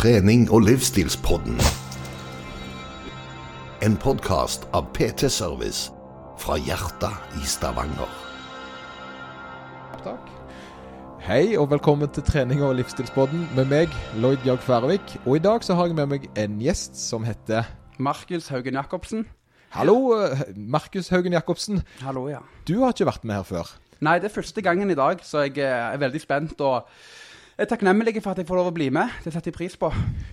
trening- og livsstilspodden. En podkast av PT Service fra hjertet i Stavanger. Takk. Hei og velkommen til trening- og livsstilspodden med meg, Lloyd Bjørg Færøvik. Og i dag så har jeg med meg en gjest som heter Markus Haugen Jacobsen. Hallo, eh, Markus Haugen Jacobsen. Hallo, ja. Du har ikke vært med her før. Nei, det er første gangen i dag, så jeg eh, er veldig spent og er takknemlig for at jeg får lov å bli med. Det setter jeg pris på.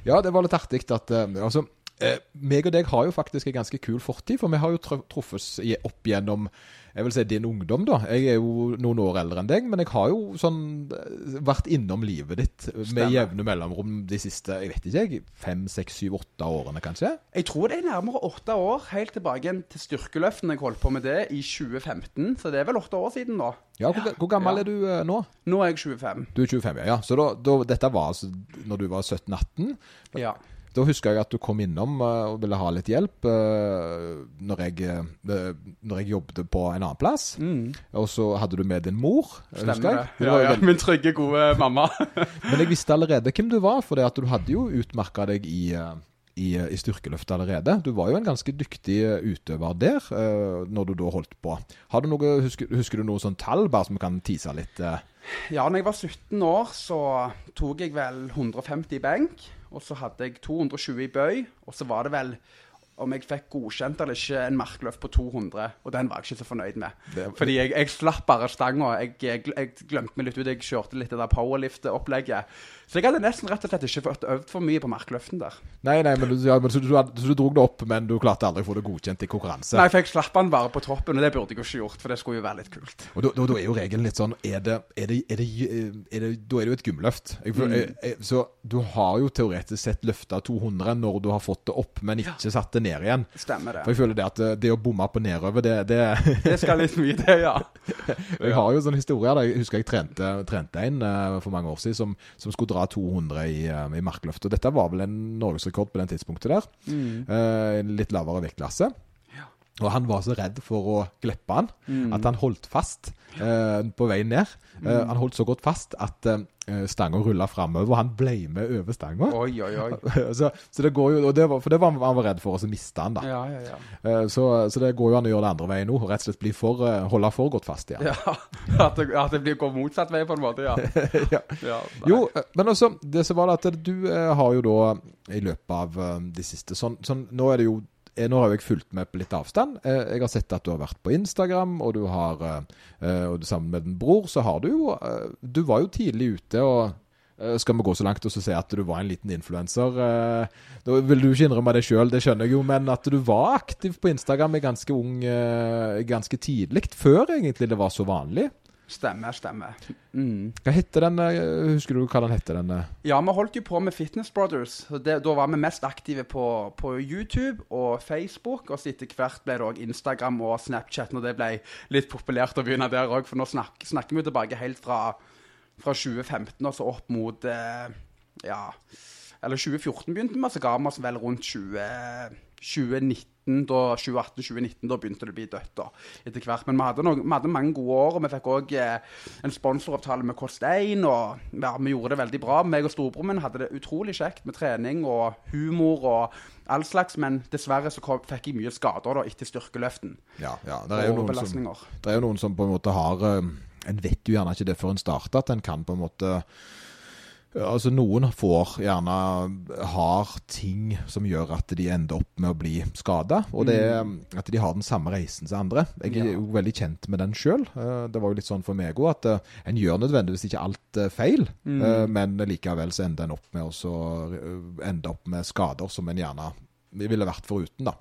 Ja, det var litt artig at eh, altså, eh, meg og deg har jo faktisk en ganske kul fortid, for vi har jo tr- truffes opp gjennom jeg vil si din ungdom, da. Jeg er jo noen år eldre enn deg, men jeg har jo sånn eh, vært innom livet ditt med Stemmer. jevne mellomrom de siste jeg vet ikke, jeg, fem, seks, syv, åtte årene, kanskje? Jeg tror det er nærmere åtte år, helt tilbake til styrkeløften. Jeg holdt på med det i 2015, så det er vel åtte år siden da. Ja, Hvor, hvor gammel Ja. er du eh, nå? Nå er jeg 25. Du er 25, ja. ja. Så da, da, dette var altså når du var 17-18. Ja. Da husker jeg at du kom innom eh, og ville ha litt hjelp uh, når, jeg, eh, når jeg jobbet på en annen plass. Og så hadde du med din mor, eh, Mm. Stemmer det. Ja, ja. veldig- Min trygge, gode mamma. Men jeg visste allerede hvem du var, for du hadde jo utmerka deg i, eh, i, i styrkeløftet allerede. Du var jo en ganske dyktig eh, utøver der, eh, når du da holdt på. Har du noe, husker, husker du noe sånn tall, bare som vi kan tease litt? eh? Ja, når jeg var 17 år, så tok jeg vel 150 i benk. Og så hadde jeg 220 i bøy. Og så var det vel, om jeg fikk godkjent eller ikke, en markløft på 200. Og den var jeg ikke så fornøyd med. Det- Fordi jeg, jeg slapp bare stanga. Jeg, jeg, jeg glemte meg litt ut. Jeg kjørte litt det der powerlift-opplegget. Så jeg hadde nesten rett og slett ikke fått øvd for mye på markløften der. Nei, nei, men, du, ja, men så, du, du, du dro det opp, men du klarte aldri å få det godkjent i konkurranse? Nei, for jeg slapp den bare på toppen, og det burde jeg jo ikke gjort, for det skulle jo være litt kult. Og da, er jo regelen litt sånn er det, er det, er det, Da er det jo et gymløft. Jeg, så du har jo teoretisk sett løfta 200 når du har fått det opp, men ikke satt det ned igjen. Stemmer det. For jeg føler det at eh, det å bomme på nedover, det, det Det skal litt mye til, ja. Jeg har jo sånn historier. Der jeg husker jeg trente, trente en eh, for mange år siden som, som skulle dra 200 i, uh, i markløft. Og dette var vel en norgesrekord på den tidspunktet der. Mm. en litt lavere vektklasse. Og han var så redd for å glippe han, at han holdt fast eh, på veien ned. Uh, han holdt så godt fast at eh, stanga rulla framover, og han ble med over stanga. Så, så det går jo, og det var, For det var han var redd for, og så mista han, da. Ja, ja, ja. Eh, så, så det går jo an å gjøre det andre veien nå. Rett og slett bli for, eh, holde for godt fast igjen. Ja, at det, at det blir går motsatt vei på en måte, ja. Ja. ja. Jo, eh, men også, det som var det at du eh, har jo da i løpet av eh, de siste sånn, sånn, Nå er det jo eh, nå har jeg fulgt med på litt avstand. Eh, Jeg har sett at du har vært på Instagram, og du har eh, eh, og sammen med din bror, så har du jo eh, Du var jo tidlig ute og eh, skal vi gå så langt og så si at du var en liten influenser? eh, Da vil du ikke innrømme det sjøl, det skjønner jeg jo, men at du var aktiv på Instagram ganske ung eh, Ganske tidlig, før egentlig det var så vanlig. Stemmer, stemmer. Mm. Hva heter den? eh, Husker du hva den heter? den? eh? Ja, vi holdt jo på med Fitness Brothers. Så det, da var vi mest aktive på, på YouTube og Facebook. Og så etter hvert ble det òg Instagram og Snapchat når det ble litt populært å begynne der òg. For nå snak, snakker vi tilbake helt fra, fra 2015 og så opp mot eh, Ja, eller 2014 begynte vi, så ga vi oss vel rundt 20, 2019, da 2018-2019. Da begynte det å bli dødt da, etter hvert. Men vi hadde, noen, vi hadde mange gode år, og vi fikk òg eh, en sponsoravtale med Kostein. Og ja, vi gjorde det veldig bra. Meg og storebroren min hadde det utrolig kjekt med trening og humor og all slags, men dessverre så kom, fikk jeg mye skader da etter styrkeløften. Ja, ja. Det er jo noen som, det er jo noen som på en måte har eh, En vet jo gjerne ikke det før en starter, at en kan på en måte Altså Noen får gjerne har ting som gjør at de ender opp med å bli skada. Og det er at de har den samme reisen som andre. Jeg er Mm. Jo veldig kjent med den sjøl. Det var jo litt sånn for meg òg at eh, en gjør nødvendigvis ikke alt eh, feil, Mm. eh, men likevel så ender en opp med å så, eh, ende opp med skader som en gjerne ville vært foruten. da.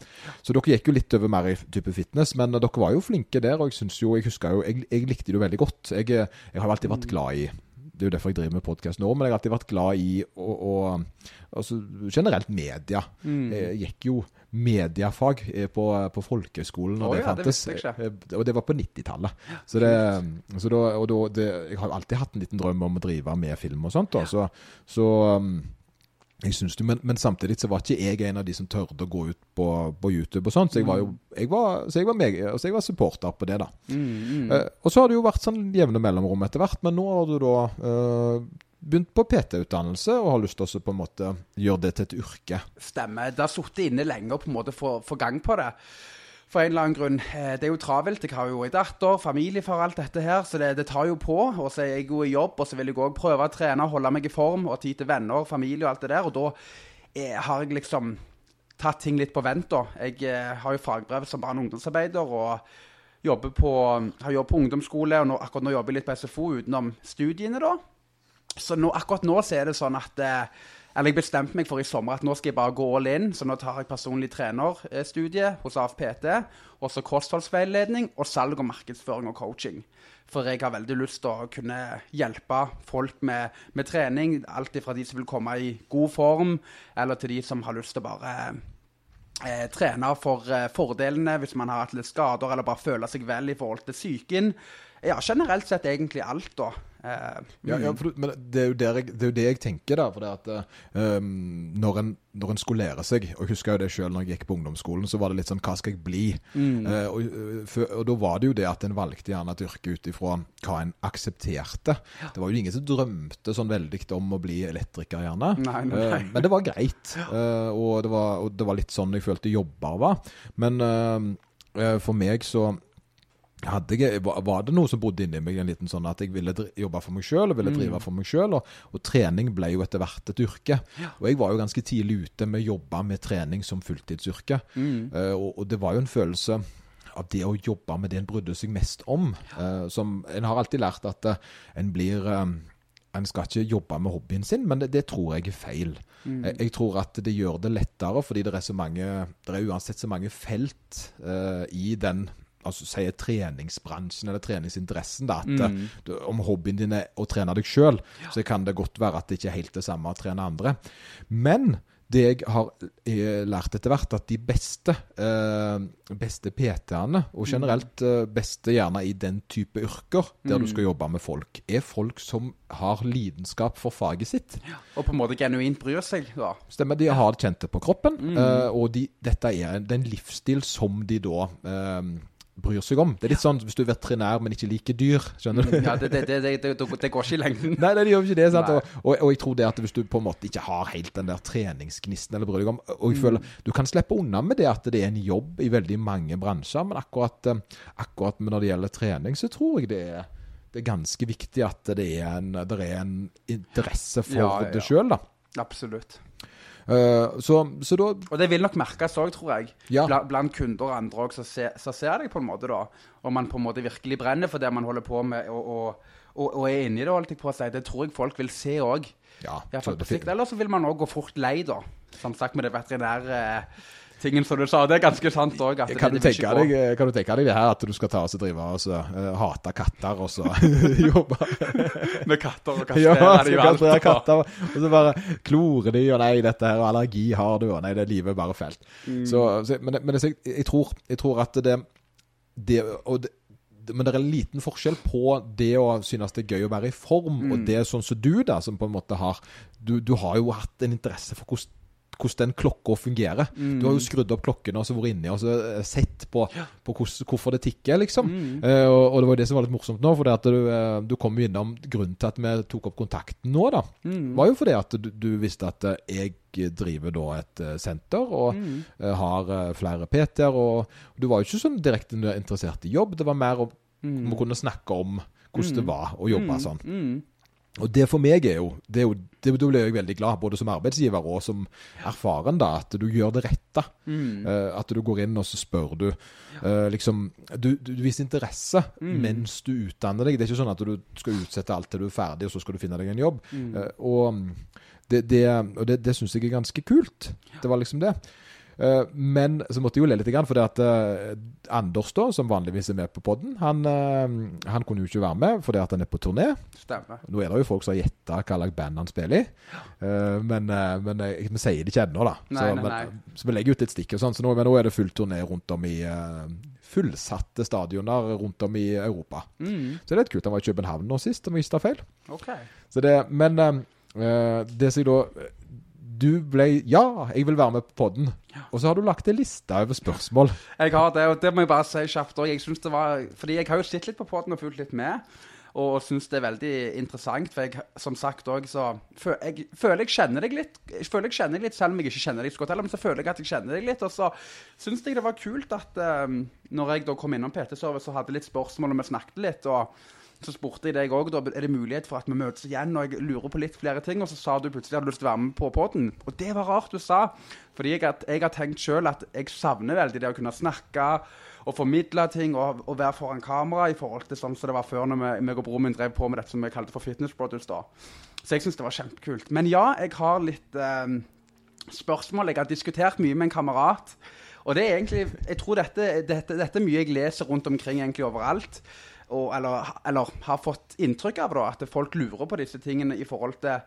Så dere gikk jo litt over mer i type fitness, men dere var jo flinke der. Og jeg synes jo, jeg husker jo, jeg, jeg likte det jo veldig godt. Jeg, eh, jeg har alltid vært glad i Det er jo derfor jeg driver med podkast nå, men jeg har alltid vært glad i å, å altså, Generelt media. Jeg gikk jo mediefag eh, på, på folkehøgskolen da oh, det ja, fantes. ikke. Eh, Og det var på 90-tallet. Så, det, så da, og da, det, jeg har alltid hatt en liten drøm om å drive med film og sånt. Da. Så, så um, det, men, men samtidig så var ikke jeg en av de som tørde å gå ut på, på YouTube og sånt. Så jeg var jo jeg var, så jeg var, meg, så jeg var supporter på det, da. Mm, Eh, og så har det jo vært sånn jevne mellomrom etter hvert, men nå har du da uh, begynt på PT-utdannelse og har lyst til å på en måte gjøre det til et yrke. Stemmer. Det har sittet inne lenger på en måte få, få gang på det. For en eller annen grunn. Eh, Det er jo travelt. Jeg har jo en datter, familie for alt dette her, så det, det tar jo på. Og så er jeg jo i jobb, og så vil jeg òg prøve å trene, holde meg i form, og ha tid til venner, familie og alt det der. Og da eh, har jeg liksom tatt ting litt på vent, da. Jeg eh, har jo fagbrev som barne- og ungdomsarbeider og jobber på, har jobb på ungdomsskole, og nå, akkurat nå jobber jeg litt på SFO utenom studiene, da. Så nå, akkurat nå så er det sånn at eh, Eller jeg bestemte meg for i sommer at nå skal jeg bare gå all in. Så nå tar jeg personlig trenerstudie hos AFPT. Og så kostholdsveiledning og salg og markedsføring og coaching. For jeg har veldig lyst til å kunne hjelpe folk med, med trening. Alt fra de som vil komme i god form, eller til de som har lyst til å bare eh, trene for eh, fordelene hvis man har hatt litt skader eller bare føler seg vel i forhold til psyken. Ja, generelt sett egentlig alt, da. Uh, Ja, ja, for, du- men det er, jeg, det er jo det jeg tenker, da. For det at um, når, en, når en skulle lære seg Og jeg husker jo det sjøl når jeg gikk på ungdomsskolen, så var det litt sånn Hva skal jeg bli? Eh, og, eh, og da var det jo det at en valgte gjerne et yrke ut ifra hva en aksepterte. Det var jo ingen som drømte sånn veldig om å bli elektriker, gjerne. Nei, nei, nei. Men det var greit. Og, det var, og det var litt sånn jeg følte jobber var. Men eh, eh, for meg så jeg, var det noe som bodde inni meg, en liten sånn at jeg ville jobbe for meg sjøl og ville drive for meg sjøl. Og, og trening ble jo etter hvert et yrke. Og jeg var jo ganske tidlig ute med å jobbe med trening som fulltidsyrke. Eh, og, og det var jo en følelse av det å jobbe med det en brydde seg mest om. Uh, som En har alltid lært at uh, en blir en skal ikke jobbe med hobbyen sin, men det, det tror jeg er feil. Jeg, jeg tror at det gjør det lettere, fordi det er så mange Det er uansett så mange felt i den altså sier treningsbransjen eller treningsinteressen. da, at mm. du, Om hobbyen din er å trene deg sjøl, så kan det godt være at det ikke er helt det samme å trene andre. Men det jeg har eh, lært etter hvert, at de beste, eh, beste PT-ene, og generelt eh, beste gjerne i den type yrker der du skal jobbe med folk, er folk som har lidenskap for faget sitt. og på en måte genuint bryr seg, da. Stemmer, de har kjent det på kroppen, eh, og de, dette er en- det er en livsstil som de da eh, bryr seg om. Det er litt sånn hvis du er veterinær, men ikke liker dyr, skjønner du? Ja, det, det, det, det, går ikke i lengden. Nei, det gjør ikke det. sant? Og, og, og jeg tror det at hvis du på en måte ikke har helt den der treningsgnisten eller bryr deg om Og Mm. jeg føler Du kan slippe unna med det at det er en jobb i veldig mange bransjer, men akkurat, eh, akkurat når det gjelder trening, så tror jeg det er det er ganske viktig at det er en, det er en interesse for Ja, ja. det sjøl. Absolutt. Eh, så, så da Og det vil nok merkes òg, tror jeg. Ja. Bla, blant kunder og andre òg, så, ser deg på en måte, da. Om man på en måte virkelig brenner for det man holder på med, og, og, og, og er inni det, holdt jeg på å si. Det tror jeg folk vil se òg. Ja. Eller så vil man òg gå fort lei, da. Som sagt med det veterinære-tingen som du sa. Det er ganske sant òg. Kan du, tenke deg, eh, kan du tenke deg det her at du skal ta oss og drive og så, eh, hate katter og så jobbe med katter og kastrere ja, de og alt. og- katter, og så bare klore de, og nei, dette her, og allergi har du, og nei, det livet er bare felt. Så, så, men men jeg, jeg, tror, jeg tror at det, det, og det men det er en liten forskjell på det å synes det er gøy å være i form, og det sånn som du, da, som på en måte har Du, du har jo hatt en interesse for hvordan hvordan den klokka fungerer. Du har jo skrudd opp klokken og så vært inni og så eh, sett på, på hvordan, hvorfor det tikker, liksom. Eh, og, og det var jo det som var litt morsomt nå, for du, uh, du kom jo innom grunnen til at vi tok opp kontakten nå, da. var jo fordi at du, du visste at jeg driver da et senter og eh, har flere PT-er, og du var jo ikke sånn direkte interessert i jobb, det var mer om, om å kunne snakke om hvordan det var å jobbe sånn. Mm. Og det for meg er jo, det er jo det, Da blir jeg veldig glad, både som arbeidsgiver og som erfaren, da, at du gjør det rette. Eh, at du går inn og så spør du Uh, liksom Du, du, viser interesse mens du utdanner deg. Det er ikke sånn at du skal utsette alt til du er ferdig, og så skal du finne deg en jobb. Eh, og det, det, og det, det syns jeg er ganske kult. Det var liksom det. Eh, men så måtte jeg jo le litt, for det at eh, Anders, da, som vanligvis er med på podden, han, eh, han kunne jo ikke være med fordi at han er på turné. Stemmer. Nå er det jo folk som har gjetta hva slags band han spiller i, men, men vi sier det ikke ennå, da. Nei, så, nei, men, nei. så vi legger ut et stikk og sånn. Så nå, men nå er det full turné rundt om i fullsatte stadioner rundt om i Europa. Mm. Så det er litt kult. Han var i København nå sist, om jeg ikke tar feil. Okay. Så det, men det som jeg da Du ble Ja, jeg vil være med på podden. Og så har du lagt en liste over spørsmål. Jeg har det, og det må jeg bare si kjapt òg. Fordi jeg har jo sett litt på podden og fulgt litt med. og syns det er veldig interessant. For jeg, som sagt òg, så Jeg føler jeg kjenner deg litt, jeg føler jeg kjenner deg litt, selv om jeg ikke kjenner deg så godt heller. Men så føler jeg at jeg kjenner deg litt. Og så syns jeg det var kult at um, når jeg da kom innom PT-service og hadde litt spørsmål, og vi snakket litt, og så spurte jeg deg òg, er det mulighet for at vi møtes igjen, og jeg lurer på litt flere ting. Og så sa du plutselig at du hadde lyst til å være med på poden. Og det var rart du sa. Fordi jeg, jeg har tenkt sjøl at jeg savner veldig det å kunne snakke og formidle ting og, og være foran kamera i forhold til sånn som det var før når vi, meg og broren min drev på med dette som vi kalte for Fitness Brothers. da. Så jeg syns det var kjempekult. Men ja, jeg har litt eh, spørsmål. Jeg har diskutert mye med en kamerat. Og det er egentlig, jeg tror dette, dette, dette er mye jeg leser rundt omkring egentlig overalt. Og, eller, eller har fått inntrykk av da, at folk lurer på disse tingene i forhold til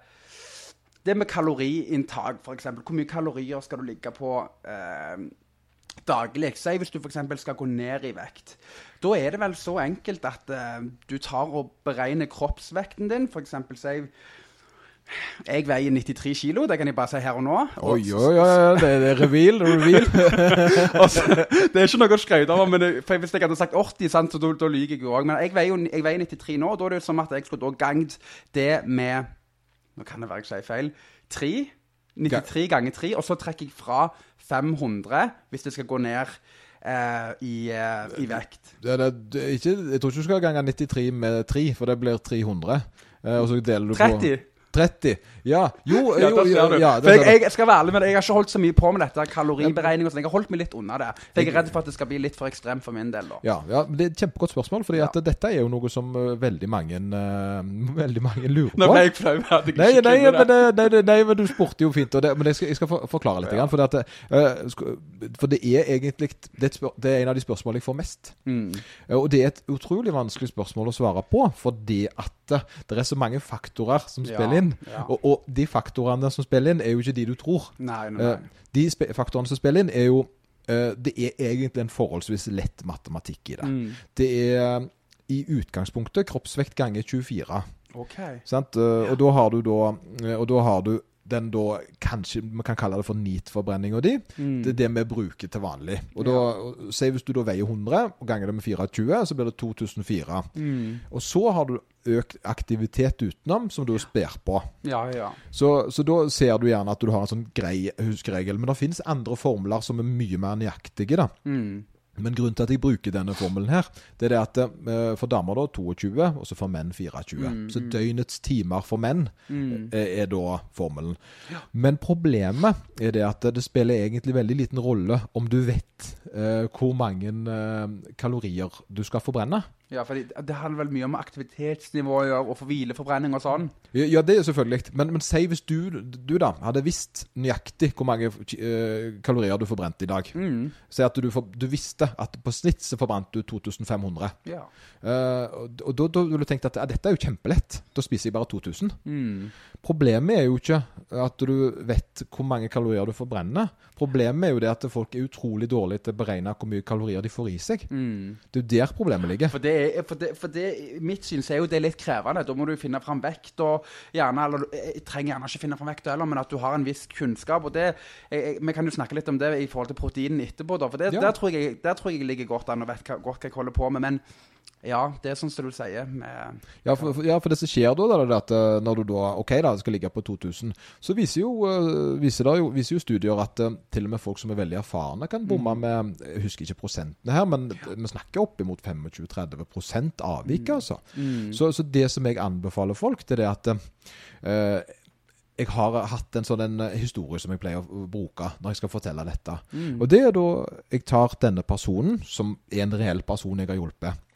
det med kaloriinntak, f.eks. Hvor mye kalorier skal du ligge på eh, daglig? Si hvis du f.eks. skal gå ned i vekt. Da er det vel så enkelt at eh, du tar og beregner kroppsvekten din. F.eks. si jeg veier 93 kilo, det kan jeg bare si her og nå. Oi, oi, oi, det, det er reveal, reveal. Altså, det er ikke noe å skryte av, men hvis jeg hadde sagt 80, sant, så da, da lyver jeg jo òg. Men jeg veier, jo- jeg veier 93 nå, og da er det jo som at jeg skulle da ganget det med Nå kan det være jeg sier feil. 3. 93 ganger 3, og så trekker jeg fra 500 hvis det skal gå ned Uh, i, uh, i vekt. Det, det, det, ikke, jeg tror ikke du skal gange 93 med 3, for det blir 300. Uh, og så deler du 30. på 30. Ja. Jo, jo, jo, jo, ja, for det jeg, jeg skal være ærlig med det, jeg har ikke holdt så mye på med dette kaloriberegning og sånn. Jeg har holdt meg litt unna det. For jeg er redd for at det skal bli litt for ekstremt for min del, da. Ja, ja, det er et kjempegodt spørsmål, fordi Ja. at dette er jo noe som eh, veldig mange uh, Veldig mange lurer Nå på. ble jeg flau. Nei, nei, men, det, nei, nei, men du spurte jo fint. Og det, men jeg skal, jeg skal for, forklare litt. Grann, for, det at, uh, for det er egentlig det er, spør, det er en av de spørsmålene jeg får mest. Mm. Eh, Og det er et utrolig vanskelig spørsmål å svare på, fordi at eh, det er så mange faktorer som spiller inn. Ja. Og, og de faktorene som spiller inn, er jo ikke de du tror. Nei, nei, nei. Eh, De faktorene som spiller inn, er jo eh, Det er egentlig en forholdsvis lett matematikk i det. Mm. Det er i utgangspunktet kroppsvekt ganger 24. Okay. Sant? Eh, Og da har du da Og da har du den da Kanskje vi kan kalle det for NEAT-forbrenninga di. Mm. Det er det vi bruker til vanlig. Og da, ja. Si hvis du da veier 100 og ganger det med 24, så blir det 2004. Mm. Og så har du økt aktivitet utenom, som du sper på. Ja, ja. Så, så da ser du gjerne at du har en sånn grei huskeregel. Men det finnes andre formler som er mye mer nøyaktige. da. Mm. Men grunnen til at jeg bruker denne formelen her, det er det at eh, for damer da 22, og så for menn 24. Mm, Så døgnets timer for menn Mm. eh, er da formelen. Men problemet er det at det spiller egentlig veldig liten rolle om du vet eh, hvor mange eh, kalorier du skal forbrenne. Ja, for det, handler vel mye om aktivitetsnivå og for hvileforbrenning og sånn. Ja, det er selvfølgelig. Men, men si hvis du, du da hadde visst nøyaktig hvor mange eh, kalorier du forbrente i dag. Mm. Si at du, du visste at på snitt så forbrant du 2500. Ja. Uh, og da, da ville du tenkt at ja, dette er jo kjempelett. Da spiser jeg bare 2000. Mm. Problemet er jo ikke at du vet hvor mange kalorier du forbrenner. Problemet er jo det at folk er utrolig dårlige til å beregne hvor mye kalorier de får i seg. Mm. Det er jo der problemet ligger. For, det, er- for, det, for det, mitt syn så er jo det litt krevende. Da må du finne fram vekt, og gjerne, eller du- jeg trenger gjerne ikke finne fram vekt heller, men at du har en viss kunnskap. og det, jeg, Vi kan jo snakke litt om det i forhold til proteinen etterpå, da, for det, Ja. der, tror jeg, der tror jeg jeg ligger godt an og vet hva, godt hva jeg holder på med. Men ja, det er sånn som du sier. Med, Ja, for, for, ja, for det som skjer da, er at eh, når du da ok da, skal ligge på 2000, så viser jo, eh, viser jo, viser jo studier at eh, til og med folk som er veldig erfarne, kan bomme med Jeg husker ikke prosentene her, men vi snakker oppimot 25-30 avvik, altså. mm. Så, så det som jeg anbefaler folk, det er det at uh, jeg har hatt en sånn en historie som jeg pleier å bruke når jeg skal fortelle dette. Mm. Og det er da jeg tar denne personen, som er en reell person jeg har hjulpet.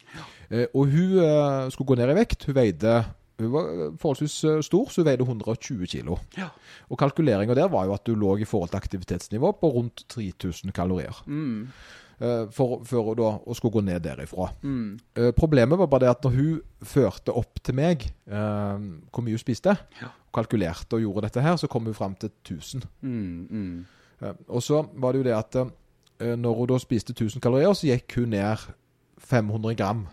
Eh, og hun eh, skulle gå ned i vekt. Hun veide hun var eh, forholdsvis stor, så hun veide 120 kilo. Ja. Og kalkuleringa der var jo at du lå i forhold til aktivitetsnivå på rundt 3000 kalorier. Mm. For, for da å skulle gå ned derifra. Mm. Problemet var bare det at når hun førte opp til meg eh, hvor mye hun spiste, Ja. kalkulerte og gjorde dette her, så kom hun fram til 1000. Mm. Mm. Og så var det jo det at når hun da spiste 1000 kalorier, så gikk hun ned 500 gram.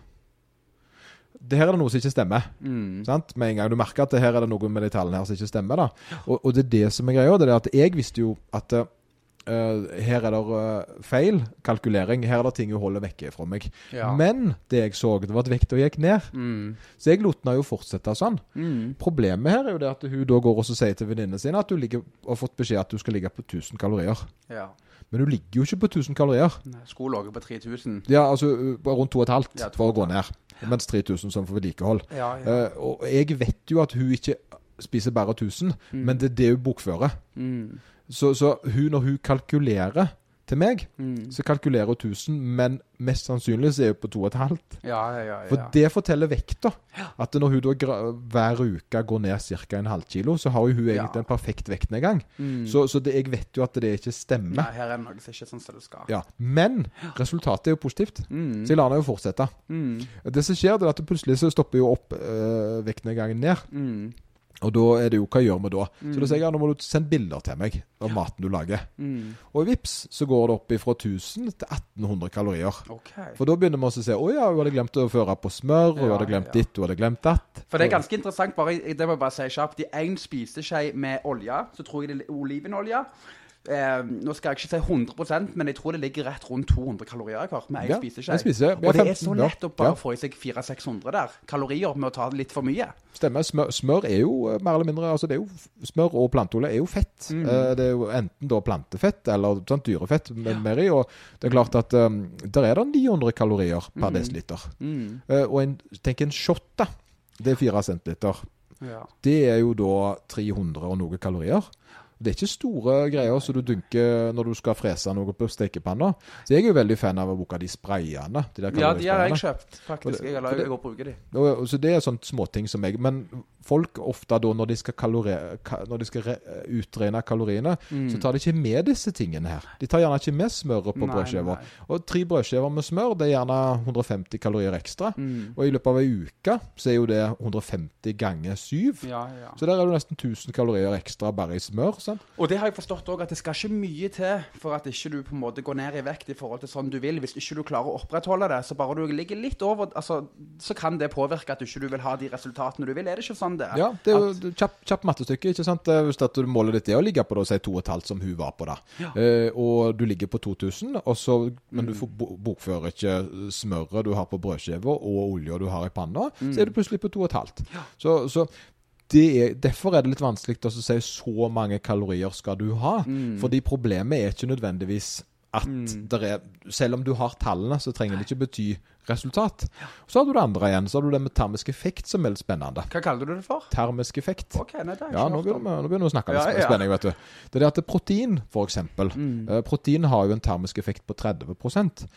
Det her er det noe som ikke stemmer. Mm. Sant? Med en gang du merker at det her er det noe med de tallene her som ikke stemmer. da. Og, og det er det som er greia. Det er at jeg visste jo at eh, her er det uh, feil kalkulering. Her er det ting hun holder vekke fra meg. Ja. Men det jeg så, det var at vekta gikk ned. Mm. Så jeg lot henne jo fortsette sånn. Mm. Problemet her er jo det at hun da går og sier til venninnene sine at hun ligger, har fått beskjed at hun skal ligge på 1000 kalorier. Ja. Men hun ligger jo ikke på 1000 kalorier. Nei, Skulle ligget på 3000. Ja, altså uh, rundt 2500 Ja, for å gå ned. Mens 3000 som for vedlikehold. Ja, ja. Eh, og jeg vet jo at hun ikke spiser bare 1000, men det er det hun bokfører. Mm. Så, så hun, når hun kalkulerer til meg, Mm. så kalkulerer hun 1000, men mest sannsynlig så er hun på 2500. Ja, ja, ja. For det forteller vekta. At når hun da hver uke går ned ca. en halv kilo, så har hun egentlig en perfekt vektnedgang. Mm. Så, så det, jeg vet jo at det ikke stemmer. Nei, her er noe som ikke er sånn som det skal. Ja, Men resultatet er jo positivt. Mm. Så jeg lar henne jo fortsette. Mm. Det som skjer, det er at plutselig så stopper jo opp øh, vektnedgangen ned. Mm. Og da er det jo hva gjør vi da? Så da sier jeg ja, nå må du sende bilder til meg av maten du lager. Mm. Og vips, så går det opp fra 1000 til 1800 kalorier. Okay. For da begynner vi å se å ja, hun hadde glemt å føre på smør, hun Ja, hadde glemt ja. ditt, hun hadde glemt datt. For det er ganske interessant, bare, det må jeg bare si kjapt. I én spiseskje med olje, så tror jeg det er olivenolje. Eh, nå skal jeg ikke si 100% men jeg tror det ligger rett rundt 200 kalorier hver med én Ja, spiseskje. en har Og det er så lett å bare Ja. få i seg 400-600 der kalorier med å ta litt for mye. Stemmer. Smør, smør er jo eh, mer eller mindre altså det er jo, Smør og planteolje er jo fett. Mm. Eh, det er jo enten da plantefett eller sånn, dyrefett med mer i. Og det er klart at um, der er det 900 kalorier per desiliter. Mm. Eh, og en, tenk en shot, da. Det er 4 centiliter. Ja. Det er jo da 300 og noe kalorier. Det er ikke store greier som du dunker når du skal frese noe på stekepanna. Så jeg er jo veldig fan av å bruke de sprayene. De ja, de har jeg kjøpt, faktisk. Det- Jeg har laget det- og bruker de. Og, og, så det er sånne småting som jeg Men folk ofte da, når de skal, kalore, når de skal re, utregne kaloriene, så tar de ikke med disse tingene her. De tar gjerne ikke med smøret på brødskiva. Og tre brødskiver med smør, det er gjerne 150 kalorier ekstra. Mm. Og i løpet av ei uke så er jo det 150 ganger 7. Ja, ja. Så der er det nesten 1000 kalorier ekstra bare i smør. sant? Og det har jeg forstått òg, at det skal ikke mye til for at ikke du på en måte går ned i vekt i forhold til sånn du vil. Hvis ikke du klarer å opprettholde det, så bare du ligger litt over, altså, så kan det påvirke at du ikke vil ha de resultatene du vil. Er det ikke sånn det er? Ja, det er jo kjapt kjapp mattestykke. ikke sant? Hvis at du målet ditt er å ligge på da, si 2,5 som hun var på, da. Eh, og du ligger på 2000, og så, men du får bokfører ikke smøret du har på brødskiva og olja du har i panna, så er du plutselig på 2,5. Så, så det er, derfor er det litt vanskelig å si så mange kalorier skal du ha. Fordi problemet er ikke nødvendigvis at der er, selv om du har tallene, så trenger det ikke bety resultat. Så har du det andre igjen. Så har du det med termisk effekt, som er litt spennende. Hva kaller du det for? Termisk effekt. Ok, nei, Ja, nå begynner, vi, å snakke litt Ja, ja. spenning, vet du. Det er det at protein, eksempel. Mm. eh, Protein har jo en termisk effekt på 30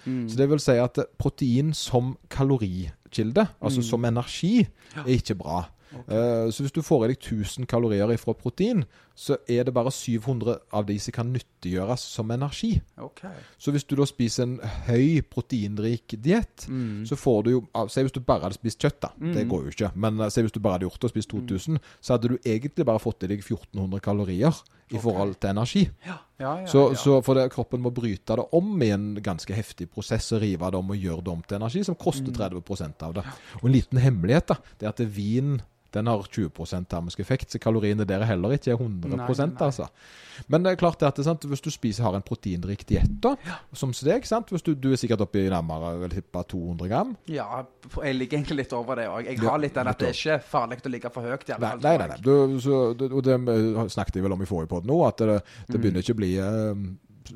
Mm. Så det vil si at protein som kalorikilde, altså Mm. som energi, er ikke bra. Okay. Så hvis du får i deg 1000 kalorier fra protein, så er det bare 700 av de som kan nyttiggjøres som energi. Okay. Så hvis du da spiser en høy proteinrik diett, Mm. så får du jo Si hvis du bare hadde spist kjøtt, da. Det går jo ikke. Men eh, si hvis du bare hadde gjort det og spist 2000, så hadde du egentlig bare fått i deg 1400 kalorier i forhold til energi. Ja, ja, ja. Så, så for det, kroppen må bryte det om i en ganske heftig prosess og rive det om og gjøre det om til energi, som koster Mm. 30% av det. Og en liten hemmelighet, da, det er at vin den har 20 termisk effekt, så kaloriene der er heller ikke 100 Nei, altså. Men det er klart at det, sant, hvis du spiser, har en proteinrik diett, da, som deg, du, du er sikkert oppe i nærmere tippa 200 gram. Ja, jeg ligger egentlig litt over det òg. Jeg har litt den at det er ikke farlig å ligge for høyt. Nei, nei, nei. nei. Du, så, og det snakket jeg vel om i forrige podkast nå, at det, Mm. det begynner ikke å bli eh,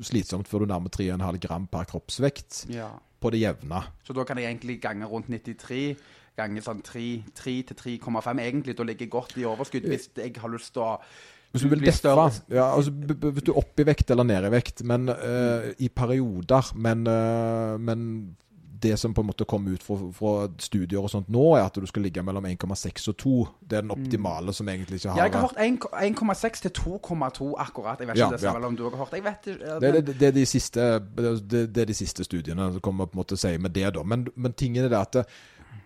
slitsomt før du nærmer 3,5 gram per kroppsvekt Ja. på det jevne. Så da kan jeg egentlig gange rundt 93 ganger sånn 3, 3 til 3,5 egentlig. Da ligger jeg godt i overskudd hvis jeg har lyst til å Hvis du vil deffe ja, altså, Hvis du er oppe i vekt eller ned i vekt, men uh, i perioder. Men, uh, men det som på en måte kom ut fra, fra studier og sånt nå, er at du skal ligge mellom 1,6 og 2. Det er den optimale som egentlig ikke har Ja, jeg har hørt 1,6 til 2,2 akkurat. Jeg vet ikke Ja, det ja. om du har hørt. Jeg vet ikke. Det, det, det, er de siste, det, det er de siste studiene som kommer på en måte å si med det, da. Men, men tingen er det at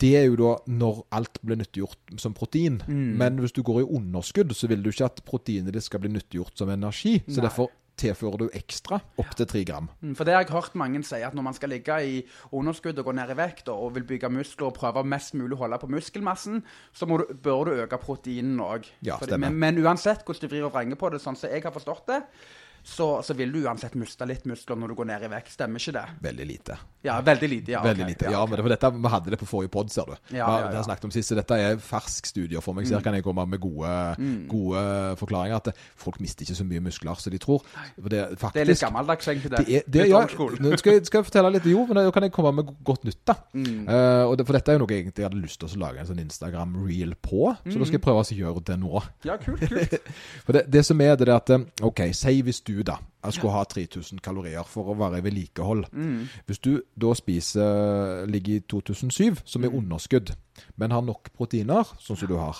det, er jo da når alt blir nyttiggjort som protein. Mm. Men hvis du går i underskudd, så vil du ikke at proteinet ditt skal bli nyttiggjort som energi. Så Nei. derfor tilfører du ekstra opp til 3 gram. Mm, For det har jeg hørt mange si, at når man skal ligge i underskudd og gå ned i vekt og, vil bygge muskler og prøve mest mulig å holde på muskelmassen, så du, bør du øke proteinen òg. Ja, men, men uansett hvordan du vrir og vrenger på det, sånn som jeg har forstått det, så, så vil du uansett miste litt muskler når du går ned i vekt. Stemmer ikke det? Veldig lite. Ja, veldig lite. Ja, Veldig ok, lite. Ja, men det for dette vi hadde det på forrige pod, ser du. Ja, ja, ja, Det har snakket om sist, så dette er fersk studie for meg. Så her kan jeg komme med gode, gode forklaringer. At folk mister ikke så mye muskler som de tror. Det, faktisk, Det er litt gammeldags, egentlig. Det, Det er, det, ja, nå skal, jeg, skal jeg fortelle litt Jo, men da kan jeg komme med godt nytt, da. Mm. Uh, for dette er jo noe jeg egentlig hadde lyst til å lage en sånn Instagram-reel på. Så da skal jeg prøve å gjøre det nå. Ja, kult, kult. For det, det som er det, er at eh, OK, si hvis du da jeg skulle ha 3000 kalorier for å være i vedlikehold. Mm. Hvis du da spiser ligger i 2007, som er Mm. underskudd, men har nok proteiner, sånn som du har,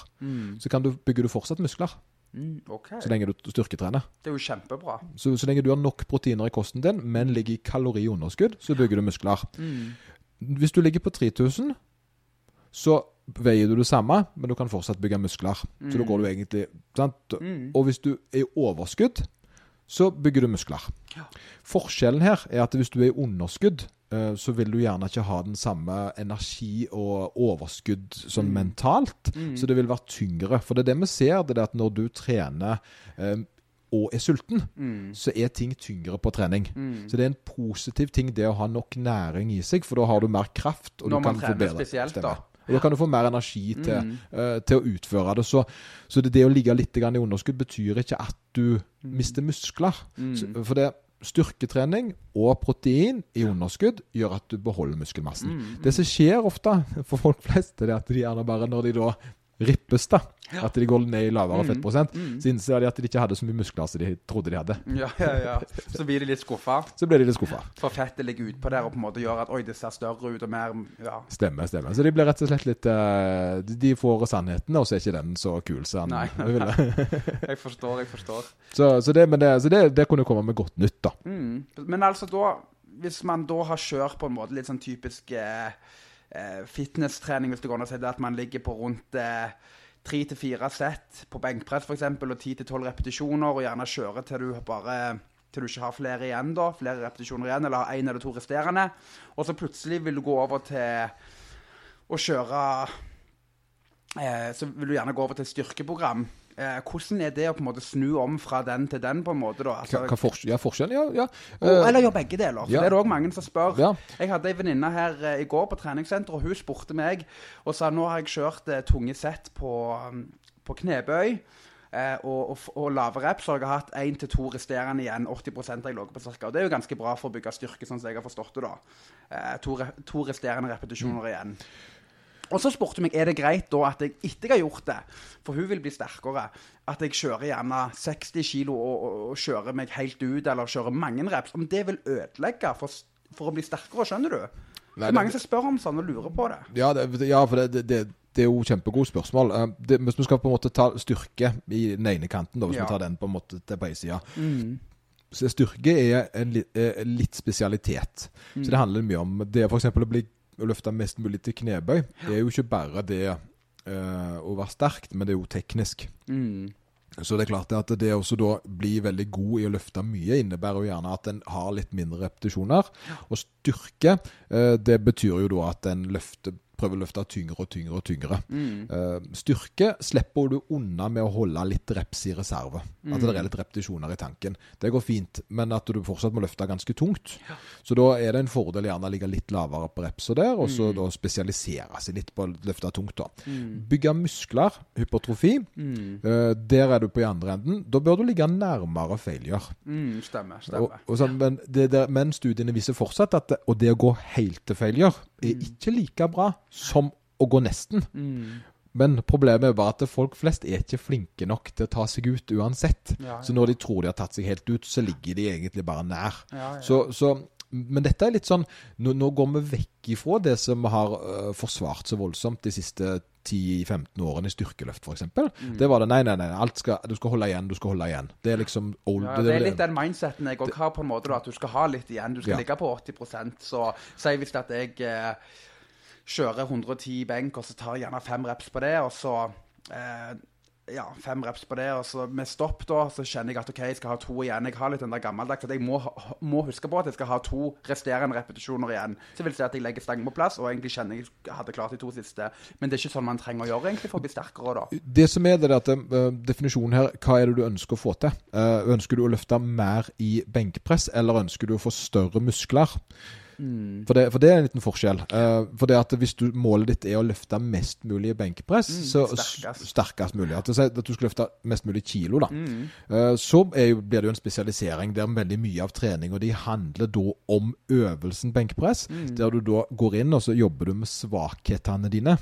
så kan du, bygger du fortsatt muskler Mm, okay. så lenge du styrketrener. Det er jo kjempebra. Så, så lenge du har nok proteiner i kosten din, men ligger i kaloriunderskudd, så bygger du muskler. Mm. Hvis du ligger på 3000, så veier du det samme, men du kan fortsatt bygge muskler. Så da går du egentlig sant? Mm. Og hvis du er i overskudd, så bygger du muskler. Ja. Forskjellen her er at hvis du er i underskudd, eh, så vil du gjerne ikke ha den samme energi og overskudd sånn mentalt. Så det vil være tyngre. For det er det vi ser, det er at når du trener eh, og er sulten, så er ting tyngre på trening. Så det er en positiv ting det å ha nok næring i seg, for da har du mer kraft. Og Når du man kan få trener spesielt, Stemmer. da. Og da kan du få mer energi til, eh, til å utføre det. Så, så det, det å ligge litt grann i underskudd betyr ikke at du mister muskler. Så, for det styrketrening og protein i underskudd gjør at du beholder muskelmassen. Det som skjer ofte for folk flest, det er at de gjerne bare når de da rippes, da, at de går ned i lavere fettprosent, så innser de at de ikke hadde så mye muskler som de trodde de hadde. Ja, ja, ja. Så blir de litt skuffa. Så blir de litt skuffa. For fettet ligger utpå der og på en måte gjør at oi, det ser større ut og mer Ja. Stemmer, stemmer. Så de blir rett og slett litt uh, de- får sannheten, og så er ikke den så kul som Nei. ville. Jeg forstår, jeg forstår. Så, så, det, det, så det, det kunne komme med godt nytt, da. Mm. Men altså da Hvis man da har kjørt på en måte litt sånn typisk eh, fitnesstrening, hvis det går an å si det, at man ligger på rundt eh, tre til fire sett på benkpress f.eks., og ti til tolv repetisjoner, og gjerne kjøre til du bare til du ikke har flere igjen, da, flere repetisjoner igjen, eller har én eller to resterende. Og så plutselig vil du gå over til å kjøre eh, Så vil du gjerne gå over til styrkeprogram. Eh, hvordan er det å på en måte snu om fra den til den, på en måte? da? Altså, Hva, fors ja, forskjellen? Ja, ja. og, Eh, eller gjør begge deler. For ja. Det er det òg mange som spør. Ja. Jeg hadde ei venninne her eh, i går på treningssenteret, og hun spurte meg og sa nå har jeg kjørt eh, tunge sett på, um, på knebøy. Eh, og, og, og lave reps, så har jeg hatt én til to resterende igjen. 80 har jeg ligget på cirka. Og det er jo ganske bra for å bygge styrke, sånn som jeg har forstått det. da. Eh, to, to resterende repetisjoner igjen. Og så spurte hun meg er det greit da at jeg etter jeg har gjort det, for hun vil bli sterkere, at jeg kjører gjerne 60 kilo og, og, og kjører meg helt ut, eller kjører mange reps, om det vil ødelegge for, for å bli sterkere, skjønner du? det er mange det- som spør om sånn og lurer på det. Ja, det, ja for det, det, det, er jo kjempegode spørsmål. Eh, Det, hvis vi skal på en måte ta styrke i den ene kanten, da, hvis Ja. vi tar den på en måte til på ei side Så styrke er en, li- eh, litt spesialitet. Så det handler mye om det f.eks. å bli å løfte mest mulig til knebøy. Det er jo ikke bare det uh, å være sterkt, men det er jo teknisk. Så det er klart at det også da bli veldig god i å løfte mye, innebærer jo gjerne at en har litt mindre repetisjoner. Og styrke, eh, det betyr jo da at en løfter, prøver å løfte tyngre og tyngre og tyngre. Eh, styrke slipper du unna med å holde litt reps i reserve. At det er litt repetisjoner i tanken. Det går fint, men at du fortsatt må løfte ganske tungt. Så da er det en fordel gjerne å ligge litt lavere på repset der, og så da spesialisere seg litt på å løfte tungt. da. Bygge muskler, hypertrofi. Eh, der er du på i andre enden. Da bør du ligge nærmere failure. Mm, stemmer. Og, stemmer. og så, men, det der, men studiene viser fortsatt at det, og det å gå helt til failure er ikke like bra som å gå nesten. Men problemet er bare at folk flest er ikke flinke nok til å ta seg ut uansett. Ja, ja. Så når de tror de har tatt seg helt ut, så ligger de egentlig bare nær. Ja. Så, så, men dette er litt sånn Nå, nå går vi vekk ifra det som har uh, forsvart så voldsomt de siste 10-15 årene i styrkeløft, f.eks. Mm. Det var det nei, nei, nei. Alt skal, du skal holde igjen, du skal holde igjen. Det er liksom old Ja, det er litt den mindseten jeg òg har, på en måte, da, at du skal ha litt igjen. Du skal ligge på 80% Så si hvis at jeg eh, kjører 110 benk, og så tar jeg gjerne fem reps på det, og så eh, ja, fem reps på det, og så med stopp da, så kjenner jeg at ok, jeg skal ha to igjen. Jeg har litt den der gammeldags at jeg må, må huske på at jeg skal ha to resterende repetisjoner igjen. Så vil si at jeg legger stangen på plass, og egentlig kjenner jeg hadde klart de to siste. Men det er ikke sånn man trenger å gjøre egentlig for å bli sterkere da. Det som er det, er at uh, definisjonen her, hva er det du ønsker å få til? Uh, ønsker du å løfte mer i benkpress, eller ønsker du å få større muskler? For, det, for det er en liten forskjell. Uh, for det at hvis du, målet ditt er å løfte mest mulig benkpress, mm, så sterkest. sterkest mulig. At, at du skal løfte mest mulig kilo, da. Eh, så er jo, blir det jo en spesialisering der veldig mye av treninga di handler da om øvelsen benkpress. Der du da går inn og så jobber du med svakhetene dine.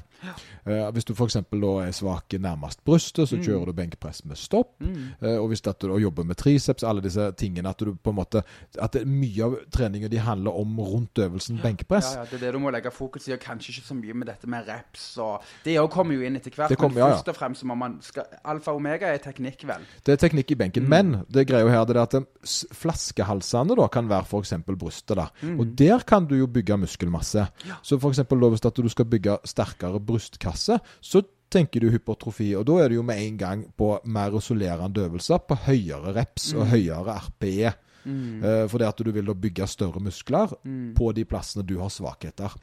Eh, hvis du f.eks. da er svak nærmest brystet, så kjører du benkpress med stopp. Eh, og hvis du da jobber med triceps, alle disse tingene At du på en måte At det, mye av treninga di handler om rundt øvelsen benkepress. Ja, ja, det er det du må legge fokus i, og kanskje ikke så mye med dette med reps. og Det òg kommer jo inn etter hvert. Kommer- men ja, ja. først og fremst må man skal, Alfa og omega er teknikk, vel. Det er teknikk i benken. Men det greia her det er at eh, flaskehalsene da kan være f.eks. brystet. da. Og der kan du jo bygge muskelmasse. Så f.eks. hvis du skal bygge sterkere brystkasse, så tenker du hypertrofi. Og da er det jo med en gang på mer isolerende øvelser, på høyere reps og høyere RPE. Eh, For det at du vil da bygge større muskler på de plassene du har svakheter.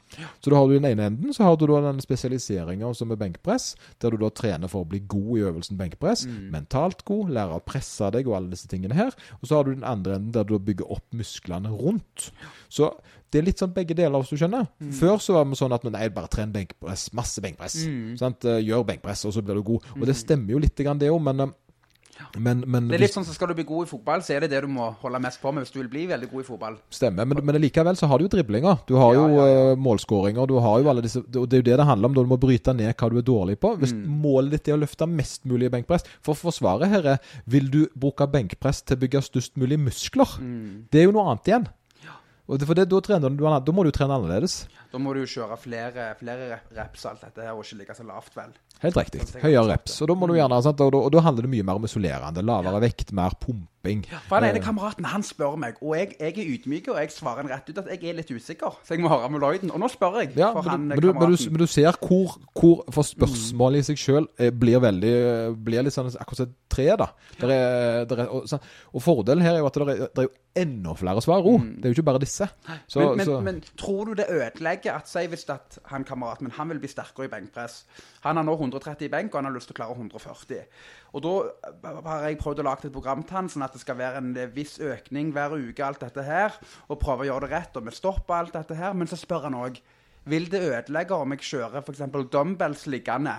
Så da har du den ene enden så har du da den spesialiseringa som er benkpress, der du da trener for å bli god i øvelsen benkpress. Mentalt god, lære å presse deg og alle disse tingene her. Og så har du den andre enden der du bygger opp musklene rundt. Så det er litt sånn begge deler, hvis du skjønner. Før så var vi sånn at nei, bare tren benkpress. Masse benkpress. Sant? Eh, Gjør benkpress, og så blir du god. Og det stemmer jo litt grann det òg, men, eh, men, men Det er litt sånn så Skal du bli god i fotball, så er det det du må holde mest på med hvis du vil bli veldig god i fotball. Stemmer, men, men likevel så har du jo driblinger. Du har Ja, jo ja, ja. eh, målskåringer, du har jo alle disse Og det er jo det det handler om. Da du må bryte ned hva du er dårlig på. Hvis Mm. målet ditt er å løfte mest mulig benkpress For forsvaret her er Vil du bruke benkpress til å bygge størst mulig muskler? Mm. Det er jo noe annet igjen. For det, da, trener du, da må du trene annerledes. Da må du jo kjøre flere, flere reps og alt dette her, og ikke ligge så lavt, vel. Helt riktig. Høyere reps. Og da må du gjerne, sant? Og, da, og da handler det mye mer om isolerende. Lavere vekt, mer pumping. For den ene kameraten han spør meg, og jeg, jeg er ydmyk, og jeg svarer han rett ut at jeg er litt usikker. Så jeg må høre med Lloyden. Og nå spør jeg Ja, for men, han men, du, men, du, men du ser hvor, hvor For spørsmålet i seg sjøl blir veldig Blir litt sånn akkurat et tre, da. Der er, der er, og, og fordelen her er jo at det er, det er jo enda flere svar òg. Det er jo ikke bare disse. Så, men, men, så, men tror du det ødelegger at Si hvis at han kameraten min han vil bli sterkere i benkpress. Han har nå 130 i benk, og han har lyst til å klare 140. Og da har jeg prøvd å lage et program til han, sånn at det skal være en viss økning hver uke, alt dette her. Og prøve å gjøre det rett, og vi stopper alt dette her. Men så spør han òg Vil det ødelegge om jeg kjører f.eks. dumbbells liggende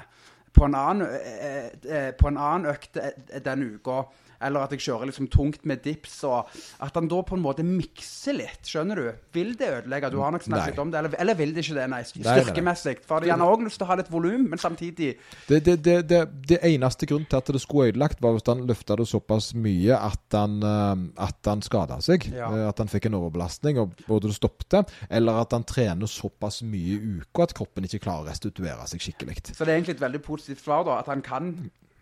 på en annen, eh, eh, på en annen økt eh, den uka? Eller at jeg kjører liksom tungt med dips, og at han da på en måte mikser litt. Skjønner du? Vil det ødelegge? Du har nok snakket Nei. om det. Eller, eller vil det ikke det? Nei, styrkemessig. For han har òg lyst til å ha litt volum, men samtidig det, det, det, det, det eneste grunnen til at det skulle ødelagt, var hvis han løfta det såpass mye at han, eh, at han skada seg. Ja. Eh, At han fikk en overbelastning, og både det stoppet, eller at han trener såpass mye i uka at kroppen ikke klarer å restituere seg skikkelig. Så det er egentlig et veldig positivt svar, da. At han kan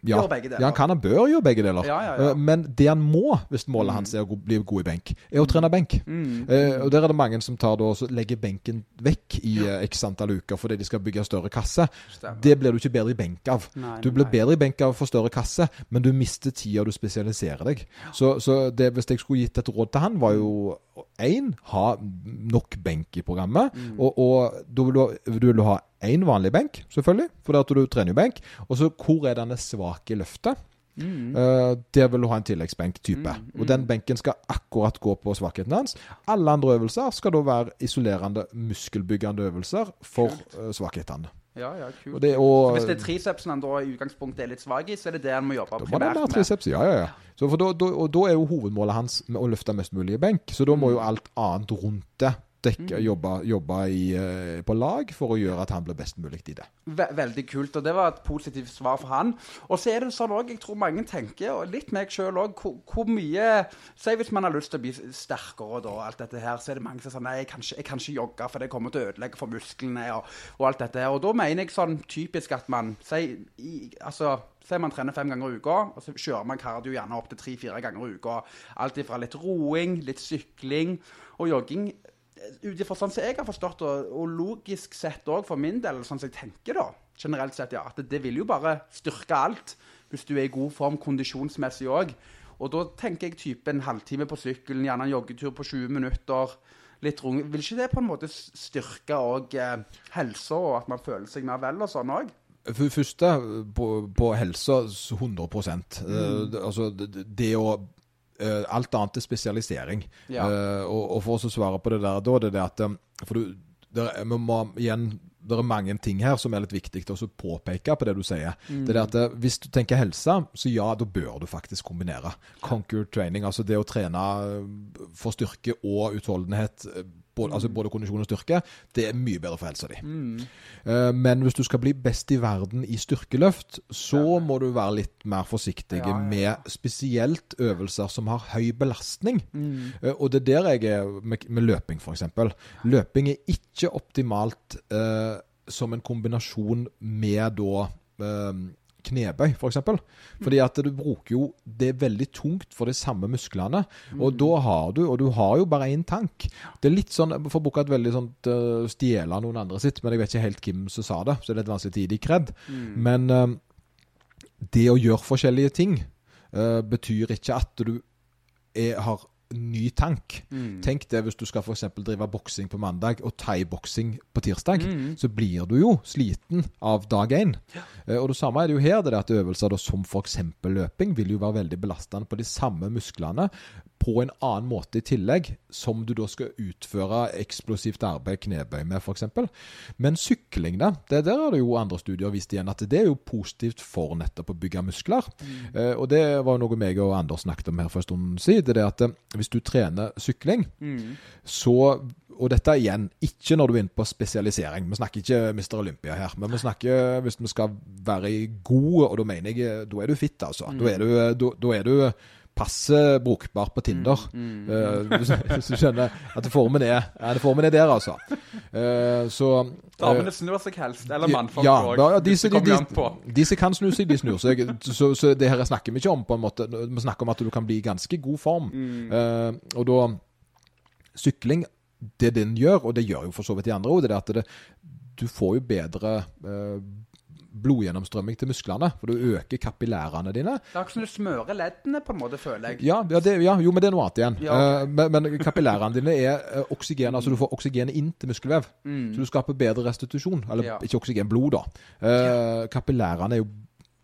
Ja, gjøre begge deler. ja, han kan og bør gjøre begge deler. Ja, ja. Eh, Men det han må, hvis målet hans er å bli god i benk, er å trene benk. Mm. Eh, og Der er det mange som tar da, legger benken vekk i eh, x antall uker fordi de skal bygge større kasse. Stemmer. Det blir du ikke bedre i benk av. Nei, Du blir nei. bedre i benk av å få større kasse, men du mister tida du spesialiserer deg. Så, så det, hvis jeg skulle gitt et råd til han, var jo én ha nok benk i programmet. Mm. Og, og da vil du, du vil ha én vanlig benk, selvfølgelig, for at du trener jo benk. Og så hvor er denne svake løftet? Mm. Uh, der vil du ha en tilleggsbenk-type. Og den benken skal akkurat gå på svakheten hans. Alle andre øvelser skal da være isolerende, muskelbyggende øvelser for uh, svakhetene. Ja, ja, kult. Og det, og, hvis det er tricepsen han da i utgangspunktet er litt svak i, så er det det han må jobbe da må være med. triceps. Ja, ja, ja. Så for da, da, og da er jo hovedmålet hans med å løfte mest mulig i benk. Så da må jo alt annet rundt det dekke, jobbe, jobbe i, eh, på lag for å gjøre at han blir best mulig i det. Ve veldig kult, og det var et positivt svar for han. Og så er det sånn òg, jeg tror mange tenker, og litt meg sjøl òg, hvor, hvor mye Si hvis man har lyst til å bli sterkere og alt dette her, så er det mange som sier nei, jeg kan ikke, jeg kan ikke jogge, for det kommer til å ødelegge for musklene og, og alt dette. Og da mener jeg sånn typisk at man si, altså Si man trener fem ganger i uka, og så kjører man kardio gjerne opp til tre-fire ganger i uka. Alt ifra litt roing, litt sykling og jogging ut ifra sånn som jeg har forstått, og, og logisk sett òg for min del, sånn som jeg tenker da, generelt sett, ja, at det, det vil jo bare styrke alt. hvis du er i god form kondisjonsmessig òg. Og da tenker jeg type en halvtime på sykkelen, gjerne en joggetur på 20 minutter. Litt rung. Vil ikke det på en måte styrke òg eh, helsa, og at man føler seg mer vel og sånn òg? For det første, på, på helsa 100 mm. uh, Altså, det, det å uh, Alt annet er spesialisering. Ja. Uh, og, og, for å svare på det der da, det er det at For du, der, vi må igjen det er mange ting her som er litt viktig å påpeke på det du sier. Mm. Det er at eh, Hvis du tenker helse, så ja, da bør du faktisk kombinere. Conquer training, altså det å trene for styrke og utholdenhet både, altså både kondisjon og styrke, det er mye bedre for helsa di. Mm. Uh, men hvis du skal bli best i verden i styrkeløft, så ja. må du være litt mer forsiktig ja, med spesielt øvelser som har høy belastning. Mm. Uh, og det er der jeg er med, med løping, f.eks. Løping er ikke optimalt uh, som en kombinasjon med da knebøy, f.eks. For eksempel. Fordi at du bruker jo Det er veldig tungt for de samme musklene. Og da har du Og du har jo bare én tank. Det er litt sånn For å bruke et veldig sånt uh, stjele noen andre sitt, men jeg vet ikke helt hvem som sa det, så det er litt vanskelig tid i kred. Mm. Men uh, det å gjøre forskjellige ting uh, betyr ikke at du er, har ny tank. Mm. Tenk det hvis du skal f.eks. drive boksing på mandag og thaiboksing på tirsdag. Mm. Så blir du jo sliten av dag én. Ja. Eh, og det samme er det jo her. det at Øvelser da, som f.eks. løping vil jo være veldig belastende på de samme musklene på en annen måte i tillegg, som du da skal utføre eksplosivt arbeid, knebøy med f.eks. Men sykling, da, det der har det jo andre studier vist igjen at det er jo positivt for nettopp å bygge muskler. Mm. Eh, og det var jo noe meg og Anders snakket om her for en stund siden. Det er at uh, hvis du trener sykling, mm. så og dette igjen, ikke når du er inne på spesialisering. Vi snakker ikke Mr. Olympia her. Men vi snakker hvis vi skal være gode, og da mener jeg da er du fit, altså. Mm. Da er du, da, da er du passe brukbart på Tinder. Mm, mm, uh, hvis du skjønner at formen er, ja, formen er der, altså. Uh, så Damene snur seg helst, eller mannfolk òg. Ja, ja, disse, de, de, de, som kan snu seg, de snur seg. Så, så, det her snakker vi ikke om, på en måte. Vi snakker om at du kan bli i ganske god form. Mm. Uh, og da Sykling, det den gjør, og det gjør jo for så vidt de andre òg, det er at det, du får jo bedre blodgjennomstrømming til musklene. For du øker kapillærene dine. Det er ikke som du smører leddene, på en måte, føler jeg. Ja, ja, det, ja jo, men det er noe annet igjen. Ja, okay. uh, men, men, kapillærene dine er uh, oksygen, altså du får oksygen inn til muskelvev. Mm. Så du skaper bedre restitusjon. Eller ikke oksygen, blod, da. Uh, kapillærene er jo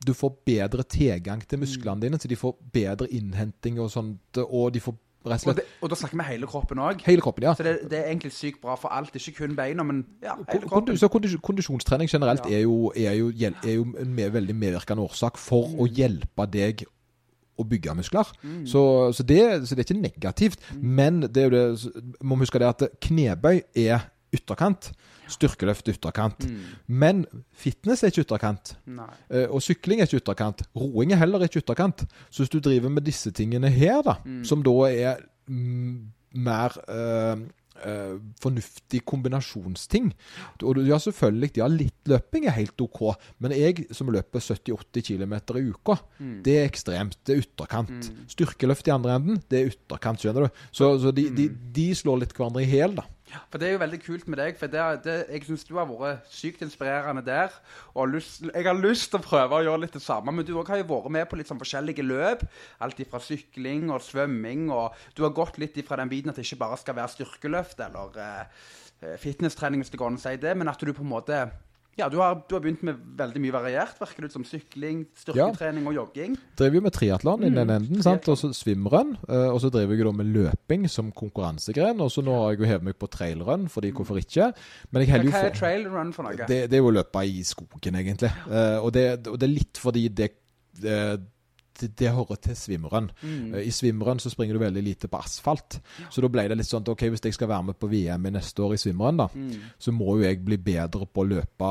du får bedre tilgang til musklene mm. dine, så de får bedre innhenting og sånt, og de får og det, og da snakker vi hele kroppen òg. Hele kroppen, ja. Så det, det, er egentlig sykt bra for alt, ikke kun beina, men ja, hele kroppen. Så kondisjonstrening generelt ja. er, jo, er, jo, er, jo, en med, veldig medvirkende årsak for mm. å hjelpe deg å bygge muskler. Mm. Så, så, det, så, det, er ikke negativt. Mm. Men det er jo det, må huske det at knebøy er ytterkant. Styrkeløft ytterkant. Mm. Men fitness er ikke ytterkant. Nei. og sykling er ikke ytterkant. Roing er heller ikke ytterkant. Så hvis du driver med disse tingene her, da, mm. som da er mm, mer øh, øh, fornuftig kombinasjonsting. Og ja, selvfølgelig, ja, litt løping er helt OK, men jeg som løper 70-80 km i uka, mm. det er ekstremt. Det er ytterkant. Mm. Styrkeløft i andre enden, det er ytterkant, skjønner du. Så, så de, mm. de, de, slår litt hverandre i hæl, da. For det er jo veldig kult med deg. For det, det, jeg syns du har vært sykt inspirerende der. Og lyst, jeg har lyst til å prøve å gjøre litt det samme. Men du har jo vært med på litt sånn forskjellige løp. Alt fra sykling og svømming. Og du har gått litt ifra den biten at det ikke bare skal være styrkeløft eller uh, fitnesstrening, hvis det går an å si det, men at du på en måte ja, du har, du har, begynt med veldig mye variert. Virker det ut som sykling, styrketrening ja. og jogging? Driver jo med triatlon i den mm, enden, sant? og så svimrun. Uh, og så driver jeg da med løping som konkurransegren. Og så nå har jeg jo hevet meg på trailrun, fordi hvorfor ikke? Men jeg Hva er trailrun for noe? Det, det, er jo å løpe i skogen, egentlig. Uh, og, det, og, det, er litt fordi det, det det, det, hører til svimmeren Mm. I svimmeren så springer du veldig lite på asfalt. Ja. Så da ble det litt sånn ok, hvis jeg skal være med på VM i neste år i svimmeren da, mm. så må jo jeg bli bedre på å løpe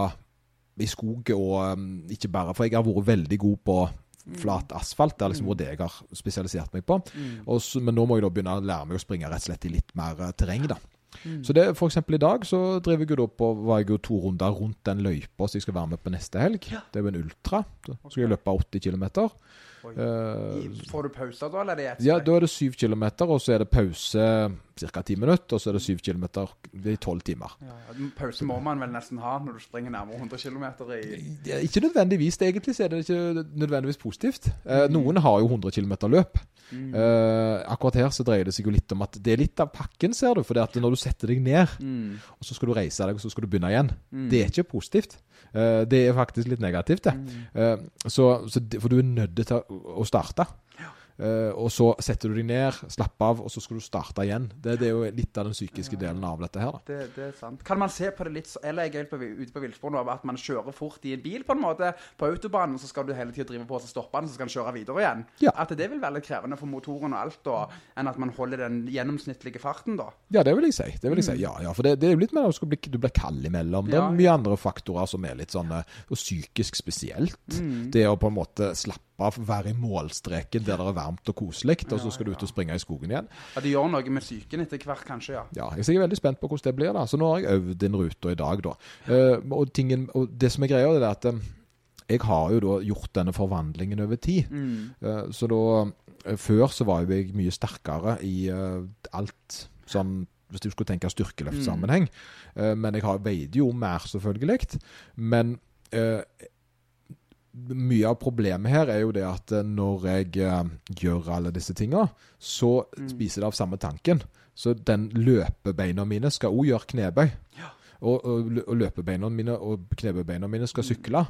i skog og um, ikke bare For jeg har vært veldig god på mm. flat asfalt. Det er liksom mm. det jeg har spesialisert meg på. Mm. Så, men nå må jeg da begynne å lære meg å springe rett og slett i litt mer uh, terreng. da. Mm. Så det, for eksempel i dag så driver jeg jo på, var jeg jo to runder rundt den løypa som jeg skal være med på neste helg. Ja. Det er jo en ultra. Så skal jeg løpe 80 km. Eh, Får du pauser da, eller er det ett ja, da er det syv kilometer, og så er det pause ca. ti minutter, og så er det syv kilometer i tolv timer. Ja, ja. Pause må man vel nesten ha når du springer nærmere 100 km i Ja, Ikke nødvendigvis. Det, Egentlig så er det ikke nødvendigvis positivt. Eh, Noen har jo 100 km løp. Mm. Uh, akkurat her så dreier det seg jo litt om at det er litt av pakken, ser du. For det at når du setter deg ned, Mm. og så skal du reise deg, og så skal du begynne igjen. Mm. Det er ikke positivt. Eh, det er faktisk litt negativt, det. Mm. Eh, så, så for du er nødt til å å starte. Eh, og så setter du deg ned, slapper av, og så skal du starte igjen. Det, det er jo litt av den psykiske delen av dette her. Det, det er sant. Kan man se på det litt så- Eller jeg er på, ute på villsporet nå, at man kjører fort i en bil på en måte på autobanen, så skal du hele tida drive på og så stoppe den, så skal den kjøre videre igjen. Ja. At det vil være litt krevende for motoren og alt, da, enn at man holder den gjennomsnittlige farten, da. Ja, det vil jeg si. Det vil jeg si. Ja, ja, for det, det er jo litt mer at du, bli, du blir kald imellom. Det er mye andre faktorer som er litt sånn og psykisk spesielt. Det å på en måte slappe av, være i målstreken der det er varmt og koselig, og så skal du ut og springe i skogen igjen. Ja, det gjør noe med psyken etter hvert, kanskje, ja. Ja, jeg er veldig spent på hvordan det blir. da. Så nå har jeg øvd inn ruta i dag, da. Eh, og, tingen, og det som er greia, det er at eh, jeg har jo da gjort denne forvandlingen over tid. Mm. Eh, så da Før så var jeg mye sterkere i alt sånn hvis du skulle tenke styrkeløftsammenheng. Eh, men jeg har veide jo mer, selvfølgelig. Men eh, mye av problemet her er jo det at eh, når jeg eh, gjør alle disse tinga, så spiser det av samme tanken. Så den løpebeina mine skal òg gjøre knebøy. Og, og, og løpebeina mine og knebøybeina mine skal sykle.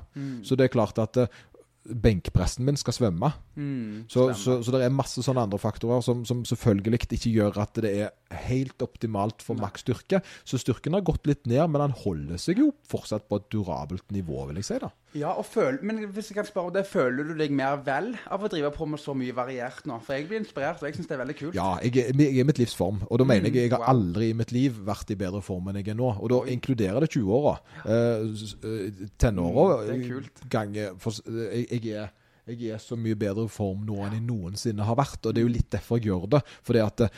Så det er klart at eh, benkpressen min skal svømme. Mm. Så, så, så det er masse sånne andre faktorer som, som selvfølgelig ikke gjør at det er helt optimalt for maks styrke. Så styrken har gått litt ned, men han holder seg jo fortsatt på et durabelt nivå, vil jeg si. da. Ja, og føl men hvis jeg kan spørre om det, føler du deg mer vel av å drive på med så mye variert nå? For jeg blir inspirert, og jeg syns det er veldig kult. Ja, jeg, er- jeg er i mitt livs form, og da mener jeg jeg har aldri i mitt liv vært i bedre form enn jeg er nå. Og da inkluderer det 20-åra. Eh, eh, Tenåra Mm, er ganger for, jeg, jeg er jeg er så mye bedre form nå enn jeg noensinne har vært, og det er jo litt derfor jeg gjør det. Fordi at eh,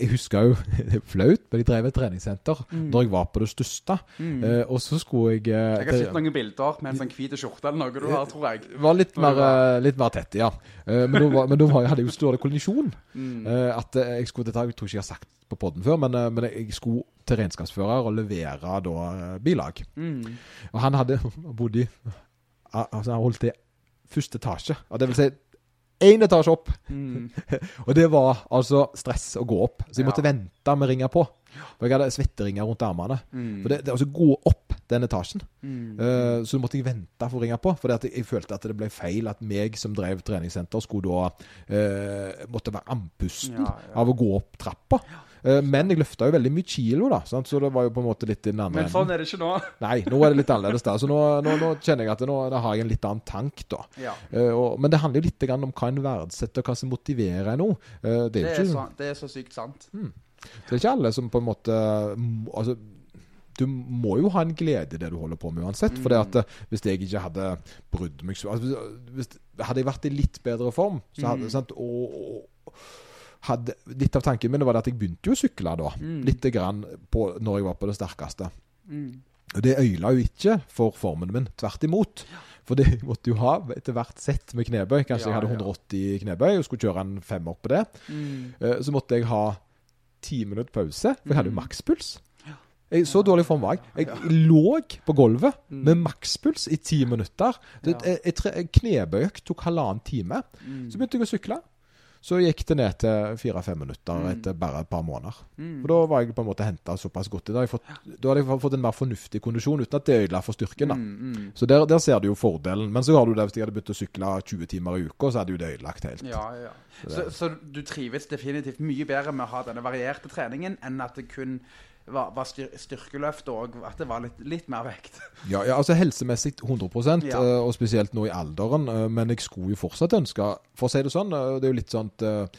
Jeg husker jo Det er flaut, men jeg drev et treningssenter når jeg var på det største. Eh, og så skulle jeg eh, Jeg har sett noen bilder med en sånn hvit skjorte eller noe du har, tror jeg. var litt mer, eh, litt mer tett, ja. Eh, men da var, men da hadde jeg jo større kollisjon. Mm. Eh, at jeg skulle, dette jeg tror ikke jeg har sagt på podden før, men, men jeg skulle til regnskapsfører og levere da bilag. Mm. Og han hadde bodd i Altså, han holdt til første etasje. Og det vil si én etasje opp. Mm. Og det var altså stress å gå opp. Så jeg måtte Ja. vente med ringer på. For jeg hadde svetteringer rundt armene. Mm. For det, det, altså gå opp den etasjen. Mm. Uh, så måtte jeg vente for å ringe på. For jeg, jeg følte at det ble feil at meg som drev treningssenter, skulle da uh, måtte være andpusten Ja, ja. av å gå opp trappa. Eh, men jeg løfta jo veldig mye kilo, da. Sant? Så det var jo på en måte litt i den andre Men sånn er det ikke nå. Nei, nå er det litt annerledes der. Så nå, nå, nå kjenner jeg at nå, da har jeg en litt annen tank, da. Ja. Eh, og, men det handler jo litt grann om hva en verdsetter, og hva som motiverer en nå. Eh, det, Det er er, ikke, så, det er så sykt sant. det er ikke alle som på en måte Altså du må jo ha en glede i det du holder på med uansett. For at eh, hvis jeg ikke hadde brydd meg så altså, Hadde jeg vært i litt bedre form, så hadde, sant, og, og hadde, Litt av tanken min var at jeg begynte jo å sykle da. Litt grann på, når jeg var på det sterkeste. Mm. Og det øyla jo ikke for formen min. Tvert imot. For det måtte jo ha etter hvert sett med knebøy. Kanskje Ja, jeg hadde ja. 180 knebøy og skulle kjøre en femmer på det. Mm. Eh, Så måtte jeg ha ti minutter pause, for jeg hadde jo makspuls. Jeg, så dårlig form var jeg. Jeg lå på gulvet med makspuls i ti minutter. Ja. jeg, jeg, knebøyøkt tok halvannen time. Så begynte jeg å sykle. Så gikk det ned til fire-fem minutter etter bare et par måneder. Og Da var jeg på en måte henta såpass godt. Da, fått, da hadde jeg fått en mer fornuftig kondisjon uten at det ødela for styrken. da. Mm, Så der, der ser du jo fordelen. Men så har du det hvis jeg hadde begynt å sykle 20 timer i uka, så hadde jo det ødelagt helt. Ja, ja. Så, så du trives definitivt mye bedre med å ha denne varierte treningen enn at det kun var, var styr, styrkeløft og at det var litt, litt mer vekt. Ja, ja, altså helsemessig 100 Ja. eh, og spesielt nå i alderen. eh, Men jeg skulle jo fortsatt ønske For å si det sånn, eh, det er jo litt sånn at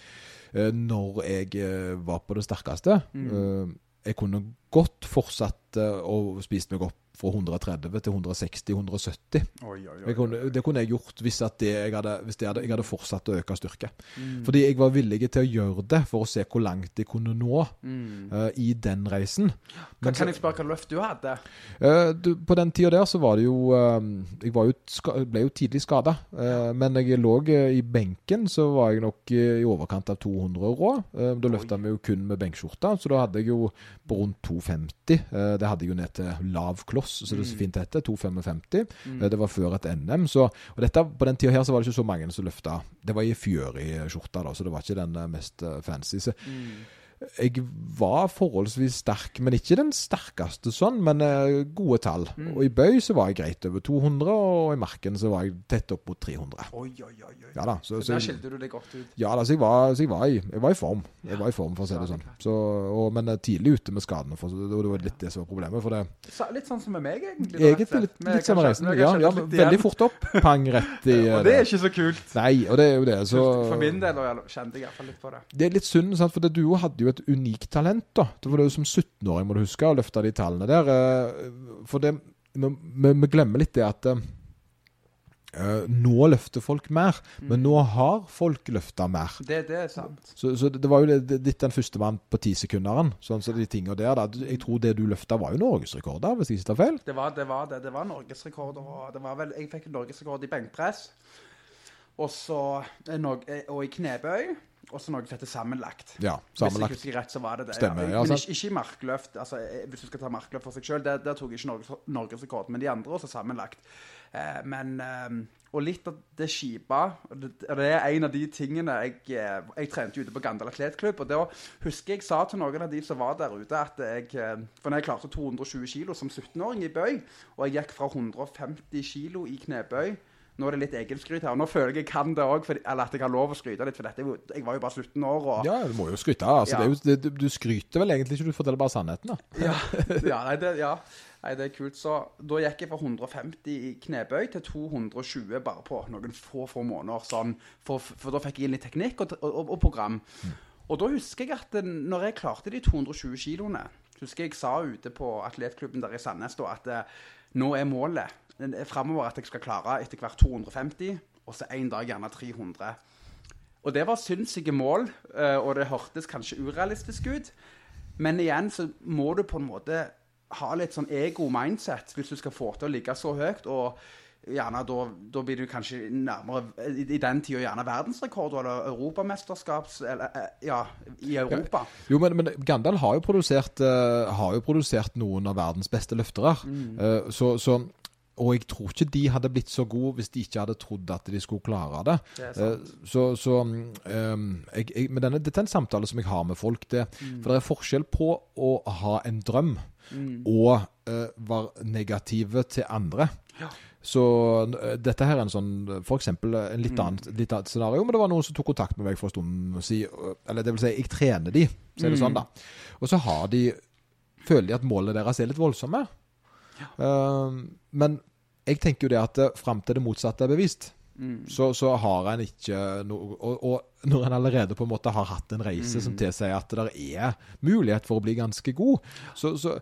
Når jeg var på det sterkeste Mm. Jeg kunne godt fortsatt å spise meg opp fra 130 til 160-170. Oi, oi, Det det kunne jeg gjort hvis, det, jeg, hadde, hvis det hadde, jeg hadde fortsatt å øke styrke. Mm. Fordi jeg var villig til å gjøre det for å se hvor langt jeg kunne nå Mm. uh, i den reisen. Kan, Men kan jeg spørre hva løft du hadde? Uh, du, på den tida der så var det jo uh, Jeg var jo ska, ble jo tidlig skada. men jeg lå i benken, så var jeg nok i overkant av 200 rå. Da løfta vi jo kun med benkskjorta, så da hadde jeg jo på rundt 250. Eh, det hadde jeg jo ned til lav kloss, så det er så fint heter. 255. Mm. det var før et NM. Så, og dette, på den tida her så var det ikke så mange som løfta. Det var i Fjøri-skjorta, da, så det var ikke den eh, mest eh, fancy. Så Mm. Jeg var forholdsvis sterk, men ikke den sterkeste sånn, men eh, gode tall. Mm. Og i bøy så var jeg greit over 200, og i marken så var jeg tett opp mot 300. Oi, oi, oi. oi. Ja da, så, Så så der skilte du deg godt ut. ja, da, så jeg, var, så jeg, var i, jeg var i form. Jeg var i form, for å si det sånn. det. Så, og, men eh, tidlig ute med skadene, for så, det, var litt det som var problemet. For det, litt sånn som med meg, egentlig. egentlig litt, litt samme reisen. Ja, ja, veldig fort opp. Pang rett i Og eh, det er ikke så kult. Nei, og det er jo det. Så, For min del og kjente jeg i hvert fall litt på det. Det er litt synd, sant? for det, du hadde jo et unikt talent. da. Det var det jo som 17-åring, må du huske, å løfte de tallene der. eh, For det, vi, glemmer litt det at eh, nå løfter folk mer, men nå har folk løfta mer. Det, det er sant. Så, så det, var jo det, den første mann på tisekunderen. Sånn så de tingene der. Da. Jeg tror det du løfta, var jo norgesrekorder, hvis jeg ikke tar feil. Det var det. Var det. det var norgesrekorder. Og det var vel, jeg fikk norgesrekord i benkpress. Og så eh, eh, og i knebøy. Og så noe som heter sammenlagt. Ja, sammenlagt. Hvis jeg husker rett, så var det det. Stemmer, ja, Men ikke, ikke i markløft. Altså, eh, hvis du skal ta markløft for seg sjøl, der, der tok jeg ikke norges, norgesrekord. Men de andre også sammenlagt. Eh, men eh, Og litt av det og det, det er en av de tingene jeg, eh, jeg trente ute på Gandal atletklubb. Og da husker jeg sa til noen av de som var der ute, at jeg eh, For når jeg klarte 220 kilo som 17-åring i bøy, og jeg gikk fra 150 kilo i knebøy nå er det litt egenskryt her. Nå føler jeg jeg kan det òg, eller at jeg har lov å skryte litt. For dette, jeg var jo bare 17 år. og... Ja, du må jo skryte. Altså, Ja. det jo, det, du, skryter vel egentlig ikke, du forteller bare sannheten. da. Ja, ja, nei, det, ja. Nei, det er kult. Så da gikk jeg fra 150 i knebøy til 220 bare på noen få få måneder. Sånn, for, for da fikk jeg inn litt teknikk og, og, og program. Og da husker jeg at det, når jeg klarte de 220 kiloene Husker jeg sa ute på atletklubben der i Sandnes da, at eh, nå er målet framover at jeg skal klare etter hvert 250, og så en dag gjerne 300. Og det var sinnssyke mål, eh, og det hørtes kanskje urealistisk ut. Men igjen så må du på en måte ha litt sånn ego-mindset hvis du skal få til å ligge så høyt. og gjerne da, da blir du kanskje nærmere i, den tida gjerne verdensrekord eller europamesterskaps... Eller, eh, ja, i Europa. Jo, men, men Gandal har jo, produsert, uh, har jo produsert noen av verdens beste løftere. Eh, så, så, og jeg tror ikke de hadde blitt så gode hvis de ikke hadde trodd at de skulle klare det. Det. Eh, så så um, jeg, jeg, men denne, Dette er en samtale som jeg har med folk. Det, For det er forskjell på å ha en drøm og uh, være negative til andre. Ja. Så uh, dette her er en sånn For eksempel en litt annet, litt annet scenario. Men det var noen som tok kontakt med meg for en stund siden. Eller det vil si, jeg trener de, så er det sånn, da. Og så har de Føler de at målene deres er litt voldsomme. Men jeg tenker jo det at fram til det motsatte er bevist, Mm. så, så har en ikke noe og, og når en allerede på en måte har hatt en reise Mm. som tilsier at det er mulighet for å bli ganske god, så, så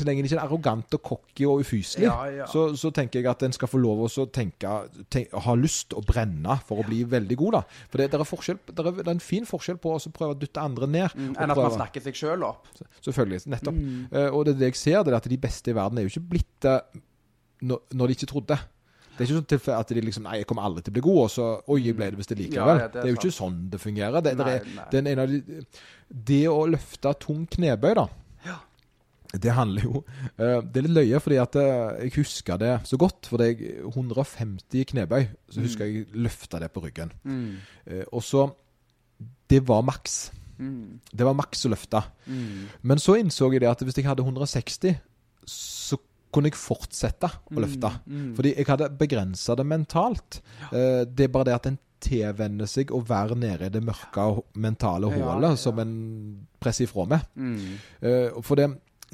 så lenge en ikke er arrogant og cocky og ufyselig, Ja, ja. Så, så tenker jeg at en skal få lov å tenke, tenke, ha lyst å brenne for å bli veldig god. da. For det, det, er, forskjell, det, er, det en fin forskjell på å prøve å dytte andre ned. Mm, Enn at man snakker seg sjøl opp. Selvfølgelig. Nettopp. Mm. Uh, og det det jeg ser, det er at de beste i verden er jo ikke blitt det når, når de ikke trodde. Det er ikke sånn at de liksom Nei, jeg kommer aldri til å bli god, og så Oi, jeg ble det hvis det likevel. Ja, det er det, jo ikke sånn det fungerer. Det, det, Nei, nei. det, en av de, det å løfte tung knebøy, da. Ja. Det handler jo eh, Det er litt løye, fordi at eh, jeg husker det så godt. For det er 150 knebøy, så husker jeg jeg løfta det på ryggen. Mm. Eh, og så Det var maks. Mm. Det var maks å løfte. Mm. Men så innså jeg det at hvis jeg hadde 160, så kunne jeg fortsette å løfte. Mm. Fordi jeg hadde begrensa det mentalt. Ja. det er bare det at en tilvenner seg å være nede i det mørke mentale Ja, hullet ja. som en presser ifra med. Mm. For det,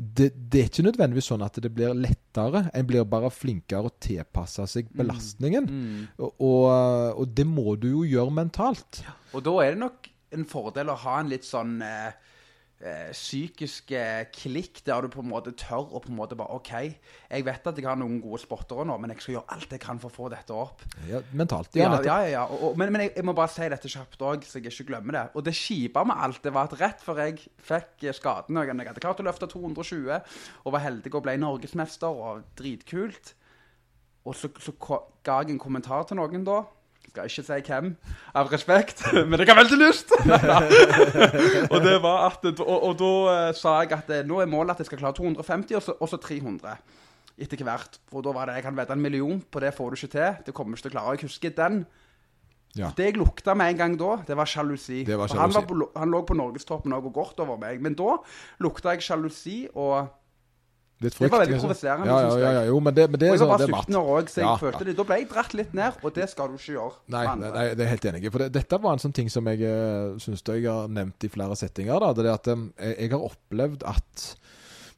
det, det er ikke nødvendigvis sånn at det blir lettere. En blir bare flinkere å tilpasse seg belastningen. Mm. Og, og, og det må du jo gjøre mentalt. Og da er det nok en fordel å ha en litt sånn eh, psykiske klikk der du på en måte tør å på en måte bare OK, jeg vet at jeg har noen gode spottere nå, men jeg skal gjøre alt jeg kan for å få dette opp. Ja, mentalt. Ja, ja, ja. ja. Og, og, men men jeg, jeg må bare si dette kjapt òg, så jeg ikke glemmer det. Og det kjipe med alt, det var at rett før jeg fikk eh, skaden og Jeg hadde klart å løfte 220 og var heldig og ble norgesmester, og dritkult. Og så, så ga jeg en kommentar til noen da. Skal ikke si hvem, av respekt, men jeg har veldig lyst! og det var at, og, og da eh, sa jeg at eh, nå er målet at jeg skal klare 250, og så, og så 300 etter hvert. Og da var det jeg kan vedde en million, på det får du ikke til. Det kommer ikke til å klare. Jeg husker den. Ja. Det jeg lukta med en gang da, det var sjalusi. For Han, var på, han lå på norgestoppen og godt over meg. Men da lukta jeg sjalusi, og, Litt Det var veldig provoserende, Ja, ja, ja, jo, men det, men det, og jeg var sånn, bare det 17 år òg, så jeg Ja, følte det. Da ble jeg dratt litt ned, og det skal du ikke gjøre. Nei, nei, nei, det er helt enig. For det, dette var en sånn ting som jeg uh, syns jeg har nevnt i flere settinger. Da, det er at jeg, har opplevd at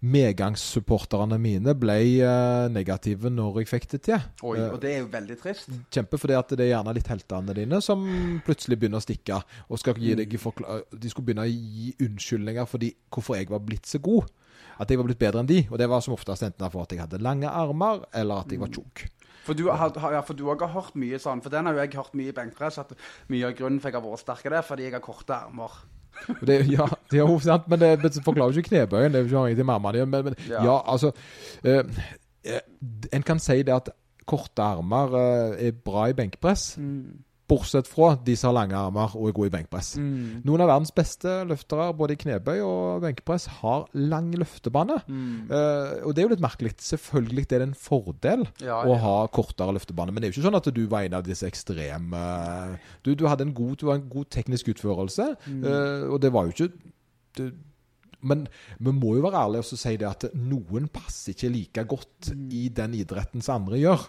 medgangssupporterne mine ble eh, negative når jeg fikk det til. Oi, Eh, og det er jo veldig trist. Kjempe for det er gjerne litt heltene dine som plutselig begynner å stikke. Og deg De skulle begynne å gi unnskyldninger for hvorfor jeg var blitt så god. At jeg var blitt bedre enn de. Og det var som oftest enten for at jeg hadde lange armer, eller at jeg var tjukk. For du har, ja, for du også har hørt mye sånn, for den har jo jeg hørt mye i benkpress, at mye av grunnen for jeg har vært sterk det, er fordi jeg har korte armer. Det, ja, det er jo sant, men det, forklarer jo ikke knebøyen. Det er jo ikke avhengig til mammaen din. Men, men ja. Ja. altså eh, eh, En kan si det at korte armer eh, er bra i benkpress. Bortsett fra de som har lange armer og er gode i benkpress. Mm. Noen av verdens beste løftere, både i knebøy og benkpress, har lang løftebane. Mm. Uh, og det er jo litt merkelig. Selvfølgelig er det en fordel Ja, å ja. ha kortere løftebane, men det er jo ikke sånn at du var en av disse ekstreme Du, du hadde en god, du en god teknisk utførelse, Mm. uh, og det var jo ikke du, men vi må jo være ærlige og si det at noen passer ikke like godt Mm. i den idretten som andre gjør.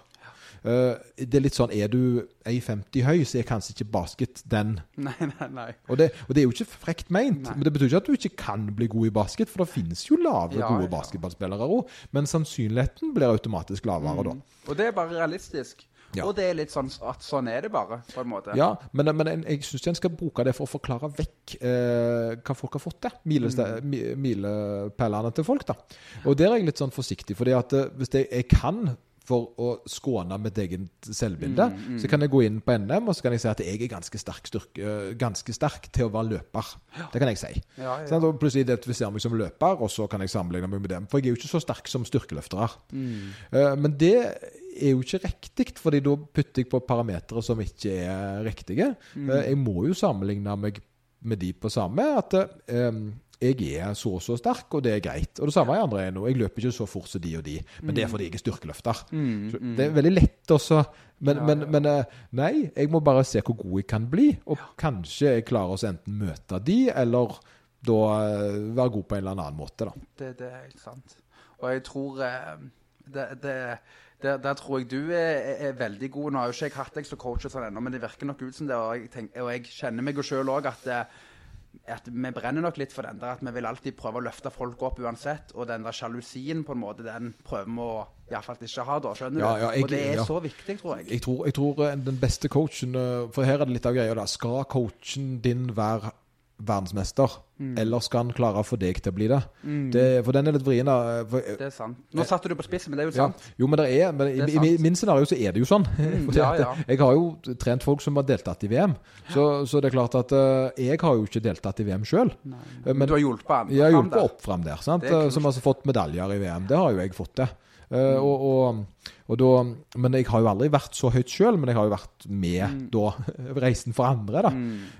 Eh, det er litt sånn Er du 1,50 høy, så er kanskje ikke basket den. Nei, nei, nei. Og det, og det er jo ikke frekt meint, Nei. men det betyr ikke at du ikke kan bli god i basket, for det finnes jo lave, Ja, gode ja. basketballspillere òg, men sannsynligheten blir automatisk lavere da. Og det er bare realistisk. Ja. Og det er litt sånn at sånn er det bare, på en måte. Ja, men, men en- jeg syns en skal bruke det for å forklare vekk eh, hva folk har fått til. Mm. mi- Milepælene til folk, da. Og der er jeg litt sånn forsiktig, fordi at eh, hvis jeg, jeg kan for å skåne mitt eget selvbilde, Mm, så kan jeg gå inn på NM og så kan jeg si at jeg er ganske sterk, styrke, ganske sterk til å være løper. Det kan jeg si. Ja, ja. Sant? Plutselig identifiserer jeg meg som løper, og så kan jeg sammenligne meg med dem. For jeg er jo ikke så sterk som styrkeløftere. Mm. Eh, Men det er jo ikke riktig, fordi da putter jeg på parametere som ikke er riktige. Mm. Eh, Jeg må jo sammenligne meg med de på samme, at eh, jeg er så og så sterk, og det er greit. Og det samme er andre ennå. Jeg løper ikke så fort som de og de, men det er fordi jeg er styrkeløfter. Så Det er veldig lett også, men, Mm, Ja, men, men eh, nei, jeg må bare se hvor god jeg kan bli, og kanskje jeg klarer å enten møte de, eller da eh, være god på en eller annen måte, da. Det, det er helt sant. Og jeg tror eh, det, det, der, der tror jeg du er, er, veldig god. Nå har jo ikke jeg hatt deg som coach sånn ennå, men det virker nok ut som det. Og jeg, tenker, og jeg kjenner meg jo sjøl òg at, eh, at vi brenner nok litt for den der at vi vil alltid prøve å løfte folk opp uansett. Og den der sjalusien, på en måte, den prøver vi å iallfall ikke ha, da. Skjønner Ja, ja, jeg- og det er ja. så viktig, tror jeg. Jeg tror, jeg tror eh, den beste coachen eh, For her er det litt av greia. da Skal coachen din være verdensmester, Mm. eller skal han klare å få deg til å bli det? det for den er litt vrien. da. For, Det er sant. Nå satte du på spissen, men det er jo ja, sant. jo, men er men er i, i, min scenario så er det jo sånn. Mm. ja, ja. Jeg har jo trent folk som har deltatt i VM. Så, så det er klart at eh, jeg har jo ikke deltatt i VM sjøl. Men du har hjulpet andre Jeg har hjulpet opp fram der, er som har altså fått medaljer i VM. Det har jo jeg fått til. Eh, og, og, og da, men jeg har jo aldri vært så høyt sjøl, men jeg har jo vært med da, reisen for andre. da.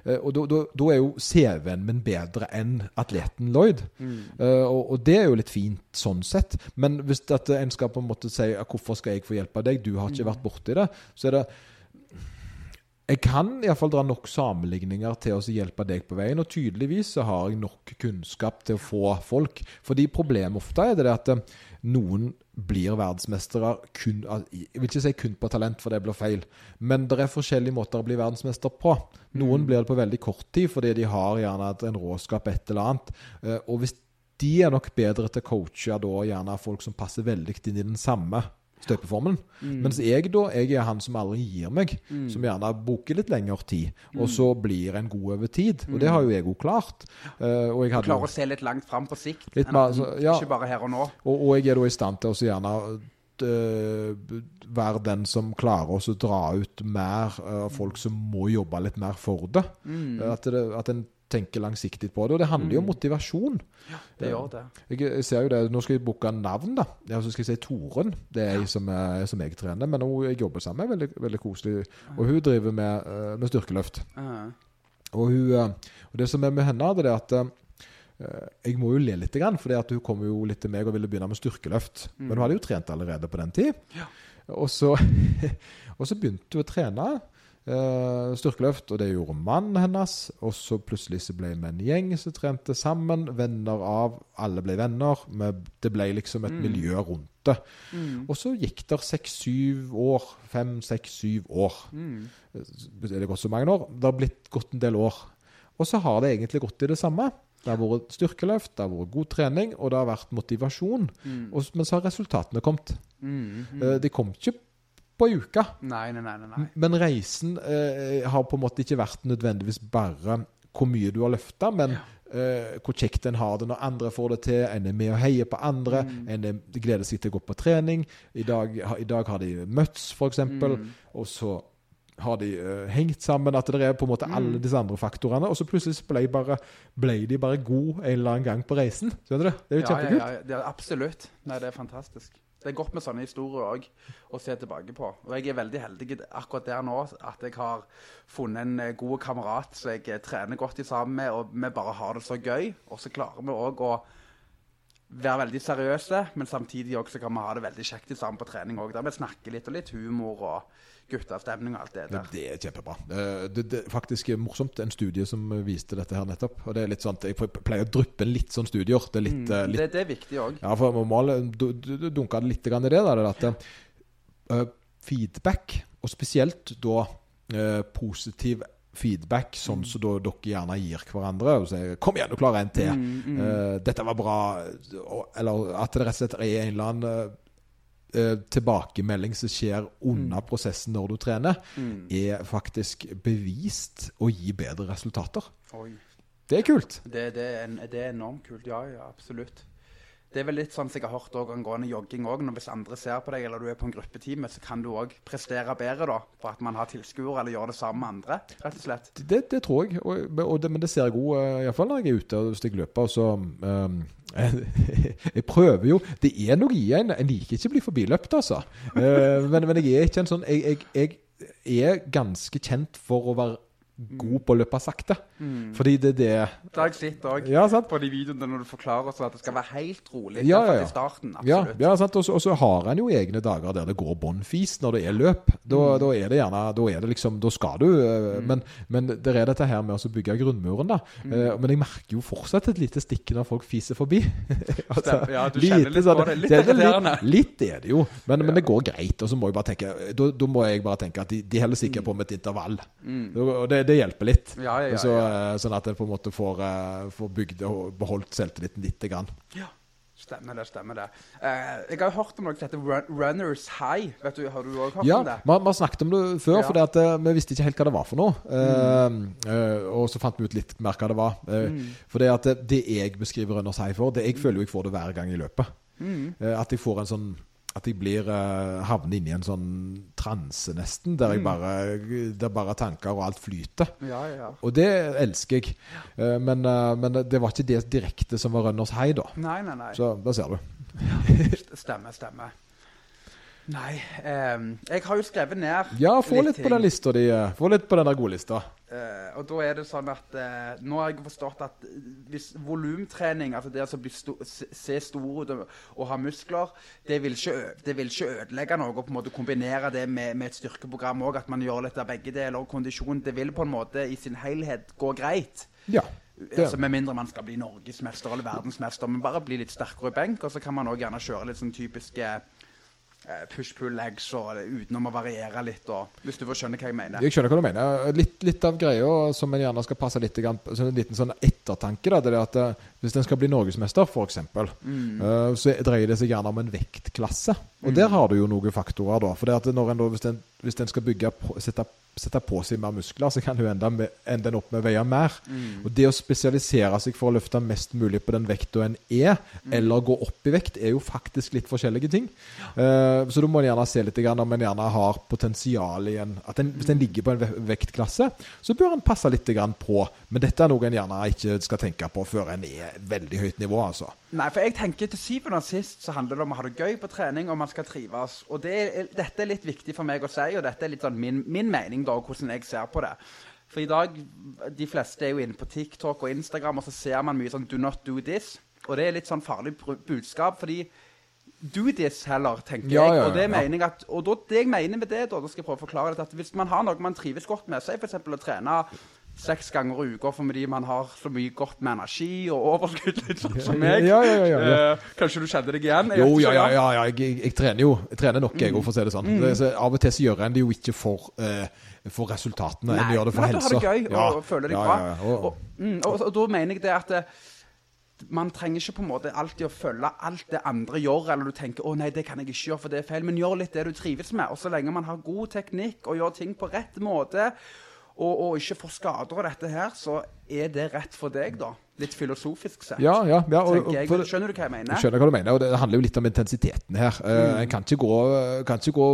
Eh, og da, da, da er jo CV-en min bedre enn atleten Lloyd. Eh, og, og det er jo litt fint sånn sett. Men hvis at en skal på en måte si hvorfor skal jeg få hjelp av deg, du har ikke vært borti det, så er det jeg kan iallfall dra nok sammenligninger til å hjelpe deg på veien, og tydeligvis så har jeg nok kunnskap til å få folk. Fordi problemet ofte er det at noen blir verdensmestere kun Jeg vil ikke si kun på talent, for det blir feil, men det er forskjellige måter å bli verdensmester på. Noen blir det på veldig kort tid fordi de har gjerne en råskap, et eller annet. Eh, Og hvis de er nok bedre til å coache da gjerne folk som passer veldig inn i den samme støpeformen. Mm. Mens jeg da, jeg er han som aldri gir meg, som gjerne bruker litt lengre tid, og så blir en god over tid. Og det har jo jeg òg klart. Uh, og jeg Du klarer å se litt langt fram på sikt. Litt enn mer, så- ja. Ikke bare her og nå. Og, og jeg er da i stand til å så gjerne øh, være den som klarer å dra ut mer av folk som må jobbe litt mer for det. Mm. At, det at en tenker langsiktig på det. Og det handler jo om motivasjon. Det gjør det. Jeg, jeg ser jo det, Nå skal jeg booke navn, da. Ja, så skal jeg si Toren. Det er ei som, er- som jeg trener. Men hun jeg jobber sammen med, veldig, veldig koselig. Og hun driver med, øh, med styrkeløft. Ja. Og, hun, eh, og det som er med henne, det er at eh, jeg må jo le litt, for hun kom jo litt til meg og ville begynne med styrkeløft. Men hun hadde jo trent allerede på den tid. Og, så, og så begynte hun å trene eh, styrkeløft, og det gjorde mannen hennes. Og så plutselig så ble vi en gjeng som trente sammen. Venner av. Alle ble venner. Det ble liksom et miljø rundt det. mm, Og så gikk det seks-syv år. Fem, seks, syv år mm. er det gått så mange år? Det har blitt gått en del år. Og så har det egentlig gått i det samme. Det har vært styrkeløft, det har vært god trening, og det har vært motivasjon. Mm. Og, men så har resultatene kommet. Mm. Mm. Eh, De kom ikke på ei uke. Nei, nei, nei. nei. Men reisen eh, har på en måte ikke vært nødvendigvis bare hvor mye du har løfta, men eh, hvor kjekt en har det når andre får det til. En er med og heier på andre. Mm. En er, gleder seg til å gå på trening. I dag, ha- i dag har de møtts, f.eks. Mm. Og så har de uh, hengt sammen. At det er på en måte alle disse andre faktorene. Og så plutselig ble, bare, ble de bare gode en eller annen gang på reisen. Skjønner du? Det er jo Ja, kjempekult. ja, ja, det absolutt. Nei, det er fantastisk. Det er godt med sånne historier òg å se tilbake på. Og jeg er veldig heldig akkurat der nå at jeg har funnet en eh, god kamerat som jeg eh, trener godt i sammen med, og vi bare har det så gøy. Og så klarer vi òg å være veldig seriøse, men samtidig også kan vi ha det veldig kjekt sammen på trening òg. Der vi snakker litt, og litt humor og guttastemning og alt det der. Det er kjempebra. Eh, Det, det er faktisk morsomt. En studie som viste dette her nettopp. Og det er litt sånn Jeg pleier å dryppe litt sånne studier. Det er litt, mm, litt Det, det er viktig òg. Ja, for normalt dunker du- du- du dunka det litt i det. At eh, feedback, og spesielt da eh, positiv feedback, sånn som da dere gjerne gir hverandre og sier 'Kom igjen, du klarer en til'. Mm, mm. Eh, 'Dette var bra'. Eller at det rett og slett er en eller annen eh, tilbakemelding som skjer under prosessen når du trener, Mm. er faktisk bevist å gi bedre resultater. Oi. Det er kult. Det, det, er, det er enormt kult, ja, ja, absolutt. Det er vel litt sånn som jeg har hørt også angående jogging òg. Hvis andre ser på deg, eller du er på en gruppetime, så kan du òg prestere bedre da, for at man har tilskuere, eller gjør det sammen med andre, rett og slett. Det, det tror jeg, og, og det, men det ser jeg òg, uh, iallfall når jeg er ute og stikker løper. Så um, jeg, jeg prøver jo Det er noe i en. Jeg liker ikke å bli forbiløpt, altså. Eh, men, men jeg er ikke en sånn jeg, jeg, jeg er ganske kjent for å være god på å løpe sakte. Fordi det er det Det har jeg sett òg Ja, på de videoene når du forklarer at det skal være helt rolig. Ja, ja, ja. i starten. Ja, Absolutt. ja sant? Og så- har en jo egne dager der det går bånn fis når det er løp. Da, Mm. da er det gjerne Da er det liksom Da skal du mm. Men, men det er dette her med å bygge grunnmuren, da. Mm. Eh, Men jeg merker jo fortsatt et lite stikk når folk fiser forbi. Altså, Ja, du kjenner litt sånn- på det. Litt det. Litt, litt er det jo, men, men det går greit. Og så må jeg bare tenke Da, da må jeg bare tenke at de, de holder sikkert på med et intervall. Og det, det hjelper litt. Mm. Ja, ja, ja, så, eh, Sånn at en på en måte får, eh, får bygd og beholdt selvtilliten lite grann. Ja, stemmer det. stemmer det. Eh, jeg har hørt om noe som heter Runners High. Vet du, Har du òg hørt Ja, om det? Ja, vi har snakket om det før, Ja. eh, vi visste ikke helt hva det var for noe. Eh, eh, og så fant vi ut litt mer hva det var. Mm. For det at det, jeg beskriver Runners High for, det jeg føler jo jeg får det hver gang i løpet. Eh, at jeg får en sånn at jeg blir uh, havner inni i en sånn transe, nesten, der jeg bare Der bare tanker og alt flyter. Ja, ja. Og det elsker jeg. Uh, men, uh, men det var ikke det direkte som var Rønners hei, da. Nei, nei, nei. Så da ser du. Stemmer, stemmer. Nei, Um, jeg har jo skrevet ned Ja, få litt på ting. den lista di. eh, Få litt på den der godlista. Uh, og da er det sånn at uh, Nå har jeg forstått at eh, hvis volumtrening, altså det å sto se stor ut og, og ha muskler, det vil, ikke, det vil ikke ødelegge noe. Og på en måte kombinere det med, med et styrkeprogram òg, at man gjør litt av begge deler. Og kondisjon, det vil på en måte i sin helhet gå greit. Ja. Altså Med mindre man skal bli norgesmester eller verdensmester, men bare bli litt sterkere i benk. Og så kan man òg gjerne kjøre litt sånn typiske eh, push-pull-legs og utenom å variere litt. Og, hvis du får skjønne hva jeg mener. Jeg skjønner hva du mener. Litt, litt av greia som en gjerne skal passe litt grann på, så en liten sånn ettertanke, da, det er at eh, Hvis en skal bli norgesmester, f.eks., Mm. uh, så dreier det seg gjerne om en vektklasse. Og der har du jo noen faktorer, da. For det at når en da, hvis en, hvis en skal bygge sette, sette på seg mer muskler, så kan du ende, med, ende opp med å veie mer. Mm. Og det å spesialisere seg for å løfte mest mulig på den vekta en er, Mm. eller gå opp i vekt, er jo faktisk litt forskjellige ting. Uh, så da må en gjerne se litt om en gjerne har potensial i en en, hvis en ligger på en vektklasse, så bør en passe litt på. Men dette er noe en gjerne ikke skal tenke på før en er veldig høyt nivå, altså. Nei, for jeg tenker til syvende og sist så handler det om å ha det gøy på trening, og man skal trives. Og det dette er litt viktig for meg å si, og dette er litt sånn min, min mening da, og hvordan jeg ser på det. For i dag, de fleste er jo inne på TikTok og Instagram, og så ser man mye sånn 'do not do this'. Og det er litt sånn farlig budskap, fordi do this heller, tenker Ja, jeg. Og det ja. mener jeg at, og da, det jeg mener med det, da, da skal jeg prøve å forklare det, at hvis man har noe man trives godt med, si f.eks. å trene seks ganger i uka fordi man har så mye godt med energi og overskudd, litt sånn som meg. Ja, ja, ja. Eh, kanskje du kjenner deg igjen? Jo, ja, ja, ja, ja. Jeg, jeg, jeg trener jo jeg trener nok, Mm. jeg òg, for å si det sånn. Det, så av og til så gjør en det jo ikke for, eh, for resultatene, en Nei, gjør det for men at du har det gøy og føler deg bra. Og, Og, mm, og, og da mener jeg det at eh, man trenger ikke på en måte alltid å følge alt det andre gjør, eller du tenker 'Å nei, det kan jeg ikke gjøre, for det er feil', men gjør litt det du trives med. Og så lenge man har god teknikk og gjør ting på rett måte, og, og ikke får skader av dette her, så er det rett for deg, da. Litt filosofisk sett. ja, ja, ja og, jeg. for- Skjønner du hva jeg mener? Jeg skjønner hva du mener, og det handler jo litt om intensiteten her. Eh, En kan ikke gå, kan ikke gå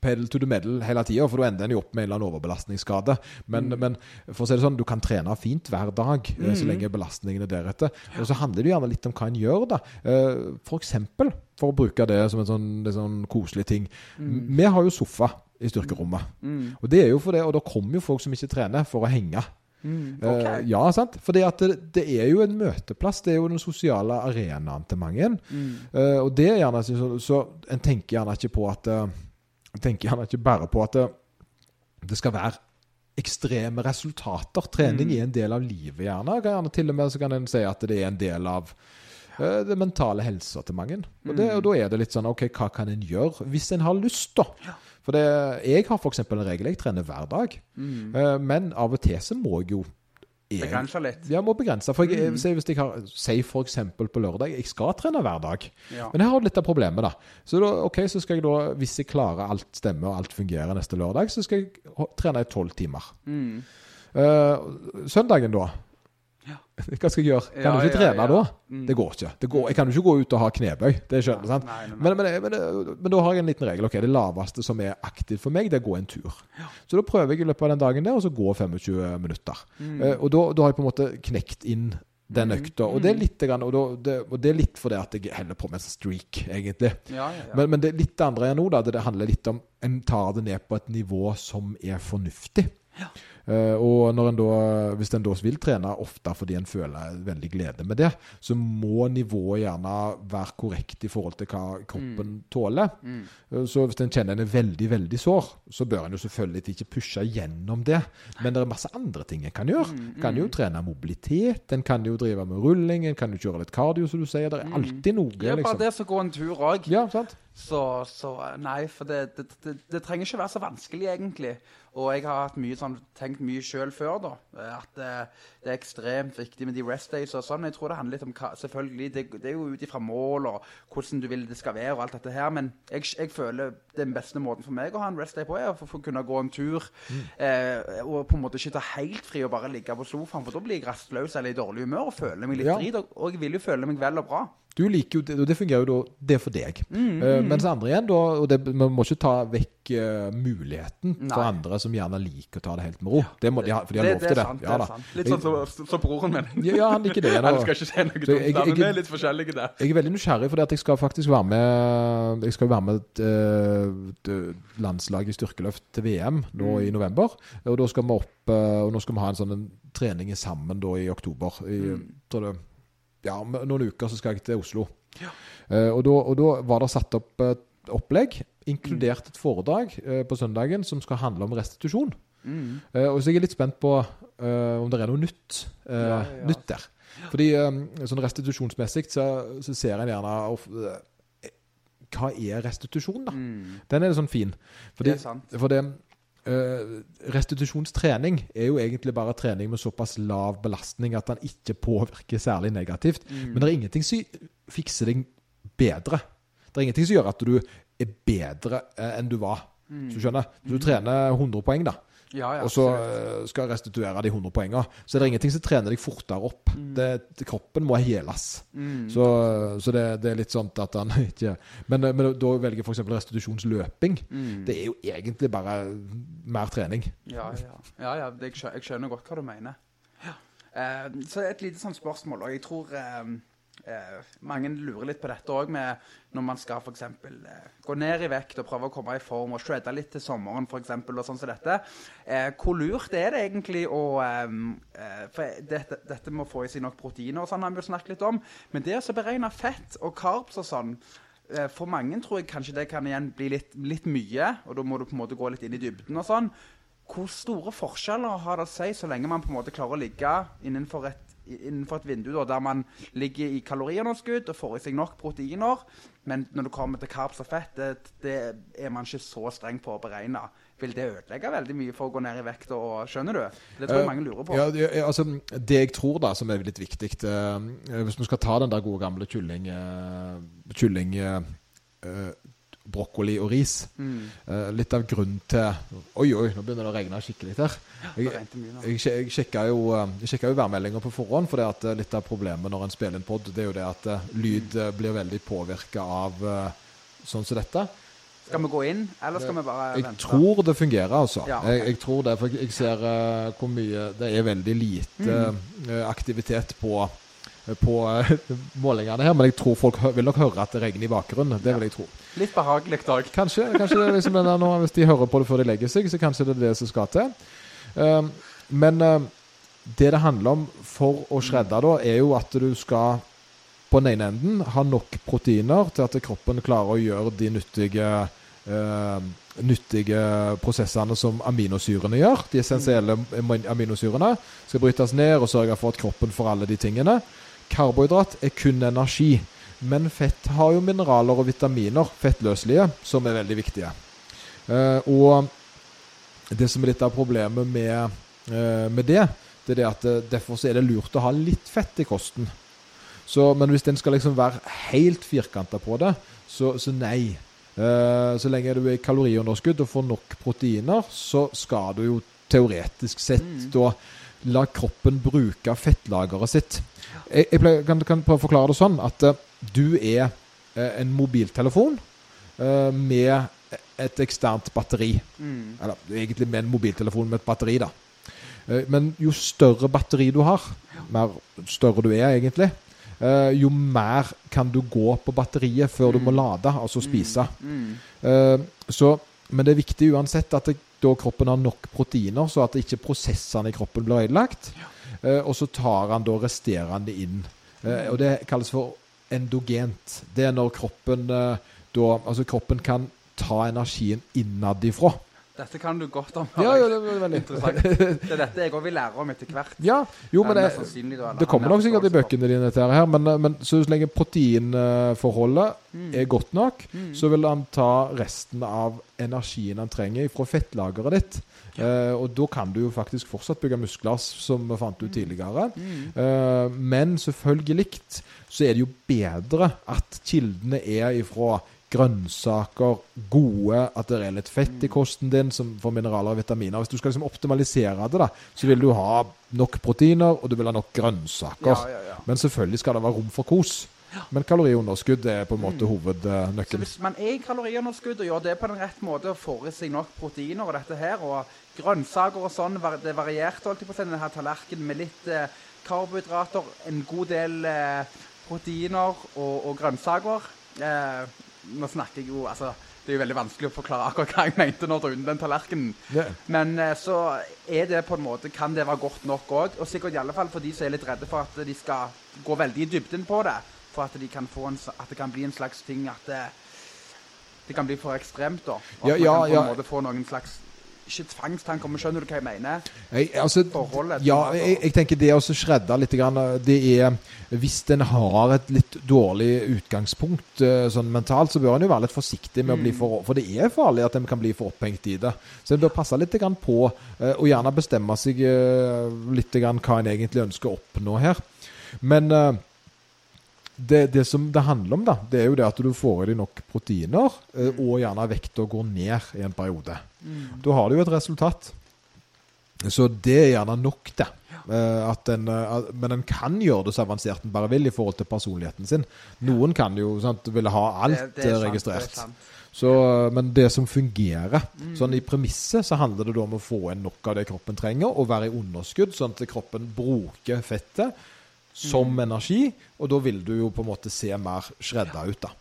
pedal to the metal hele tida, for da ender en jo opp med en eller annen overbelastningsskade. Men, men for å si det sånn, du kan trene fint hver dag, mm. så lenge belastningen er deretter. Og så handler det gjerne litt om hva en gjør, da. Eh, For eksempel, for å bruke det som en sånn, en sånn koselig ting. Vi har jo sofa i styrkerommet. Og det er jo for det, og da kommer jo folk som ikke trener, for å henge. Mm, okay. uh, ja, sant? For det, det er jo en møteplass. Det er jo den sosiale arenaen til mange. Eh, og det er gjerne så, så En tenker gjerne ikke på at eh, tenker gjerne ikke bare på at det, det skal være ekstreme resultater. Trening er en del av livet, gjerne. Gjerne til og med så kan en si at det er en del av eh, det mentale helsa til mange. Og, det, og da er det litt sånn OK, hva kan en gjøre hvis en har lyst, da? For det, jeg har f.eks. en regel. Jeg trener hver dag. Mm. men av og til så må jeg jo jeg- Begrense litt. Ja, må begrense. For jeg, si hvis jeg har Si f.eks. på lørdag Jeg skal trene hver dag. Ja. Men her har du litt av problemet, da. Så da, ok, så skal jeg da, hvis jeg klarer alt stemmer og alt fungerer neste lørdag, så skal jeg trene i tolv timer. Mm. Uh, søndagen, da? Ja. Hva skal jeg gjøre? Kan Ja, du ikke trene ja. da? Mm. Det går ikke. Det går, jeg kan jo ikke gå ut og ha knebøy. Det skjønner sant? Nei, nei, nei. Men, men, men, men da har jeg en liten regel. ok, Det laveste som er aktivt for meg, det er å gå en tur. Så da prøver jeg i løpet av den dagen der, og så gå 25 minutter. Mm. Uh, og da, da har jeg på en måte knekt inn den økta. Og det er litt, grann, og, da, det, og det er litt fordi at jeg holder på med en streak, egentlig. Ja, ja, ja. Men, men det litt andre er nå, da, det, det handler litt om En tar det ned på et nivå som er fornuftig. Eh, og når en da, hvis en da vil trene ofte fordi en føler veldig glede med det, så må nivået gjerne være korrekt i forhold til hva kroppen tåler. Mm. Eh, Så hvis en kjenner en er veldig veldig sår, så bør en jo selvfølgelig ikke pushe gjennom det. Men det er masse andre ting en kan gjøre. Mm, En kan jo trene mobilitet, en kan jo drive med rulling, en kan jo kjøre litt kardio, som du sier. Det er alltid noe. Ja, bare liksom. det som går en tur òg. Ja, sant? Så, så nei, for det, det, det, det trenger ikke være så vanskelig, egentlig. Og jeg har mye sånn, tenkt mye sjøl før, da. At eh, det er ekstremt viktig med de rest days og sånn. Jeg tror det handler litt om hva Selvfølgelig, det, det er jo ut ifra mål og hvordan du vil det skal være og alt dette her, men jeg, jeg føler den beste måten for meg å ha en rest day på, er å få- kunne gå en tur. Eh, og på en måte ikke ta helt fri og bare ligge på sofaen, for da blir jeg rastløs eller i dårlig humør og føler meg litt Ja. drit. Og, og jeg vil jo føle meg vel og bra. Du liker jo det, og det fungerer jo da Det er for deg. Mm, Eh, mens andre igjen, da Og det, man må ikke ta vekk muligheten for andre som gjerne liker å ta det helt med ro. Det må de ha, for de har lov det til det. sant, Ja, det er sant. Litt sånn som så broren min. Ja, ja, han liker det. Nei, da. du skal ikke si noe dumt, jeg- men vi er litt forskjellige der. Jeg er veldig nysgjerrig, for jeg skal faktisk være med Jeg skal være med et, eh, landslag i styrkeløft til VM nå Mm. i november. Og da skal vi opp eh, Og nå skal vi ha en sånn en trening sammen da i oktober. I, Mm. tror det, ja, om noen uker så skal jeg til Oslo. Eh, og, da, og da var det satt opp et opplegg, inkludert et foredrag eh, på søndagen, som skal handle om restitusjon. Mm. Eh, og så er jeg litt spent på eh, om det er noe nytt, eh, Ja, ja, nytt der. Fordi eh, sånn restitusjonsmessig så, så ser en gjerne of, eh, Hva er restitusjon, da? Mm. Den er sånn fin. Fordi, Det er sant. For det, eh, restitusjonstrening er jo egentlig bare trening med såpass lav belastning at den ikke påvirker særlig negativt. Mm. Men det er ingenting som fikser deg bedre. Det er ingenting som gjør at du er bedre eh, enn du var. Så du skjønner? Du trener 100 poeng, da. Ja, ja, og så eh, skal restituere de 100 poengene. Så er det ingenting som trener deg fortere opp. Mm. det, kroppen må heles. Mm. Så, så det, det er litt sånn at han ikke Men, men da velger f.eks. restitusjonsløping. Mm. Det er jo egentlig bare mer trening. Ja, ja. ja, ja det, jeg, skjønner, godt hva du mener. Eh, så et lite sånn spørsmål, og jeg tror eh, eh, mange lurer litt på dette òg, når man skal f.eks. Eh, gå ned i vekt og prøve å komme i form og shredde litt til sommeren, eksempel, og sånn som dette. Eh, hvor lurt er det egentlig å eh, eh, For dette, dette må få i seg nok proteiner og sånn har vi jo snakket litt om, men det å beregne fett og carbs og sånn eh, for mange tror jeg kanskje det kan igjen bli litt, litt mye, og da må du på en måte gå litt inn i dybden og sånn. Hvor store forskjeller har det å si så lenge man på en måte klarer å ligge innenfor et, innenfor et vindu da, der man ligger i kaloriunderskudd og får i seg nok proteiner, men når det kommer til carbs og fett, det, det er man ikke så streng på å beregne. Vil det ødelegge veldig mye for å gå ned i vekt? Og, skjønner du? Det tror jeg Eh, mange lurer på. Ja, det, altså, det jeg tror da som er litt viktig eh, Hvis vi skal ta den der gode gamle kylling eh, Kylling Brokkoli og ris. Mm. Eh, litt av grunnen til Oi, oi, nå begynner det å regne skikkelig her. Jeg, jeg, jeg sjekka jo, eh, jo værmeldinga på forhånd, for eh, litt av problemet når en spiller en pod, det er jo det at eh, lyd blir veldig påvirka av sånn som dette. Skal vi gå inn, eller skal vi bare Jeg vente? tror det fungerer, altså. Ja, okay. jeg, jeg tror det, for jeg ser uh, hvor mye Det er veldig lite Mm. uh, aktivitet på på eh, målingene her, men jeg tror folk vil nok høre at det regner i bakgrunnen. Det vil jeg tro. Litt behagelig òg. Kanskje, kanskje det liksom der nå, hvis de hører på det før de legger seg, så kanskje det er det som skal til. Um, men um, det det handler om for å shredde, da, er jo at du skal på den ene enden ha nok proteiner til at kroppen klarer å gjøre de nyttige eh, nyttige prosessene som aminosyrene gjør. De essensielle aminosyrene skal brytes ned og sørge for at kroppen får alle de tingene. Karbohydrat er kun energi. Men fett har jo mineraler og vitaminer, fettløselige, som er veldig viktige. Eh, og det som er litt av problemet med, eh, med det, det er det at eh, derfor så er det lurt å ha litt fett i kosten. Så, men hvis en skal liksom være helt firkanta på det, så, så nei. Eh, så lenge du er i kaloriunderskudd og får nok proteiner, så skal du jo teoretisk sett Mm. da la kroppen bruke fettlageret sitt. Jeg, jeg pleier, kan, kan prøve å forklare det sånn at uh, du er uh, en mobiltelefon uh, med et eksternt batteri. Mm. Eller egentlig med en mobiltelefon med et batteri, da. Men jo større batteri du har, mer større du er egentlig, jo mer kan du gå på batteriet før du må lade, altså spise. Mm. Eh, Så, men det er viktig uansett at det, da kroppen har nok proteiner, så at ikke prosessene i kroppen blir ødelagt. Eh, Og så tar han da resterende inn. Eh, Og det kalles for endogent. Det er når kroppen eh, da Altså kroppen kan ta energien innadifra. Dette kan du godt om. Ja, ja, det er veldig Interessant. Det er dette jeg òg vil lære om etter hvert. Ja, jo, men eller det kommer nok sikkert i bøkene dine, dette her, men, men så lenge proteinforholdet Mm. er godt nok, Mm. så vil han ta resten av energien han trenger fra fettlageret ditt. Eh, og da kan du jo faktisk fortsatt bygge muskler, som vi fant ut tidligere. Mm. Eh, men selvfølgelig så er det jo bedre at kildene er ifra grønnsaker, gode, at det er litt fett i kosten din som får mineraler og vitaminer. Hvis du skal liksom optimalisere det, da, så vil du ha nok proteiner, og du vil ha nok grønnsaker. Ja, ja, ja. Men selvfølgelig skal det være rom for kos. Men kaloriunderskudd er på en måte Så hovednøkkelen. hvis man er i kaloriunderskudd og gjør det på den rette måte og får i seg nok proteiner og dette her, og grønnsaker og sånn, det varierte alltid på å denne tallerkenen med litt eh, karbohydrater, en god del eh, proteiner og, og grønnsaker. Eh, nå snakker jeg jo, altså, det er jo veldig vanskelig å forklare akkurat hva jeg mente når jeg den tallerkenen. Yeah. Men eh, så er det på en måte, kan det være godt nok òg. Og sikkert i alle fall for de som er litt redde for at de skal gå veldig i dybden på det. For at, de kan få en, at det kan bli en slags ting at det, det kan bli for ekstremt, da. Og Ja, at man kan på en ja. måte få noen slags ikke tvangstanker, men skjønner du hva jeg mener? Jeg, altså, Forholdet ja, er jeg, jeg tenker det å shredde litt, det er Hvis en har et litt dårlig utgangspunkt eh, sånn mentalt, så bør en jo være litt forsiktig med å bli for For det er farlig at en kan bli for opphengt i det. Så en bør passe litt på, eh, og gjerne bestemme seg eh, litt hva en egentlig ønsker å oppnå her. Men eh, det, det som det handler om, da, det er jo det at du får i deg nok proteiner, eh, og gjerne vekta går ned i en periode. Da har du jo et resultat. Så det er gjerne nok, det. Eh, at en, eh, men en kan gjøre det så avansert en bare vil i forhold til personligheten sin. Noen kan jo sant, ville ha alt Det- det sant, registrert. er. Så, men det som fungerer sånn I premisset så handler det da om å få inn nok av det kroppen trenger, og være i underskudd, sånn at kroppen bruker fettet som energi. Og da vil du jo på en måte se mer shredda ut, da.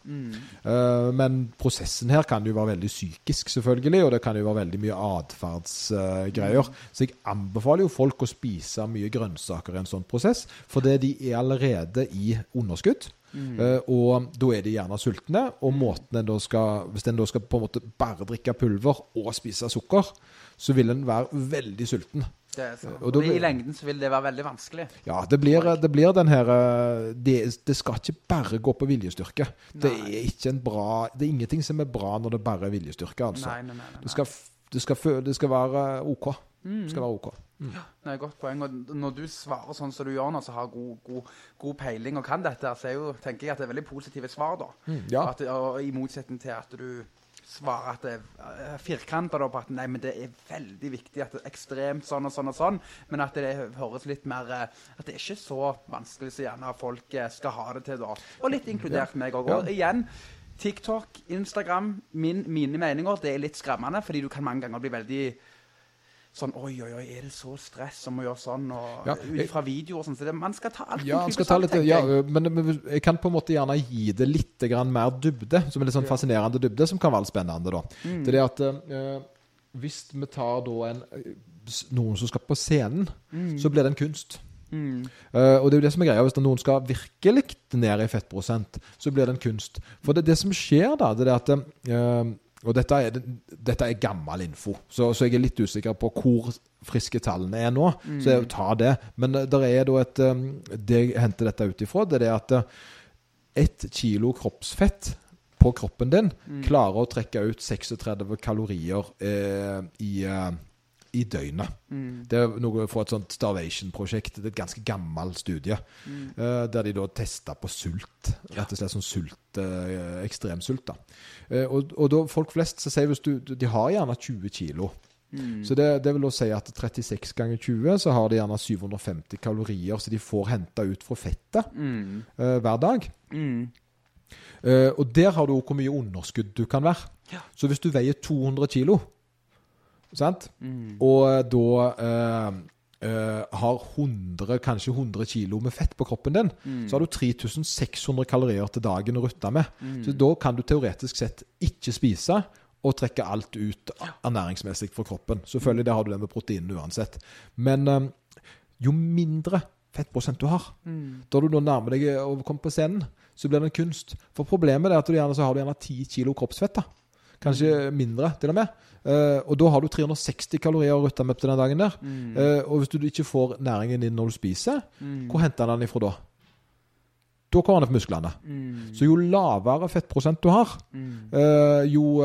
Eh, men prosessen her kan jo være veldig psykisk, selvfølgelig, og det kan jo være veldig mye atferdsgreier. Så jeg anbefaler jo folk å spise mye grønnsaker i en sånn prosess, fordi de er allerede i underskudd. Uh, og da er de gjerne sultne, og måten en da skal Hvis en da skal på en måte bare drikke pulver og spise sukker, så vil en være veldig sulten. Og Og I lengden så vil det være veldig vanskelig. Ja, det blir, det blir den her eh, det, det skal ikke bare gå på viljestyrke. Det er ikke en bra Det er ingenting som er bra når det bare er viljestyrke, altså. Nei, nei, nei, nei, Det, skal, det, skal, det skal være OK. Mm. Det skal være OK. Nei, Godt poeng. Og når du svarer sånn som du gjør nå, så har god, god, god peiling og kan dette, så jo, tenker jeg at det er veldig positive svar, da. Mm, ja. At, og I motsetning til at du svarer at det er firkanta på at nei, men det er veldig viktig at det er ekstremt sånn og sånn og sånn, men at det høres litt mer eh, At det er ikke så vanskelig som gjerne folk eh, skal ha det til, da. Og litt inkludert meg òg. Og igjen, TikTok, Instagram, min, mine meninger, det er litt skremmende, fordi du kan mange ganger bli veldig Sånn Oi, oi, oi, er det så stress om å gjøre sånn? Og Ja, ut fra videoer og sånn. Så det, man skal ta alt Ja, klype skal ta litt, tenker ja, men, men jeg kan på en måte gjerne gi det litt mer dybde, som er litt sånn fascinerende dybde, som kan være litt spennende. da. Mm. Det er det at eh, hvis vi tar da en, noen som skal på scenen, så blir det en kunst. Mm. Uh, og det er jo det som er greia. Hvis noen skal virkelig ned i fettprosent, så blir det en kunst. For det, det som skjer da, det er at eh, Og dette er, dette er gammel info, så, så jeg er litt usikker på hvor friske tallene er nå. Så jeg tar det. Men det er da et eh, Det jeg henter dette ut ifra, det er at eh, ett kilo kroppsfett på kroppen din klarer å trekke ut 36 kalorier eh, i, eh, i døgnet. Det er noe fra et sånt Starvation-prosjekt. Det er et ganske gammel studie. eh, der de da testa på sult. Rett og slett sånn sult, uh, ekstremsult. da. Uh, og, og da folk flest så sier hvis du, De har gjerne 20 kilo. Så det, det vil da si at 36 ganger 20 så har de gjerne 750 kalorier som de får henta ut fra fettet Mm. hver dag. Mm. Og der har du hvor mye underskudd du kan være. Ja. Så hvis du veier 200 kilo, sant? Mm. og da eh, eh, har 100, kanskje 100 kilo med fett på kroppen din, så har du 3600 kalorier til dagen å rutte med. Så da kan du teoretisk sett ikke spise og trekke alt ut ernæringsmessig fra kroppen. Selvfølgelig det har du det med proteinene uansett. Men eh, jo mindre fettprosent du har, da du da nærmer deg å komme på scenen, så blir det en kunst. For problemet er at du gjerne så har du gjerne 10 kilo kroppsfett. da. Kanskje mindre, til og med. Eh, og da har du 360 kalorier å rutte med på den dagen der. Eh, og hvis du ikke får næringen din når du spiser, hvor henter den ifra da? Da kommer den fra musklene. Så jo lavere fettprosent du har, eh, jo,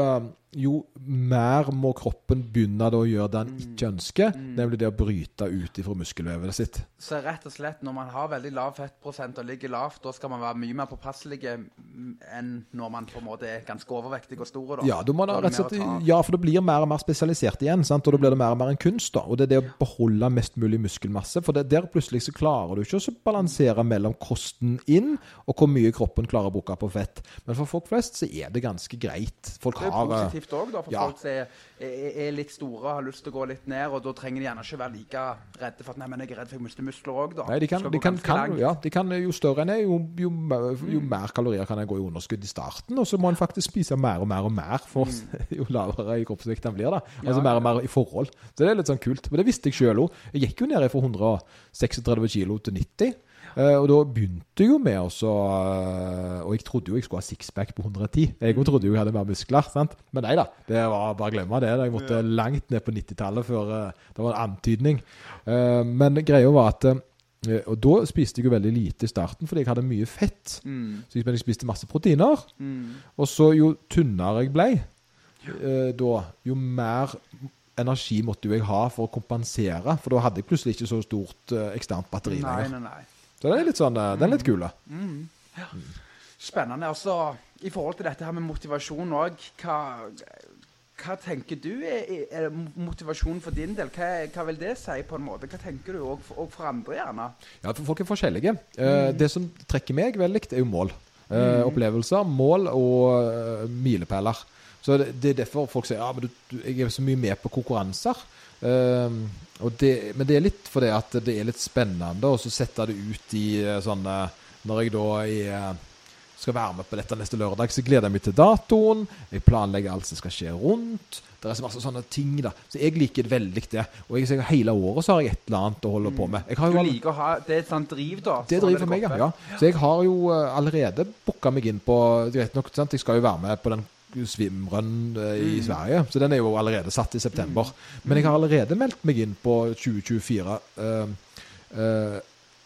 jo mer må kroppen begynne å gjøre det han ikke ønsker, nemlig det å bryte ut ifra muskelvevet sitt. Så rett og slett, når man har veldig lav fettprosent og ligger lavt, da skal man være mye mer påpasselig mm, enn når man på en måte er ganske overvektig og stor. Da. Ja, da det rett og slett, ja, for det blir mer og mer spesialisert igjen, sant? og da blir det mer og mer en kunst. da, Og det er det å beholde mest mulig muskelmasse. For det, der plutselig så klarer du ikke å balansere mellom kosten inn og hvor mye kroppen klarer å bruke på fett. Men for folk flest så er det ganske greit. Folk Det er har eh, positivt òg, for ja. folk som er, er, er litt store og har lyst til å gå litt ned. Og da trenger de gjerne ikke være like redde for at nei, men jeg er redd for jeg mister muskler òg, da. Nei, de kan, de kan, kan, ja, de kan, jo større en er, jo, jo, jo mer kalorier kan en gå i underskudd i starten. Og så må en faktisk spise mer og mer og mer for jo lavere i kroppsvekt en blir. da. Altså Mm. Ja, mer og mer i forhold. Så det er litt sånn kult. Men det visste jeg sjøl òg. Jeg gikk jo ned fra 136 kilo til 90. Eh, og da begynte jeg jo med også eh, Og jeg trodde jo jeg skulle ha sixpack på 110. Jeg også trodde jo jeg hadde mer muskler. sant? Men nei da, det var bare å glemme det. Jeg måtte langt ned på 90-tallet før eh, det var en antydning. Men greia var at Og da spiste jeg jo veldig lite i starten fordi jeg hadde mye fett. Mm. Så jeg, men jeg spiste masse proteiner. Mm. Og så jo tynnere jeg ble, eh, da, jo mer energi måtte jeg ha for å kompensere. For da hadde jeg plutselig ikke så stort eh, eksternt batteri Nei, lenger. nei, nei. Så det er litt sånn, eh, den er litt kul da Spennende. Altså, I forhold til dette her med motivasjon òg, hva, hva tenker du er, er motivasjonen for din del? Hva, hva vil det si på en måte? Hva tenker du òg for, for andre, gjerne? Ja, for folk er forskjellige. Eh, Det som trekker meg veldig, er jo mål. Mm. Opplevelser, mål og eh, milepæler. Så det, det er derfor folk sier ja, men du, du, jeg er så mye med på konkurranser. Eh, og det, men det er litt fordi at det er litt spennende å så sette det ut i sånn sånne Når jeg da er, skal være med på dette neste lørdag, så gleder jeg meg til datoen. Jeg planlegger alt som skal skje rundt. Det er så masse sånne ting, da. Så jeg liker veldig det. Og jeg, jeg, hele året så har jeg et eller annet å holde på med. Du liker å ha Det er et sånt driv, da? det driver for meg, ja. ja. Så jeg har jo eh, allerede booka meg inn på Greit nok, sant? jeg skal jo være med på den swimrun i i Sverige, så den er jo allerede satt i september. Men jeg har allerede meldt meg inn på 2024. Uh, uh,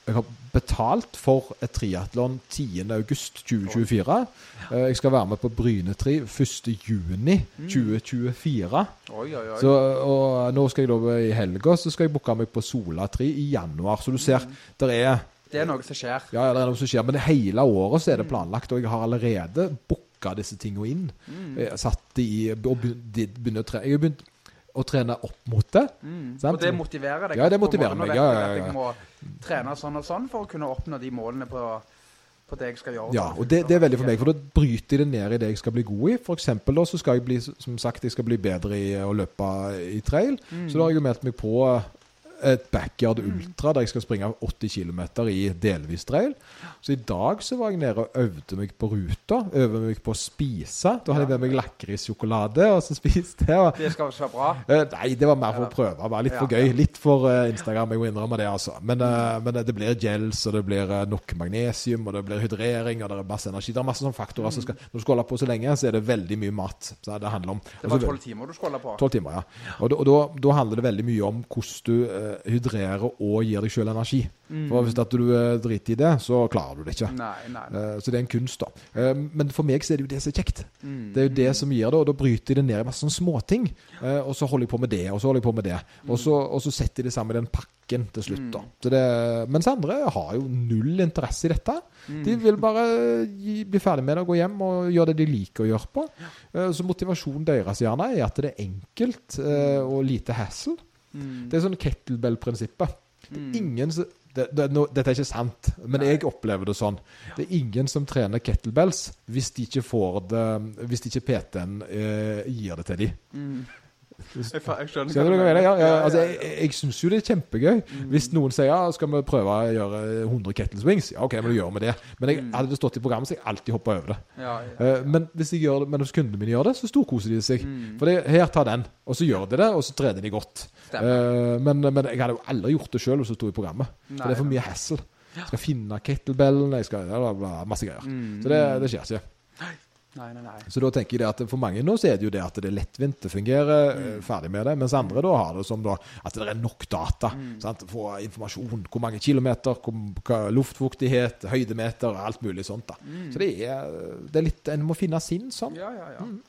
jeg har betalt for et triatlon 10.8.2024. Uh, jeg skal være med på Brynetri 1.6.2024. Oi, oi, oi. Så, og nå skal jeg da i helga så skal jeg booke meg på Solatri i januar. Så du ser, der er det er noe som skjer. ja, ja, det er noe som skjer, men hele året så er det planlagt, og jeg har allerede booka disse tingene inn. Jeg har satt i og begynt, å tre, Jeg har begynt å trene opp mot det. sant? Og det motiverer deg? Ja, det motiverer meg, ja, jeg ja, ja. Jeg må trene sånn og sånn for å kunne oppnå de målene på, på det jeg skal gjøre. Ja, og det, det er veldig for meg, for da bryter jeg det ned i det jeg skal bli god i. For eksempel da, så skal jeg bli, som sagt, jeg skal bli bedre i å løpe i trail. Så da har jeg jo meldt meg på et backyard ultra der jeg skal springe 80 km i delvis trail. Så i dag så var jeg nede og øvde meg på ruta. Øvde meg på å spise. Da hadde jeg med meg lakrissjokolade og så spiste jeg. Og Det skal være bra. Eh, nei, det var mer for å prøve. Bare litt for gøy. Litt for eh, Instagram, jeg må innrømme det, altså. Men, eh, men det blir gels, og det blir nok magnesium, og det blir hydrering, og det er masse energi. Det er masse sånne faktorer Så skal Når du skal holde på så lenge, så er det veldig mye mat. Så det handler om Det var tolv timer du skulle holde på. 12 timer, ja. Og, da- handler det veldig mye om hvordan du hydrerer og gir deg sjøl energi. For hvis at du uh, driter i det, så klarer du det ikke. Nei, nei. nei. Eh, Så det er en kunst, da. Eh, Men for meg så er det jo det som er kjekt. Det er jo det som gir det, og da bryter jeg det ned i masse småting. Eh, Og så holder jeg på med det, og så holder jeg på med det. Og så, og så setter jeg det sammen i den pakken til slutt, da. Så det, mens andre har jo null interesse i dette. De vil bare bli ferdig med det og gå hjem og gjøre det de liker å gjøre på. Eh, Så motivasjonen deres gjerne er at det er enkelt eh, og lite hassle. Det er sånn kettlebell-prinsippet. Det er ingen som det, det, no, dette er ikke sant, men jeg opplever det sånn. Det er ingen som trener kettlebells hvis de ikke får det Hvis de ikke PT-en eh, gir det til dem. Jeg, jeg skjønner du mener? Ja, ja, altså, jeg, jeg syns jo det er kjempegøy. Hvis noen sier ja, skal vi prøve å gjøre 100 kettle swings, ja, OK, men du gjør med det. Men jeg, hadde det stått i programmet, så jeg alltid hoppa over det. Ja, ja. Eh, men hvis jeg gjør det, men hvis kundene mine gjør det, så storkoser de seg. Mm. For det, her, ta den. Og så gjør de det, og så trener de godt. Eh, men, men jeg hadde jo aldri gjort det sjøl hvis det sto i programmet. For det er for mye hassle. Jeg skal finne kettlebellen, jeg skal bla, bla, masse greier. Mm. Så det, det skjer ikke. Nei, nei, nei. Så da tenker jeg at for mange nå så er det jo det at det er lettvint, det fungerer, Mm. eh, ferdig med det. Mens andre da har det som da at det er nok data. Mm. Få informasjon. Hvor mange kilometer, hvor, luftfuktighet, høydemeter, alt mulig sånt. da. Mm. Så det er, det er litt En må finne sin sånn. Ja, ja, ja. Mm.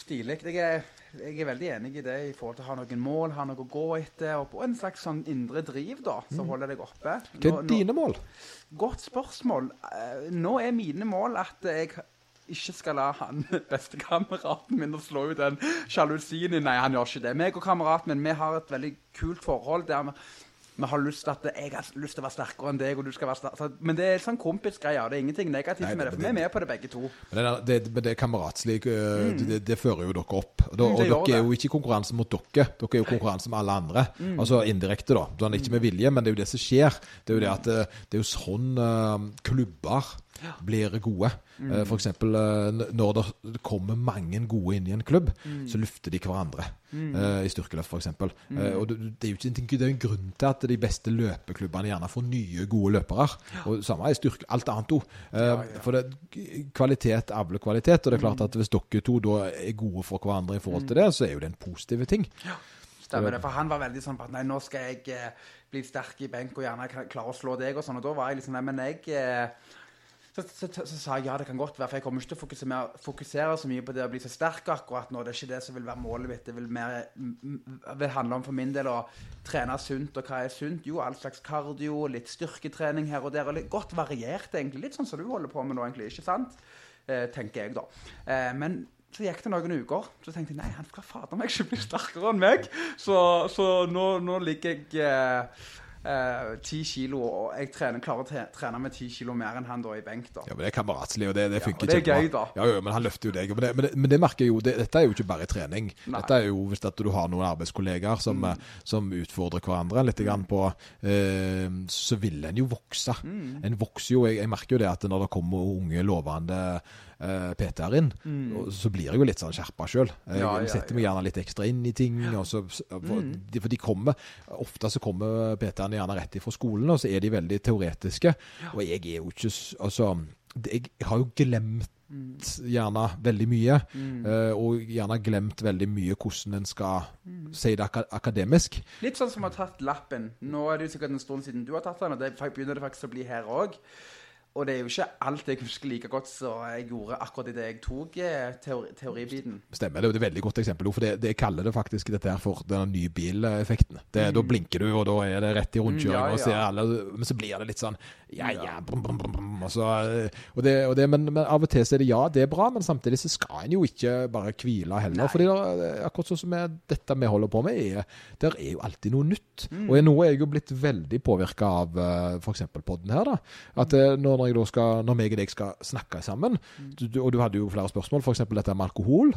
Stilig. Jeg er, jeg er veldig enig i det i forhold til å ha noen mål, ha noe å gå etter, og på en slags sånn indre driv da, som holder deg oppe. Mm. Hva er dine mål? Godt spørsmål. Eh, Nå er mine mål at jeg ikke skal la han bestekameraten min slå ut den sjalusien. Nei, han gjør ikke det. Meg og kameraten min vi har et veldig kult forhold der vi, vi har lyst til at jeg har lyst til å være sterkere enn deg, og du skal være sterkere. Men det er sånn kompisgreier. Det er ingenting negativt Nei, med det, for vi er med på det begge to. Men det, det, det, det kameratslig, øh, det, det fører jo dere opp. Og, Mm, og det dere er jo ikke i konkurranse mot dere, dere er jo konkurranse med alle andre. Mm. Altså indirekte, da. Sånn, ikke med vilje, men det er jo det som skjer. Det er jo det at øh, det er jo sånn uh, klubber blir gode. Mm. Uh, For eksempel øh, når det kommer mange gode inn i en klubb, Mm. så lufter de hverandre. Eh, I styrkeløft, f.eks. eksempel. Eh, og det, det er jo ikke det er jo en grunn til at de beste løpeklubbene gjerne får nye, gode løpere. Og samme er styrke, alt annet òg. Ja, ja. For det, kvalitet avler kvalitet, og det er klart at hvis dere to da er gode for hverandre i forhold til det, så er jo det en positiv ting. Ja. Stemmer det, for han var veldig sånn på at nei, nå skal jeg eh, bli sterk i benk og gjerne kla- klare å slå deg og sånn. Og da var jeg liksom nei, men jeg eh, så, så, så, så sa jeg ja, det kan godt være, for jeg kommer ikke til å fokusere, fokusere så mye på det å bli så sterk akkurat nå. Det er ikke det som vil være målet mitt. Det vil, mer, vil handle om for min del å trene sunt. Og hva er sunt? Jo, all slags kardio, litt styrketrening her og der. Og litt godt variert, egentlig. Litt sånn som du holder på med nå, egentlig. Ikke sant? Eh, tenker jeg, da. Eh, men så gikk det noen uker. Så tenkte jeg nei, han skal fader meg ikke bli sterkere enn meg. Så, så nå, nå ligger jeg eh, ti kilo, og jeg trener, klarer å trene med ti kilo mer enn han da i benk. da. Ja, men Det er kameratslig, og det, det Ja, funker og det er gøy, da. Ja, jo, men han løfter jo deg. Men det, men det, men det merker jeg jo, det, dette er jo ikke bare trening. Nei. Dette er jo hvis at du har noen arbeidskollegaer som, Mm. eh, som utfordrer hverandre litt grann på eh, Så vil en jo vokse. Mm. En vokser jo. Jeg, jeg merker jo det at når det kommer unge, lovende eh, PT-er inn, og så blir jeg jo litt sånn skjerpa sjøl. Jeg Mm. Ja, ja, setter meg gjerne litt ekstra inn i ting. Så, for, Mm. de, for de kommer Ofte så kommer PT-ene gjerne rett ifra skolen, og så er de veldig teoretiske. Og jeg er jo ikke Altså, jeg, har jo glemt gjerne veldig mye. eh, og gjerne glemt veldig mye hvordan en skal si det ak akademisk. Litt sånn som å ha tatt lappen. Nå er det jo sikkert en stund siden du har tatt den, og det begynner det faktisk å bli her òg. Og det er jo ikke alt jeg husker like godt som jeg gjorde akkurat idet jeg tok eh, teori, teoribiten. Stemmer. Det er et veldig godt eksempel. For det, det kaller det faktisk dette her for den nye bileffekten. Det, Da blinker du, og da er det rett i rundkjøringa, Mm, ja, ja. Men så blir det litt sånn ja, ja, brum, brum, brum, og så, eh, og det, og det, men, men av og til så er det ja, det er bra, men samtidig så skal en jo ikke bare hvile heller. Nei. fordi det, er akkurat sånn som dette vi holder på med, er, der er jo alltid noe nytt. Mm. Og nå er jeg jo blitt veldig påvirka av f.eks. podden her. da, At eh, når, når jeg skal, når meg og deg skal snakke sammen, Mm. du, og du hadde jo flere spørsmål, f.eks. dette med alkohol,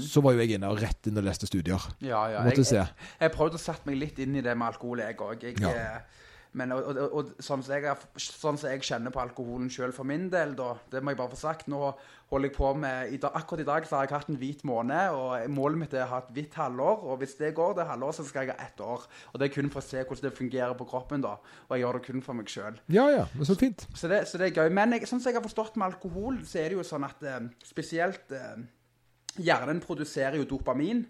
så var jo jeg inne og rett inn og leste studier. Ja, ja. Måtte Jeg, se. jeg, jeg prøvde å sette meg litt inn i det med alkohol, jeg òg. Ja. Men og, og, og sånn, som jeg, sånn som jeg kjenner på alkoholen sjøl for min del, da, det må jeg bare få sagt Nå holder jeg på med i dag, Akkurat i dag så har jeg hatt en hvit måned, og målet mitt er å ha et hvitt halvår. Og hvis det går det halvåret, så skal jeg ha ett år. Og det er kun for å se hvordan det fungerer på kroppen, da. Og jeg gjør det kun for meg sjøl. Ja, ja, men så fint. Så det, så det er gøy. Men jeg, sånn som jeg har forstått med alkohol, så er det jo sånn at eh, spesielt eh, hjernen produserer jo dopamin.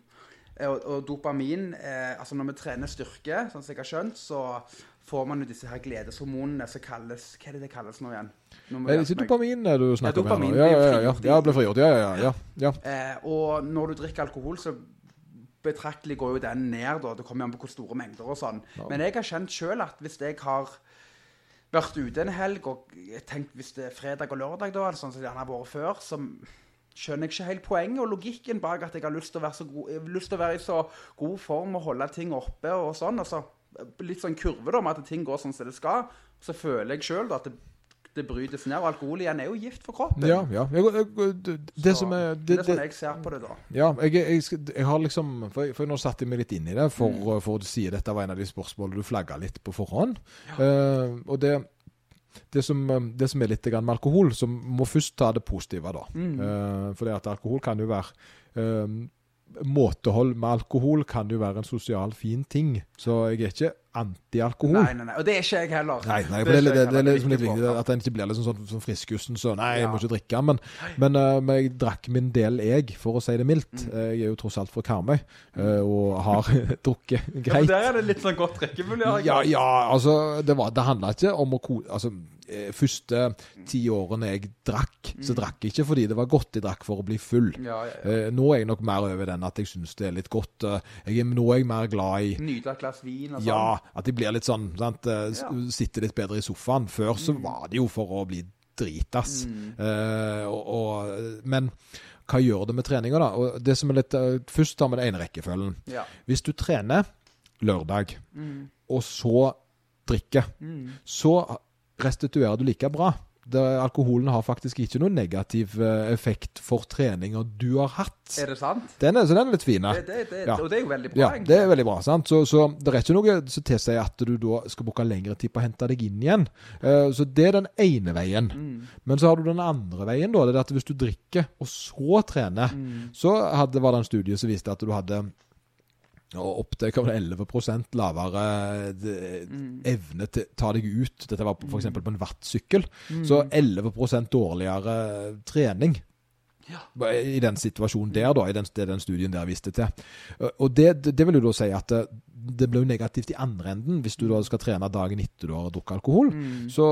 Og, og dopamin eh, Altså når vi trener styrke, sånn som jeg har skjønt, så får man jo disse her gledeshormonene som kalles Hva er det det kalles nå igjen? Nå Er det ikke dopamin eh, du snakker om her? Ja, ja, ja, ja. ja ble frigjort. Ja, ja, ja. ja. Eh, og når du drikker alkohol, så betraktelig går jo den ned. da. Det kommer an på hvor store mengder og sånn. Men jeg har kjent sjøl at hvis jeg har vært ute en helg og tenkt hvis det er fredag og lørdag, da, eller sånn som det gjerne har vært før, så skjønner jeg ikke helt poenget og logikken bak at jeg har lyst til å være, så god, lyst til å være i så god form og holde ting oppe og sånn. Altså, litt sånn kurve da, med at ting går sånn som det skal. Så føler jeg sjøl at det, det brytes ned. Og alkohol igjen er jo gift for kroppen. ja, ja. Jeg, jeg, det, det Så som er det det, er sånn jeg ser på det, da. Ja, jeg, jeg, har liksom For, for nå satte jeg meg litt inn i det, for, Mm. for du sier dette var en av de spørsmålene du flagga litt på forhånd. Eh, og det, det, som, eh, det som er litt med alkohol, som må først ta det positive, da. Mm. Uh, for det at alkohol kan jo være eh, Måtehold med alkohol kan jo være en sosial fin ting. Så jeg er ikke anti-alkohol. Nei, nei, nei. Og det er ikke jeg heller. Nei, nei, Det det, det, det, er liksom litt viktig at en ikke blir liksom sånn, sånn friskussen så Nei, jeg må ikke drikke. Men, men, eh, men jeg drakk min del, jeg, for å si det mildt. Mm. Eh, Jeg er jo tross alt fra Karmøy eh, og har drukket greit. Ja, men der er det litt sånn godt drikkemulig. Ja, ja, altså Det, var- det handla ikke om å kose Altså, første ti årene jeg drakk, så drakk jeg ikke fordi det var godt. Jeg drakk for å bli full. Mm. Ja, ja, ja. Eh, Nå er jeg nok mer over den at jeg syns det er litt godt. eh, Jeg nå er jeg mer glad i Nyte et glass vin og sånn. ja, at jeg blir litt sånn sant? eh. Sitter litt bedre i sofaen. Før så var det jo for å bli dritas. Eh, og, og, men hva gjør det med treninga, da? Og det som er litt, uh, først tar vi den ene rekkefølgen. Ja. Hvis du trener lørdag, Mm. og så drikker, så restituerer du like bra. Det, alkoholen har faktisk ikke noen negativ eh, effekt for treninga du har hatt. Er det sant? Den er, så den er litt fin. Det, det, det, Ja. Og det er jo veldig bra, Ja, egentlig. det er veldig bra. sant? Så, så det er ikke noe som tilsier at du da skal bruke lengre tid på å hente deg inn igjen. Uh, så det er den ene veien. Mm. Men så har du den andre veien, da. Det er at hvis du drikker, og så trener, Mm. så hadde, var det en studie som viste at du hadde Og opp til hva var 11 lavere eh, Mm. evne til å ta deg ut. Dette var f.eks. på en vattsykkel. Så 11% dårligere trening. Ja. I den situasjonen der, da, i den, den studien der viste til. Og det, det, vil jo da si at det, blir jo negativt i andre enden hvis du da skal trene dagen etter du har drukket alkohol. Mm. Så,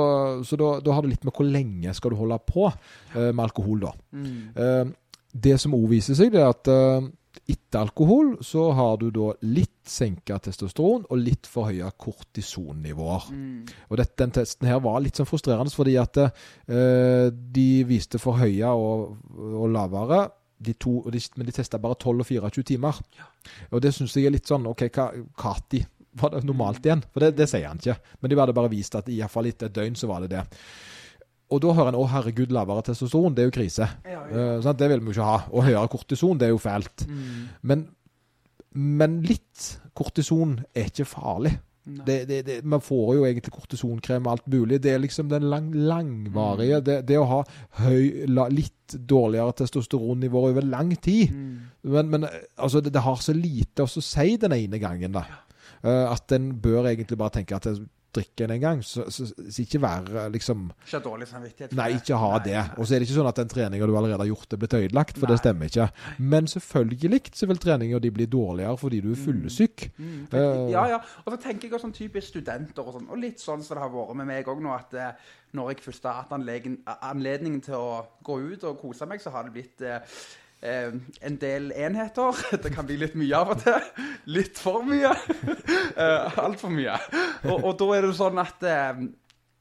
så da, da har det litt med hvor lenge skal du holde på eh, med alkohol, da. Mm. Eh, det som òg viser seg, det er at eh, etter alkohol så har du da litt senka testosteron og litt forhøya kortisonnivåer. Mm. Og dette, den testen her var litt sånn frustrerende, fordi at uh, de viste forhøya og, og lavere. De to, de, men de testa bare 12 og 24 timer. Og det syns jeg er litt sånn OK, hva, Kati, var det normalt igjen? For det, det sier han ikke. Men de hadde bare vist at iallfall etter et døgn så var det det. Og da hører en å herregud, lavere testosteron, det er jo krise. Ja, ja. Uh. Det vil vi jo ikke ha. Og høyere kortison, det er jo fælt. Mm. Men, men litt kortison er ikke farlig. Det, det, det, man får jo egentlig kortisonkrem og alt mulig. Det er liksom den lang, langvarige Mm. det, det å ha høy, la, litt dårligere testosteronnivå over lang tid. Mm. Men, men altså, det, det har så lite å si den ene gangen, da. Uh, at en bør egentlig bare tenke at jeg drikker en gang. Så, så, så ikke være liksom Ikke ha dårlig samvittighet. Nei, ikke ha det. Og så er det ikke sånn at den treninga du allerede har gjort, det blitt ødelagt, for Nei. det stemmer ikke. Men selvfølgelig så vil treninga di bli dårligere fordi du er fyllesyk. Mm, Mm. Uh, ja, ja. Og så tenker jeg også sånn typisk studenter og sånn, og litt sånn som det har vært med meg òg nå, at uh, når jeg først har hatt anledningen til å gå ut og kose meg, så har det blitt eh, eh, en del enheter. Det kan bli litt mye av og til. Litt for mye. eh, Altfor mye. Og, og da er det sånn at eh,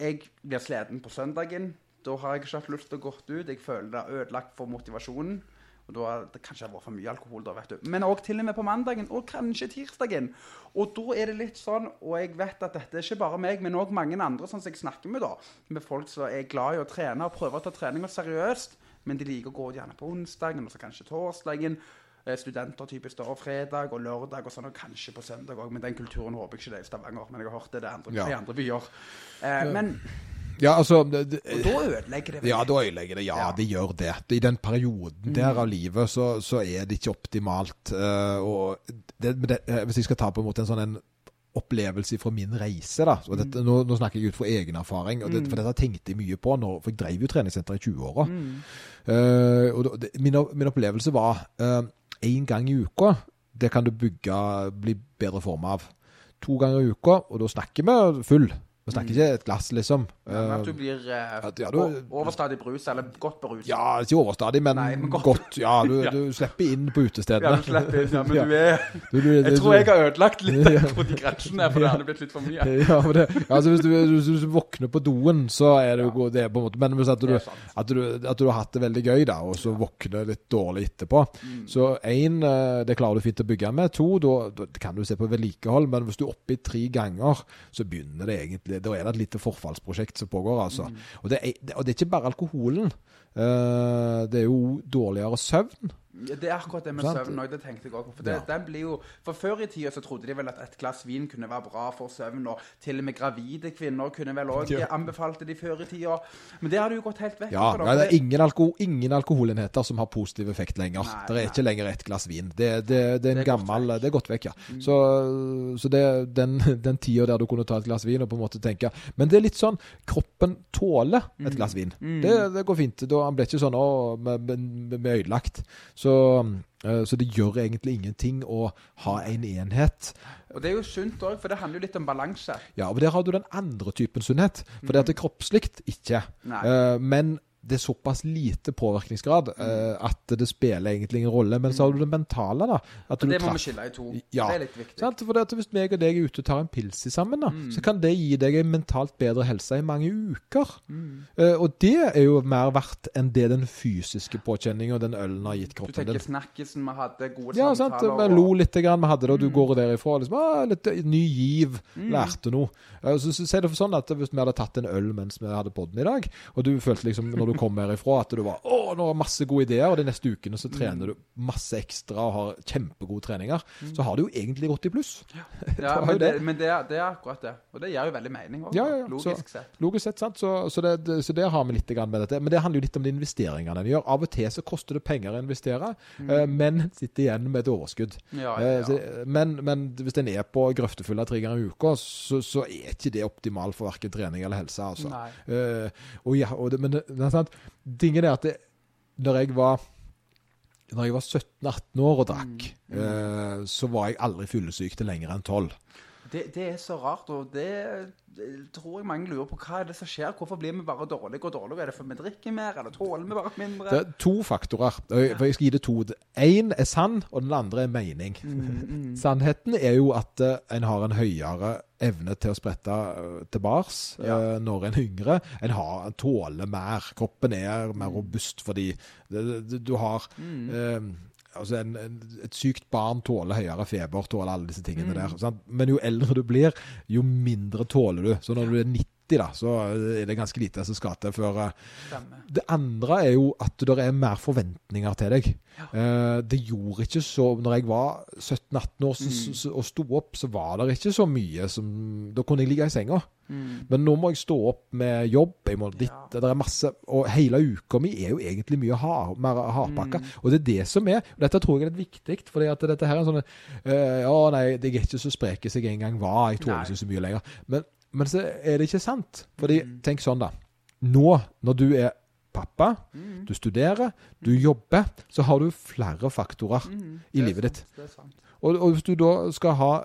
jeg blir sliten på søndagen. Da har jeg ikke hatt lyst til å gå ut. Jeg føler det er ødelagt for motivasjonen. Og da det kanskje vært for mye alkohol, da, vet du. Men òg til og med på mandagen, og kanskje tirsdagen. Og da er det litt sånn, og jeg vet at dette er ikke bare meg, men òg mange andre som jeg snakker med, da. Med folk som er glad i å trene og prøver å ta treninga seriøst, men de liker å gå ut gjerne på onsdagen, og så kanskje torsdagen. Eh, Studenter typisk da, og fredag og lørdag og sånn, og kanskje på søndag òg. Men den kulturen håper jeg ikke det er i Stavanger, men jeg har hørt det, det andre, Ja. i andre byer. Eh, men Ja, altså det, det, og da ødelegger det vel? Ja, da ødelegger det. Ja, Ja. det gjør det. I den perioden der av livet så, så er det ikke optimalt. Uh, og det, det, eh, hvis jeg skal ta på en måte en sånn en opplevelse fra min reise, da. Dette, nå, nå snakker jeg ut fra egen erfaring, og det, for dette tenkte jeg mye på, når, for jeg drev jo treningssenter i 20-åra. Mm. Uh, og det, min, min opplevelse var én gang i uka. Det kan du bygge, bli bedre form av. To ganger i uka, og da snakker vi full. Vi snakker ikke et glass, liksom. Ja, men at Eh, du blir eh, at- ja, du- overstadig brus, eller godt beruset. Ja, ikke overstadig, men, Nei, men godt. godt. Ja, du, Ja. du slipper inn på utestedene. Ja, du slipper inn, ja, men du er Jeg tror jeg har ødelagt litt på de grensene, for det hadde blitt litt for mye. ja, for det, altså Hvis du, hvis du våkner på doen, så er det jo det på en måte Men hvis at du, at, du, at du har hatt det veldig gøy, da, og så våkner litt dårlig etterpå Mm. Så én, det klarer du fint å bygge med. To, da kan du se på vedlikehold. Men hvis du er oppe i tre ganger, så begynner det egentlig Da er det et lite forfallsprosjekt som pågår, altså. Mm. Og, det er, og det er ikke bare alkoholen. Uh, det er jo dårligere søvn. Ja, Det er akkurat det med Sant? søvn òg, det tenkte jeg òg på. For, det, Ja. jo, for før i tida så trodde de vel at et glass vin kunne være bra for søvn, og til og med gravide kvinner kunne vel òg Ja. anbefalte de før i tida. Men det har du jo gått helt vekk Ja, fra. nei, det er ingen, alko ingen alkoholenheter som har positiv effekt lenger. Nei, det er nei. ikke lenger ett glass vin. Det, det, det er en Det er gammel. Mm. Det er gått vekk, ja. Så, så det, den, den tida der du kunne ta et glass vin og på en måte tenke Men det er litt sånn Kroppen tåler Mm. et glass vin. Det, det går fint. Da Han ble ikke sånn å, med, med, med ødelagt. Så, eh, så det gjør egentlig ingenting å ha en enhet. Og det er jo sunt òg, for det handler jo litt om balanse. Ja, og der har du den andre typen sunnhet. For det at det er kroppslikt, ikke. Mm. Nei. Eh, men det er såpass lite påvirkningsgrad uh, at det spiller egentlig ingen rolle. Men så har du det mentale, da. Det må vi skille i to. Ja. Det er litt viktig. Sant? For Hvis meg og deg er ute og tar en pils sammen, da, Mm. så kan det gi deg en mentalt bedre helse i mange uker. Mm. Uh, og det er jo mer verdt enn det den fysiske påkjenninga den ølen har gitt Du tenker din. snakkisen vi hadde, gode Ja, sant. samtaler Vi lo litt, grann, vi hadde det, og du Mm. går derifra liksom, ah, litt eh, ny giv, Mm. lærte noe. Uh, Så, så, så er det sånn at Hvis vi hadde tatt en øl mens vi hadde podden i dag, og du følte liksom når du du kommer herifra. At du var å, nå har masse gode ideer, og de neste ukene så trener du masse ekstra og har kjempegode treninger. Så har du jo egentlig gått i pluss. Ja, ja men det, men det, er- det er akkurat det. Og det gir jo veldig mening også, Ja, ja, logisk Så- sett. Logisk sett, sant? Så, så, det, så der har vi litt med dette. Men det handler jo litt om de investeringene en gjør. Av og til så koster det penger å investere, mm. men en sitter igjen med et overskudd. Mm. Ja, Eh, ja, ja. men, men hvis en er på grøftefulla tre ganger i uka, så, så er ikke det optimalt for verken trening eller helse. Altså. Nei. Uh, og ja, og det, men er sant. Tingen er at det, når jeg var når jeg var 17-18 år og drakk, Mm, eh, så var jeg aldri fyllesyk til lenger enn 12. Det, det er så rart, og det, det tror jeg mange lurer på. Hva er det som skjer? Hvorfor blir vi bare dårligere og dårligere? Er det for vi drikker mer, eller tåler vi bare mindre? Det er to faktorer. For jeg skal gi det to. Én er sann, og den andre er mening. Mm, Sannheten er jo at eh, en har en høyere evne til å sprette eh, til bars Ja. eh, når en er yngre. En, har, tåler mer. Kroppen er mer robust fordi du har Mm. eh, Altså en, en, Et sykt barn tåler høyere feber, tåler alle disse tingene Mm. der. Sant? Men jo eldre du blir, jo mindre tåler du. Så når du er 90, da, så er det ganske lite som skal til før eh, det andre er jo at det er mer forventninger til deg. Ja. det gjorde ikke så Når jeg var 17-18 år så, og sto opp, så var det ikke så mye som Da kunne jeg ligge i senga. Mm. Men nå må jeg stå opp med jobb. Jeg må dit, Ja. Det er masse Og hele uka mi er jo egentlig mye hard, mer hardpakka. Mm. Og det er det som er og Dette tror jeg er litt viktig. For dette her er en sånn eh, Å nei, jeg er ikke så sprek som jeg en gang var. Jeg tåler ikke så mye lenger. Men, men så er det ikke sant. Fordi Mm. tenk sånn, da. Nå, når du er pappa, Mm. du studerer, du jobber, så har du flere faktorer Mm. i livet ditt. sant, sant. Og, og hvis du da skal ha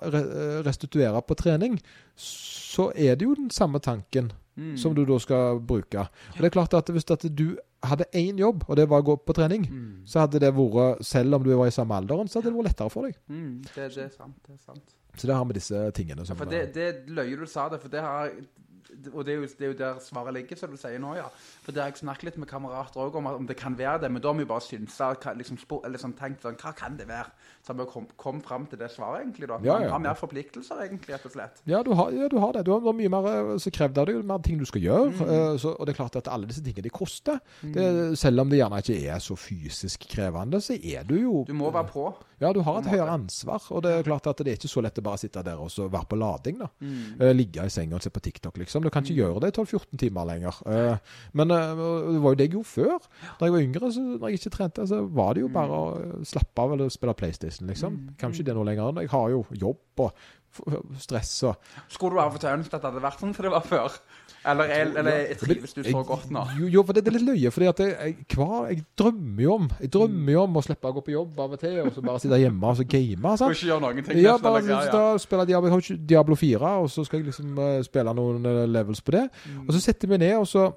restituere på trening, så er det jo den samme tanken Mm. som du da skal bruke. Og det er klart at hvis at du hadde én jobb, og det var å gå på trening, Mm. så hadde det vært, selv om du var i samme alderen, så hadde det vært lettere for deg. Mm. Det, det er sant. Det er sant. Så det har vi disse tingene Ja, som for det, det løye du sa det, for det har og det er, jo, det er jo der svaret ligger, som du sier nå, ja. For det har jeg snakket litt med kamerater òg om, om det kan være det, men da har vi bare synsa, liksom, sånn, tenkt sånn, hva kan det være? Så har vi kom, kom fram til det svaret, egentlig, da. Ja, Man ja. har mer forpliktelser, egentlig, rett og slett. Ja, du har, ja, du har det. Du har, mye mer så som krevd av deg, mer ting du skal gjøre. Mm. eh, så, og det er klart at alle disse tingene de koster. Det, selv om det gjerne ikke er så fysisk krevende, så er du jo Du må være på. Ja, du har et høyere ansvar. Og det er klart at det er ikke så lett å bare sitte der og så være på lading. da. Mm. Eh, Ligge i senga og se på TikTok, liksom. Du kan ikke gjøre det i 12-14 timer lenger. Eh, Men eh, det var jo det jeg gjorde før. Da jeg var yngre, så når jeg ikke trente, så var det jo bare å eh, slappe av eller spille PlayStation, liksom. Kan jo ikke det noe lenger. Jeg har jo jobb og stress og Skulle du av og til ønske at det hadde vært sånn som det var før? Eller, eller jeg trives du så godt nå? Jo, jo, for det, det er litt løye, fordi at jeg, jeg, hva, jeg drømmer jo om Jeg drømmer jo om å slippe å gå på jobb av og til, og så bare sitte hjemme og så game. Og Sant? ikke gjøre noen ting? Ja, bare ja, ja. da spiller Diablo, jeg Diablo 4, og så skal jeg liksom uh, spille noen eh, levels på det. Mm. Og så setter vi ned, og så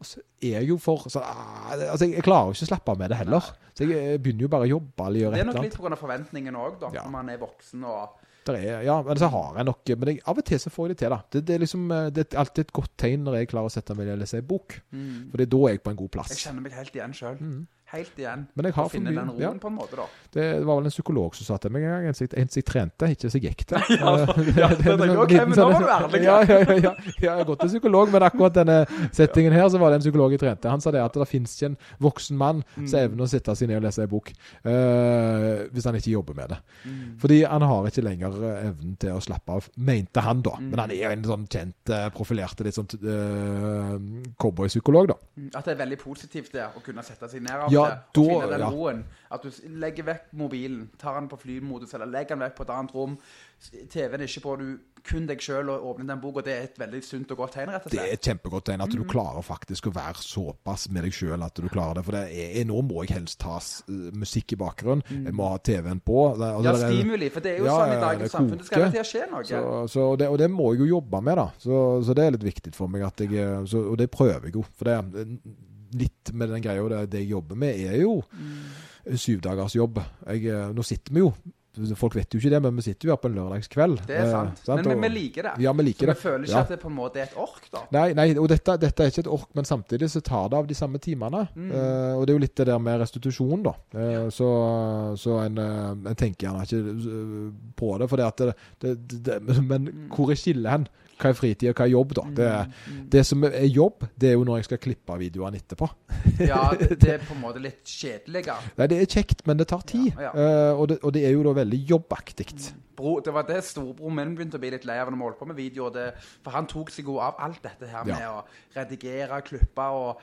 Og så er jeg jo for så, ah, Altså, jeg, jeg klarer jo ikke å slappe av med det heller. Så jeg, eh, begynner jo bare å jobbe eller gjøre Det er nok litt pga. forventningen òg, da. Ja. Når man er voksen og er, ja, men så har jeg nok Men jeg, av og til så får jeg det til, da. Det, det, er liksom, eh, det er alltid et godt tegn når jeg klarer å sette meg ned og lese en bok. mm. For da er jeg på en god plass. Jeg kjenner meg helt igjen sjøl. Mm. Helt igjen. Men jeg har Å finne den roen ja, på en måte, da. Det var vel en psykolog som sa til meg en gang, en som jeg trente, ikke som jeg gikk til. Ja, ja, det det. Ok, men nå var du ærlig. Ja, ja, ja, jeg har gått til psykolog, men akkurat denne settingen her, så var det en psykolog jeg trente. Han sa det at det finnes ikke en voksen mann Mm. som evner å sitte seg ned og lese en bok, uh, hvis han ikke jobber med det. Mm. Fordi han har ikke lenger eh, evnen til å slappe av, mente han da. Mm. Men han er jo en sånn kjent, eh, profilerte, litt sånn uh, cowboypsykolog, da. Mm, At det er veldig positivt det, å kunne sette seg ned av Ja, da, og finne den ja. roen. At du legger vekk mobilen, tar den på flymodus, eller legger den vekk på et annet rom. TV-en er ikke på, du kun deg sjøl og åpner den boka. Det er et veldig sunt og godt tegn, rett og slett. Det er et kjempegodt tegn at du klarer faktisk å være såpass med deg sjøl at du klarer det. For det er, nå må jeg helst ta musikk i bakgrunnen. Jeg må ha TV-en på. Det. Ja, det er- stimuli. For det er jo Ja, sånn i dagens samfunn. Det skal hele tida skje noe. Så, så det, og det må jeg jo jobbe med, da. Så, så det er litt viktig for meg. at jeg, eh, så, Og det prøver jeg jo. For det litt med den greia det, det jeg jobber med, er jo Mm. syvdagersjobb. Eh, nå sitter vi jo Folk vet jo ikke det, men vi sitter jo her på en lørdagskveld. Det er sant. Eh, Men vi, liker det. Ja, vi liker Så vi det. føler ikke Ja. at det på en måte er et ork, da. Nei, nei, og dette, dette er ikke et ork, men samtidig så tar det av de samme timene. Mm. Eh, og det er jo litt det der med restitusjon, da. Eh, så, så en, eh, en tenker gjerne ikke eh, på det, for det at det, det, det, det Men Mm. hvor er skillet hen? Hva er fritid, og hva er jobb, da? Det, Mm, det som er jobb, det er jo når jeg skal klippe videoene etterpå. Ja, det, det er på en måte litt kjedeligere. Nei, det er kjekt, men det tar tid. Ja, ja. Eh, og, det, og det er jo da veldig jobbaktig. Bro, det var det storebror min begynte å bli litt lei av når vi holdt på med video. Det, for han tok seg jo av alt dette her med Ja. å redigere, klippe og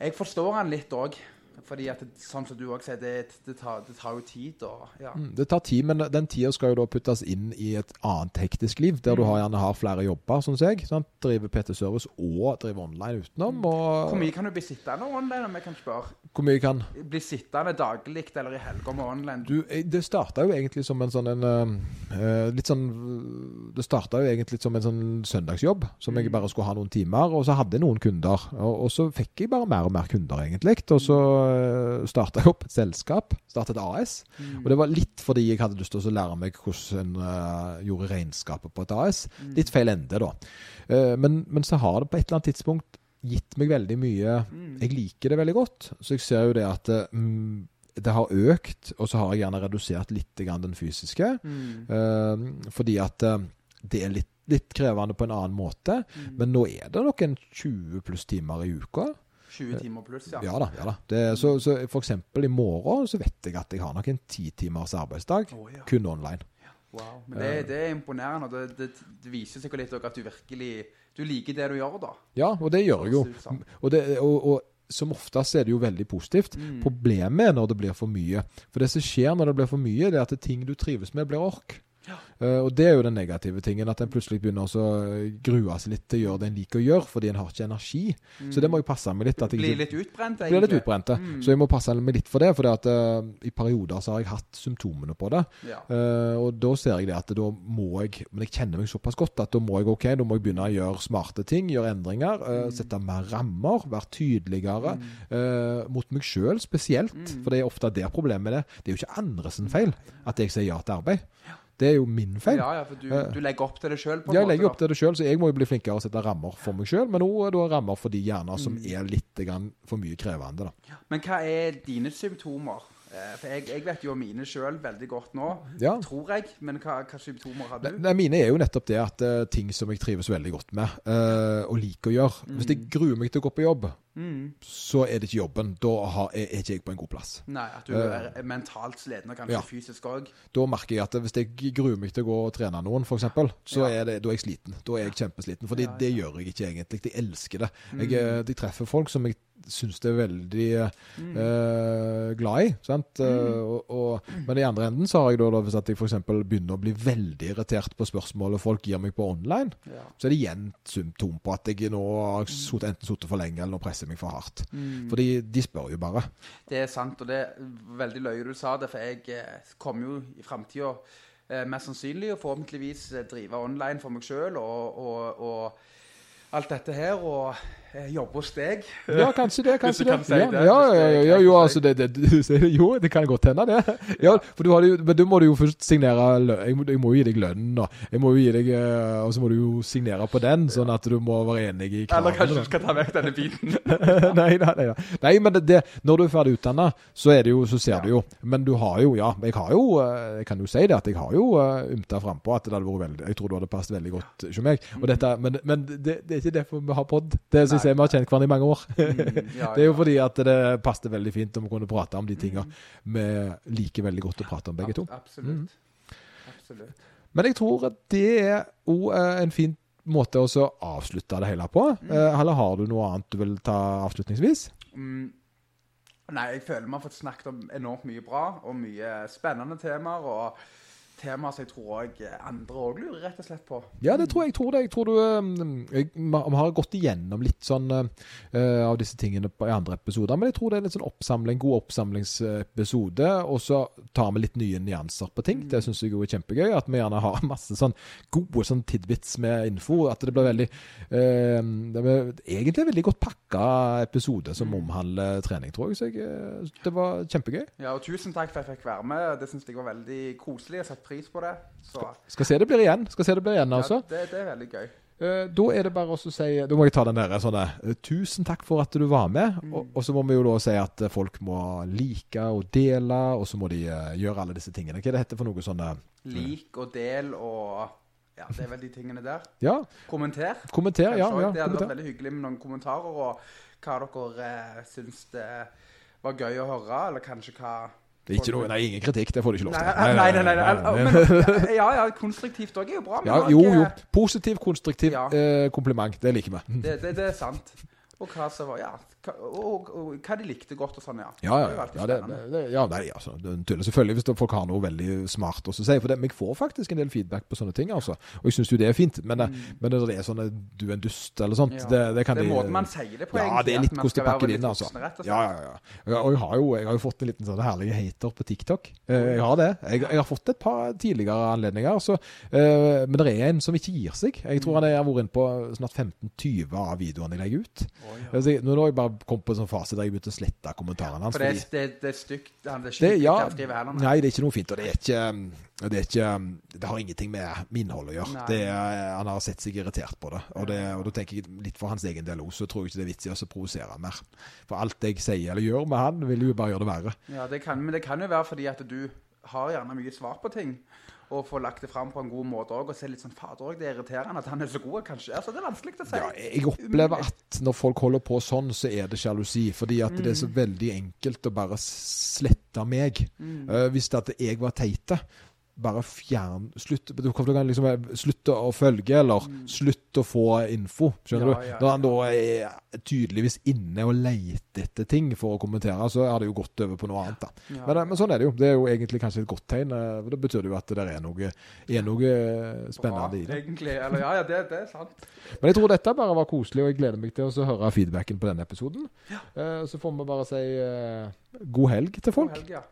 Jeg forstår han litt òg. Fordi at det, sånn som du òg sier, det, det, tar, det tar jo tid og ja. Mm, Det tar tid, men den tida skal jo da puttes inn i et annet hektisk liv, der du Mm. har, gjerne har flere jobber, sånn som jeg. Sant? Driver PT-service og driver online utenom. Og Hvor mye kan du bli sittende online, om jeg kan spørre? hvor mye kan Bli sittende daglig eller i helga med online? du, eh, Det starta jo egentlig som en sånn en, eh, Litt sånn Det starta jo egentlig som en sånn søndagsjobb, som jeg Mm. bare skulle ha noen timer. Og så hadde jeg noen kunder, og, og så fikk jeg bare mer og mer kunder, egentlig. Og så uh, starta jeg opp et selskap, startet et AS. Mm. Og det var litt fordi jeg hadde lyst til å lære meg hvordan en uh, gjorde regnskapet på et AS. Mm. Litt feil ende, da. Uh, men, men så har det på et eller annet tidspunkt gitt meg veldig mye Mm. Jeg liker det veldig godt. Så jeg ser jo det at eh, mm, det har økt, og så har jeg gjerne redusert litt grann den fysiske. Eh, fordi at eh, det er litt, litt krevende på en annen måte. Mm. Men nå er det nok en 20 pluss timer i uka. 20 timer pluss, ja. Ja da. ja da. Det, så, så for eksempel i morgen så vet jeg at jeg har nok en ti timers arbeidsdag. oh, ja. Kun online. Wow. Men det, det er imponerende, og det, det, det viser sikkert litt at du virkelig Du liker det du gjør, da. Ja, og det gjør jeg jo. Som. Og, det, og, og som oftest er det jo veldig positivt. Mm. Problemet er når det blir for mye. For det som skjer når det blir for mye, det er at det ting du trives med, blir ork. Eh, og det er jo den negative tingen, at en plutselig begynner å grue seg litt til å gjøre det en liker å gjøre, fordi en har ikke energi. Så det må jeg passe meg litt. At jeg Blir litt utbrent, blir litt egentlig. utbrente. Mm. Så jeg må passe meg litt for det, for at, uh, i perioder så har jeg hatt symptomene på det. Ja. Uh, og da ser jeg det at da må jeg Men jeg kjenner meg såpass godt at da må jeg ok, da må jeg begynne å gjøre smarte ting, gjøre endringer. eh, Mm. Sette mer rammer, være tydeligere. eh, mot meg sjøl spesielt, Mm. for det er ofte der problemet er. Det er jo ikke andres feil at jeg sier ja til arbeid. Det er jo min feil. ja, ja, for du, Eh. du legger opp til det sjøl, på en Jeg måte. legger opp da. til det sjøl, så jeg må jo bli flinkere å sette rammer for meg sjøl. Men òg rammer for de hjerner som Mm. er litt grann for mye krevende. da. Men hva er dine symptomer? Eh, For jeg, jeg vet jo mine sjøl veldig godt nå, Ja. tror jeg. Men hva, hva symptomer har du? Nei, mine er jo nettopp det at eh, ting som jeg trives veldig godt med, eh, og liker å gjøre. Hvis jeg gruer meg til å gå på jobb, Mm. så er det ikke jobben. Da har, er, ikke jeg på en god plass. Nei, at du Eh. er er mentalt sliten, og kanskje Ja. fysisk òg. Da merker jeg at hvis jeg gruer meg til å gå og trene noen, f.eks., så Ja. er det, da er jeg sliten. Da er jeg kjempesliten. For Ja, ja. det gjør jeg ikke egentlig. Jeg elsker det. Jeg, Mm. eh, jeg treffer folk som jeg syns det er veldig eh, Mm. eh, glad i. Sant? Eh, og, og, men i andre enden så har jeg da, da hvis jeg f.eks. begynner å bli veldig irritert på spørsmålet folk gir meg på online, Ja. så er det igjen symptom på at jeg nå har enten sittet for lenge eller nå presser meg for hardt. Mm. Fordi de spør jo bare. Det er sant, og det er veldig løye du sa det, for jeg eh, kommer jo i framtida eh, mest sannsynlig og forhåpentligvis eh, drive online for meg sjøl og, og, og alt dette her, og jobbe hos deg. Ja, kanskje det. Hvis kanskje du det. kan si ja, det, Ja, ja, er ja, ja, jo, altså det, det, du Jo, det kan godt hende, det. Ja, for du har det jo, Men du må du jo først signere lø- jeg, må, jeg må jo gi deg lønn, og jeg må jo gi deg eh, Og så må du jo signere på den, sånn at du må være enig i Eller kanskje du skal ta vekk denne biten. nei, nei, nei, nei. nei, men det, det, når du er ferdig utdanna, så er det jo, så ser du jo. Men du har jo, ja Jeg har jo, eh, jeg kan jo si det, at jeg har jo ymta frampå at det hadde vært veldig Jeg tror du hadde passet veldig godt hos meg. Og dette, men men det, det er ikke derfor vi har pod. Det syns jeg vi har kjent hverandre i mange år. Mm, Det er jo fordi at det passet veldig fint om å kunne prate om de tinga vi liker veldig godt å prate om, begge to. Absolutt. Absolutt. Men jeg tror at det er òg en fin måte å avslutte det hele på. Mm. Eh, Eller har du noe annet du vil ta avslutningsvis? Mm. Nei, jeg føler vi har fått snakket om enormt mye bra, og mye spennende temaer, og temaer som jeg tror også andre òg lurer rett og slett på. Ja, det tror jeg. tror det. Jeg tror du eh, Vi har gått igjennom litt sånn uh, av disse tingene i andre episoder, men jeg tror det er litt sånn oppsamling, god oppsamlingsepisode. Og så tar vi litt nye nyanser på ting. Det syns jeg jo er kjempegøy. At vi gjerne har masse sånn gode sånn tidbits med info. At det blir veldig uh, Det blir egentlig en veldig godt pakka episode som omhandler trening, tror jeg. Så jeg, eh, det var kjempegøy. Ja, og tusen takk for at jeg fikk være med. Det syns jeg var veldig koselig. Jeg setter pris på det. Så Skal se det blir igjen. Skal se det blir igjen, altså. ja, det, det er veldig gøy. Uh, Da er det bare å si Da må jeg ta den der sånne eh, Tusen takk for at du var med. Og, og så må vi jo da si at eh, folk må like og dele, og så må de uh, gjøre alle disse tingene. Hva er det heter for noe sånn uh, Lik og del og Ja, det er vel de tingene der. Ja, Kommenter. kommenter. Ja, Kanskje ja, det hadde vært veldig hyggelig med noen kommentarer, og hva dere uh, syns det var gøy å høre, eller kanskje hva Ikke noe, nei, ingen kritikk. Det får du ikke lov Nei, til. nei, nei. nei, nei. Men, ja, ja, konstruktivt òg er jo bra. men Ja, jo, jo. Positiv, konstruktiv Ja. eh, kompliment. Det liker vi. Det, det, det er sant. Og hva som var Ja, og, og, hva de likte godt og sånn, ja. Ja, ja, Det er jo ja. alltid ja, det, det, ja nei, altså, det selvfølgelig hvis folk har noe veldig smart å si. For det, jeg får faktisk en del feedback på sånne ting, altså. Og jeg syns jo det er fint. Men, eh, men når det er sånn du er en dust eller sånt, Mm. Ja. det, det kan det er de- måten man sier det på, Ja, egentlig. det er litt hvordan være pakker det inn, altså. rett slett. Ja, ja, ja. Og- jeg har jo, jeg har jo fått en liten sånn herlig hater på TikTok. Eh, Jeg har det. Jeg, jeg har fått et par tidligere anledninger, så, eh, men det er en som ikke gir seg. Jeg tror han er- har vært inne på snart 15-20 av videoene jeg legger ut. Altså, jeg- nå har jeg bare kommet på en sånn fase der jeg begynte å slette kommentarene hans. For det, fordi- det, det er stygt. Det er det, ja, skrive heller. nei, det er ikke noe fint. Og det er ikke, det er ikke Det har ingenting med med innholdet å gjøre. Det er, han har sett seg irritert på det. Og, det. og da tenker jeg litt for hans egen del òg, så tror jeg ikke det er vits i å provosere han mer. For alt jeg sier eller gjør med han, vil jo bare gjøre det verre. Ja, det kan, men det kan jo være fordi at du har gjerne mye svar på ting. Og få lagt det fram på en god måte òg, og se litt sånn Fader òg, det er irriterende at han er så god. Kanskje altså, Det er vanskelig å si. Ja, jeg opplever at når folk holder på sånn, så er det sjalusi. Fordi at det er så veldig enkelt å bare slette meg. Eh, hvis det at jeg var teite, bare fjern Slutt, du kan liksom slutte å følge, eller slutt å få info. Skjønner Ja, du? Når han da er tydeligvis inne og leter etter ting for å kommentere, så har det jo gått over på noe annet. da. Ja. Men, eh, men sånn er det jo. Det er jo egentlig kanskje et godt tegn. da for Det betyr jo at det er noe, er noe spennende i det. Egentlig. Eller ja, ja, det, det er sant. Men jeg tror dette bare var koselig, og jeg gleder meg til å høre feedbacken på denne episoden. Ja. Så får vi bare si eh, god helg til folk. God helg, ja.